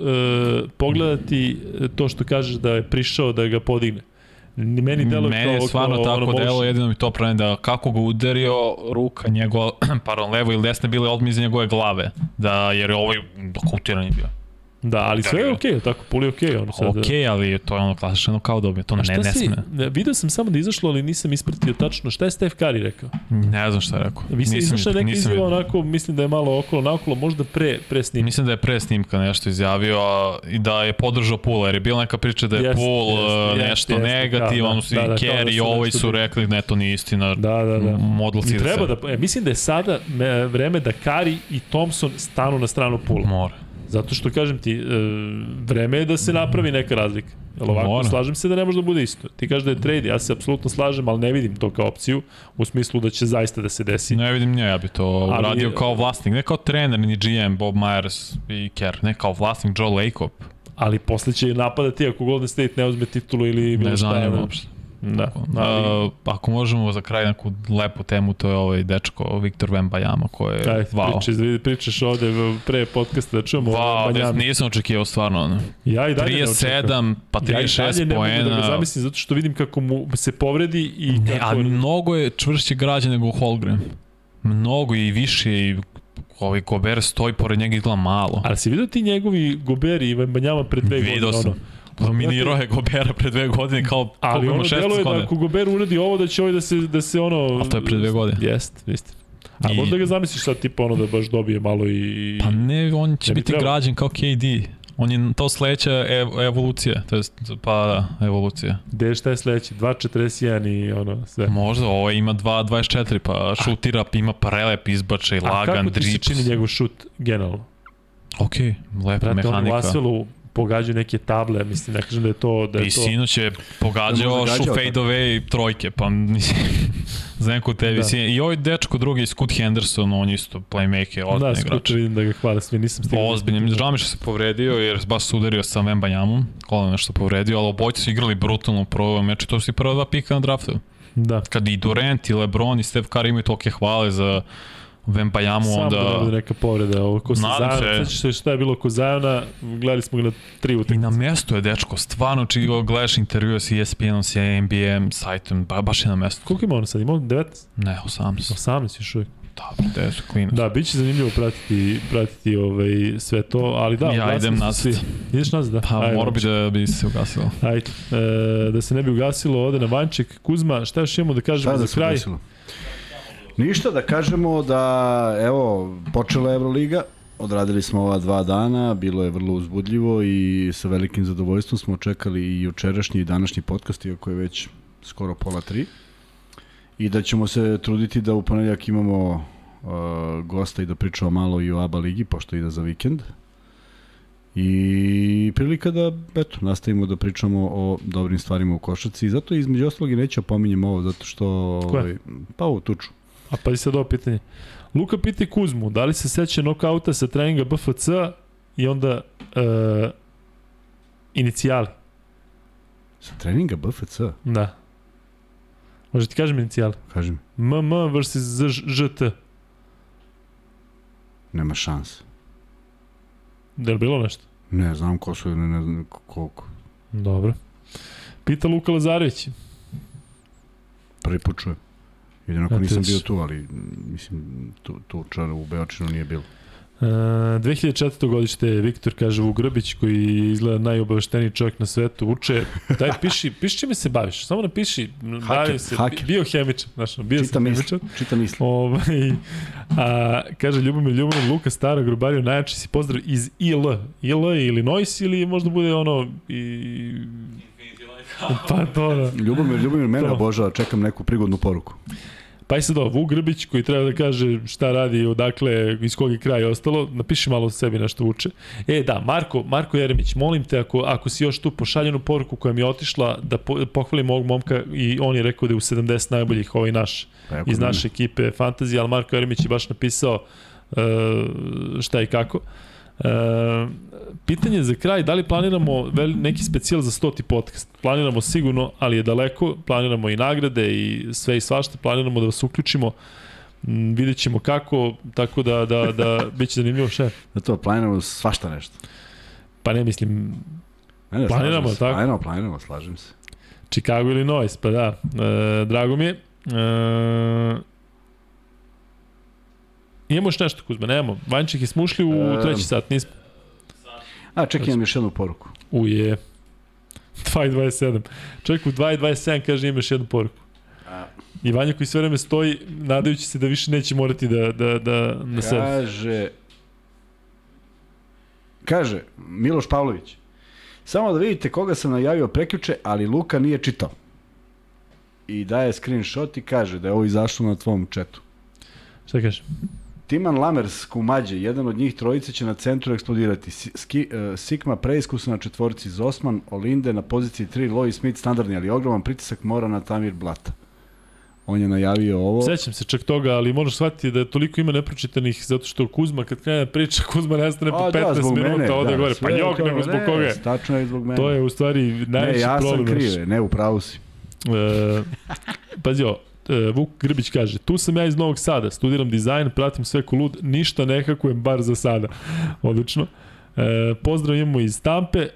pogledati e, to što kažeš da je prišao da ga podigne. Ni- Meni delo Meni je stvarno tako delo, jedino mi to pravi da kako ga udario ruka njegova, pardon, levo ili desne bile odmah iza njegove glave. Da, jer je ovaj dokutiran je bio. Da, ali sve je Da, okej, tako, puli je okej. ono sad. Ok, ali to je ono klasično kao dobio, to ne, ne si, sme. ne, video sam samo da izašlo, ali nisam ispratio tačno. Šta je Steph Curry rekao? Ne znam šta je rekao. Vi se izašla neka izjava onako, mislim da je malo okolo naokolo, možda pre, pre snimka. Mislim da je pre snimka nešto izjavio a, i da je podržao Pula, jer je bila neka priča da je Jeste, Pul jeste, e, nešto jeste, negativan, da, svi da, da, da Kerry i ovaj su rekli ne, to nije istina. Da, da, da. Model I treba da, e, mislim da je sada me, vreme da Kari i Thompson stanu na stranu Pula. Mora. Zato što kažem ti, e, vreme je da se napravi neka razlika. Jel ovako, Mora. slažem se da ne može da bude isto. Ti kažeš da je trade, ja se apsolutno slažem, ali ne vidim to kao opciju, u smislu da će zaista da se desi. Ne vidim nje, ja bi to Ali- uradio kao vlasnik, ne kao trener ni GM Bob Myers i Kerr, ne kao vlasnik Joe Lacob. Ali posle će napadati ako Golden State ne uzme titulu ili bilo Ne šta. zanima ono. uopšte. Da, ali, Uh, ako možemo za kraj neku lepu temu, to je ovaj dečko Viktor Wembanyama koji je Aj, wow. pričaš, da pričaš ovde pre podcasta da čujemo Wow, o ne, Banjami. nisam očekivao stvarno. ono. Ja i dalje ne očekujem. 37, pa Ja i dalje 36 ne mogu da ga poena. zamislim zato što vidim kako mu se povredi i Ne, kako... ali mnogo je čvršće građan nego Holgren. Mnogo i više i ovaj Gober stoji pored njega izgleda malo. Ali si vidio ti njegovi goberi i Banjama pre dve godine? Video sam. Ono? Dominirao je Gobera pre dve godine kao Ali ono ima 16 delo je da ako Gober uradi ovo da će ovaj da se, da se ono... Ali to je pre dve godine. Jest, istina. A I- možda ga zamisliš sad tipa ono da baš dobije malo i... Pa ne, on će Ne bi biti trebalo. građen kao KD. On je to sledeća ev evolucija, to jest, pa da, evolucija. Gde šta je sledeći? 2.41 i ono sve. Možda, ovo ima 2.24, pa šutira, ima prelep izbačaj, A lagan, kako ti se drips. čini njegov šut generalno? Ok, lepa Brate, on u mehanika. Lasvelu pogađaju neke table, mislim, ne kažem da je to... Da je I to... sinoć je Da pogađao gađao fade away trojke, pa mislim, za neku te Da. visine. I ovaj dečko drugi, Scoot Henderson, on isto playmaker, Da, ozbiljni skuče igrač. vidim da ga hvale svi, nisam stigao. Ozbiljnim, žao mi što se povredio jer baš se udario sa Vembanjamom, kola nešto povredio, ali obojci su igrali brutalno u prvom meču, to su i prva dva pika na draftu. Da. Kad i Durant i LeBron i Steph Curry imaju tolike hvale za Vembanjamu, Samo da ne onda... bude neka povreda. Ovo ko se Nadam Zajona, se. sećaš se šta je bilo ko Zajona, gledali smo ga na tri I utakmice. na mestu je dečko, stvarno, či gledaš intervjua sa ESPN-om, sa NBA sajtom, ba, baš je na mestu. Koliko ima on sad? Ima on 19? Ne, 18. 18 još uvijek. Da, gde su klinac. Da, bit će zanimljivo pratiti, pratiti ovaj, sve to, ali da, Ja idem nazad. svi. Ideš nazad, da? Pa Ajde, mora bi da bi se ugasilo. Ajde, e, da se ne bi ugasilo, ode na Vanček. Kuzma, šta još imamo da kažemo Šta da za kraj? desilo? Ništa, da kažemo da, evo, počela je Euroliga, odradili smo ova dva dana, bilo je vrlo uzbudljivo i sa velikim zadovoljstvom smo čekali i jučerašnji i današnji podcast, iako je već skoro pola tri. I da ćemo se truditi da u ponedljak imamo uh, gosta i da pričamo malo i o ABA ligi, pošto ide za vikend. I prilika da, eto, nastavimo da pričamo o dobrim stvarima u košarci. I zato između ostalog i neću pominjem ovo, zato što... Koje? Ovaj, pa ovo tuču. A pa i sad ovo pitanje. Luka pita Kuzmu, da li se seća nokauta sa treninga BFC i onda e, inicijali? Sa treninga BFC, Da. Može ti kažem inicijali? kažem, MM vs ZŽT. nema šanse. Da je li bilo nešto? Ne, znam ko su, ne, ne znam koliko. Dobro. Pita Luka Lazarević. Prvi put čujem. Jedino ako nisam bio tu, ali mislim, tu, tu čar u Beočinu nije bilo. E, 2004. godište Viktor kaže u Grbić koji izgleda najobavešteniji čovjek na svetu uče. Daj piši, piši čime se baviš. Samo napiši. Bavim se haker. biohemičar, znaš, bio Čita sam misli, hemičar. čita misli. Ovaj, a, kaže Ljubomir Ljubomir, Luka Stara, Grubario, najjači si pozdrav iz IL. IL, Illinois ili možda bude ono i... Pa to da. Ljubomir, Ljubomir mene To. obožava, čekam neku prigodnu poruku. Pa i sad ovo, Vuk Grbić koji treba da kaže šta radi, odakle, iz kog je kraja ostalo, napiši malo o sebi nešto Vuče. E da, Marko, Marko Jeremić, molim te ako, ako si još tu pošaljenu poruku koja mi je otišla, da po, pohvalim ovog momka i on je rekao da je u 70 najboljih ovaj naš, kod iz naše ekipe Fantazija, ali Marko Jeremić je baš napisao uh, šta i kako. Uh, pitanje za kraj, da li planiramo neki specijal za 100. podcast? Planiramo sigurno, ali je daleko, planiramo i nagrade i sve i svašta, planiramo da vas uključimo, mm, vidjet ćemo kako, tako da, da, da bit će zanimljivo šef. Zato planiramo svašta nešto. Pa ne mislim, Ne, ne, Planiramo, se. tako? Planiramo, planiramo, slažem se. Chicago ili Noise, pa da, e, drago mi je. E, imamo još nešto, Kuzma, nemamo. Vanček je smo ušli u treći sat, nismo. A, čekaj, imam još jednu poruku. Uje. 2.27. Čovjek u 2.27 kaže ima još jednu poruku. A. I Vanja koji sve vreme stoji, nadajući se da više neće morati da, da, da, da se... Kaže... Kaže, Miloš Pavlović. Samo da vidite koga sam najavio prekjuče, ali Luka nije čitao. I daje screenshot i kaže da je ovo izašlo na tvom četu. Šta kaže? Timan Lamers kumađe, jedan od njih trojice će na centru eksplodirati. Ski, uh, Sikma preiskusa na četvorici Zosman, Olinde na poziciji 3, Lois Smith standardni, ali ogroman pritisak mora na Tamir Blata. On je najavio ovo. Sećam se čak toga, ali možeš shvatiti da toliko ima nepročitanih, zato što Kuzma, kad krene da priča, Kuzma nestane po 15 minuta, ode gore. Pa jok, nego zbog ne, koga je. Tačno je zbog mene. To je u stvari ne, najveći ja problem. sam naš. krive, ne, u pravu si. E, pazi ovo, e, Vuk Grbić kaže, tu sam ja iz Novog Sada, studiram dizajn, pratim sve ko lud, ništa ne hakujem bar za sada. Odlično. E, pozdrav imamo iz Stampe, e,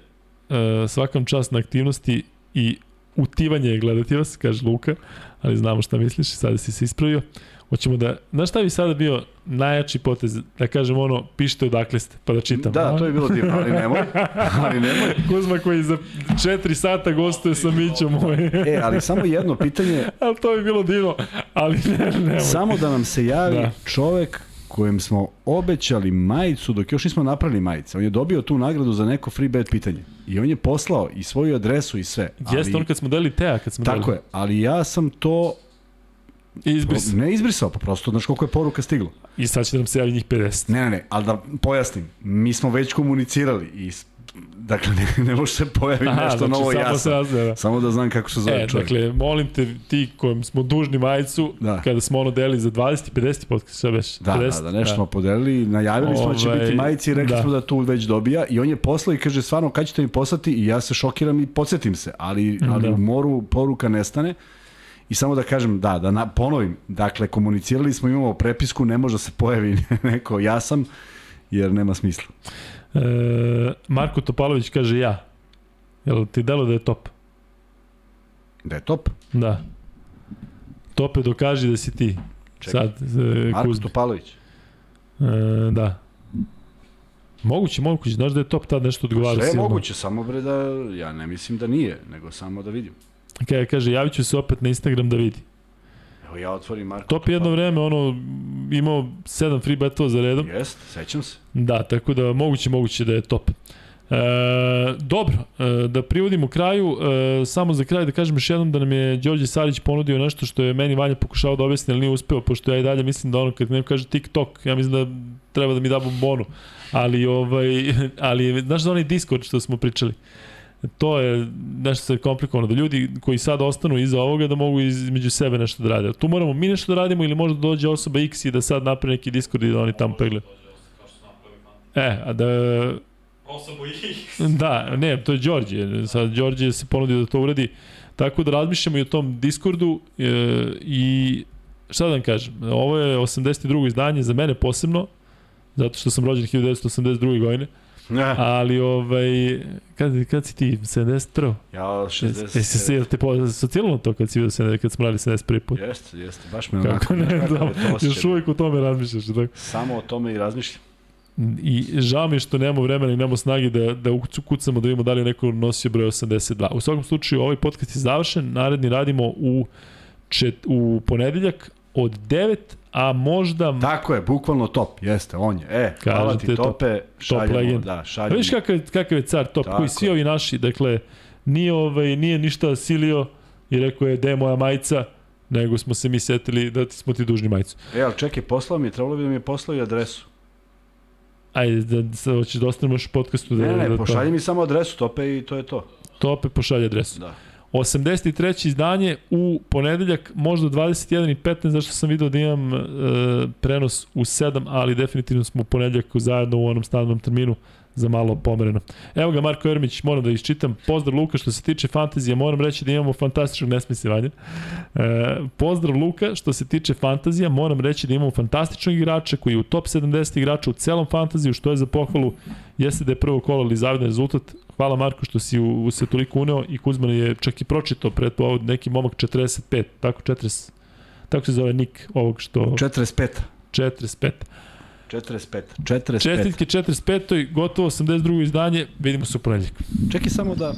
svakam čast na aktivnosti i utivanje je gledati vas, kaže Luka, ali znamo šta misliš, sada si se ispravio. Hoćemo da, znaš šta bi sada bio najjači potez, da kažem ono, pišite odakle ste, pa da čitam. Da, to je bilo divno, ali nemoj. Ali nemoj. Kuzma koji za 4 sata gostuje sa Mićom moj. E, ali samo jedno pitanje, ali to bi bilo divno, ali ne, ne. samo da nam se javi Da. čovek kojem smo obećali majicu dok još nismo napravili majice. On je dobio tu nagradu za neko free bet pitanje. I on je poslao i svoju adresu i sve. Jeste on kad smo deli Teja, kad smo Tako je, ali ja sam to Izbris. ne izbrisao, pa prosto znaš koliko je poruka stiglo. I sad će nam se javi njih 50. Ne, ne, ne, ali da pojasnim, mi smo već komunicirali i dakle ne, ne može se pojavi Aha, nešto znači novo samo ja se razgleda. Samo da znam kako se zove E, čovjek. dakle, molim te, ti kojem smo dužni majicu, Da. kada smo ono deli za 20 i 50 podcast, šta već? Da, 50? da, da, nešto smo podelili, najavili smo da će Ovaj, biti majice i rekli da. smo da tu već dobija i on je poslao i kaže stvarno kad ćete mi poslati i ja se šokiram i podsjetim se, ali, ali Da. u moru poruka nestane i samo da kažem, da, da na, ponovim, dakle komunicirali smo, imamo prepisku, ne može da se pojavi neko ja sam, jer nema smisla. E, Marko Topalović kaže ja. Jel ti delo da je top? Da je top. Da. Tope dokaži da si ti. Čekaj. Sad, e, Marko Kuzma. Topalović. E, da. Moguće, moguće. Znaš da je top tad nešto odgovara. Sve je moguće, samo bre da, ja ne mislim da nije, nego samo da vidim. Kaže, kaže, javit ću se opet na Instagram da vidi. Evo ja otvorim Marko Top je jedno vreme, ono, imao 7 free betova za redom. Jest, sećam se. Da, tako da moguće, moguće da je top. E, dobro, e, da privodimo kraju, e, samo za kraj da kažem još jednom da nam je Đorđe Sarić ponudio nešto što je meni Vanja pokušao da objasni, ali nije uspeo, pošto ja i dalje mislim da ono kad neko kaže TikTok, ja mislim da treba da mi da bombonu, ali ovaj, ali znaš da onaj Discord što smo pričali, to je nešto se komplikovano, da ljudi koji sad ostanu iza ovoga da mogu između sebe nešto da rade. Tu moramo mi nešto da radimo ili možda dođe osoba X i da sad napravi neki Discord i da oni tamo pregledaju. E, a da... Osobu ih. Da, ne, to je Đorđe. Sad Đorđe se ponudio da to uradi. Tako da razmišljamo i o tom Discordu e, i šta da vam kažem, ovo je 82. izdanje za mene posebno, zato što sam rođen 1982. godine, ali ovaj, kad, kad si ti, 71. Ja Jesi se, 60... jel te asociralo to kad si vidio 70, kad smo radili 71. put? Jeste, jeste, baš me Kako onako, ne, znaš kakav da, još uvijek o tome razmišljaš. Tako? Samo o tome i razmišljam. I žao mi je što nemamo vremena i nemamo snage da, da ukucamo da vidimo da li je neko nosio broj 82. U svakom slučaju ovaj podcast je završen, naredni radimo u, čet, u ponedeljak od 9, a možda... Tako je, bukvalno top, jeste, on je. E, hvala ti top- tope, šaljemo, legend. da, šaljemo. vidiš kakav, kakav je car top, Tako koji svi ovi naši, dakle, nije, ovaj, nije ništa silio i rekao je da je moja majica, nego smo se mi setili da ti smo ti dužni majicu. E, ali čekaj, poslao mi, trebalo bi da mi je poslao i adresu. Ajde, da, sad hoćeš da ostanemo još podcastu. Da, Ne, ne, da, pošalji mi samo adresu tope i to je to. To opet pošalje adresu. Da. 83. izdanje u ponedeljak, možda 21 i 15, zašto sam video da imam e, prenos u 7, ali definitivno smo u ponedeljak zajedno u onom standardnom terminu za malo pomereno. Evo ga Marko Ermić, moram da isčitam. Pozdrav Luka, što se tiče fantazije, moram reći da imamo fantastičnog nesmisivanja. E, pozdrav Luka, što se tiče fantazija, moram reći da imamo fantastičnog igrača koji je u top 70 igrača u celom fantaziju, što je za pohvalu, jeste da je prvo kolo ali zavidan rezultat. Hvala Marko što si u, u se toliko uneo i Kuzman je čak i pročitao pred ovo neki momak 45, tako 40, tako se zove nik ovog što... 45. 45. 45. 45. Čestitke 45. gotovo 82. izdanje, vidimo se u ponedjeljak. Čekaj samo da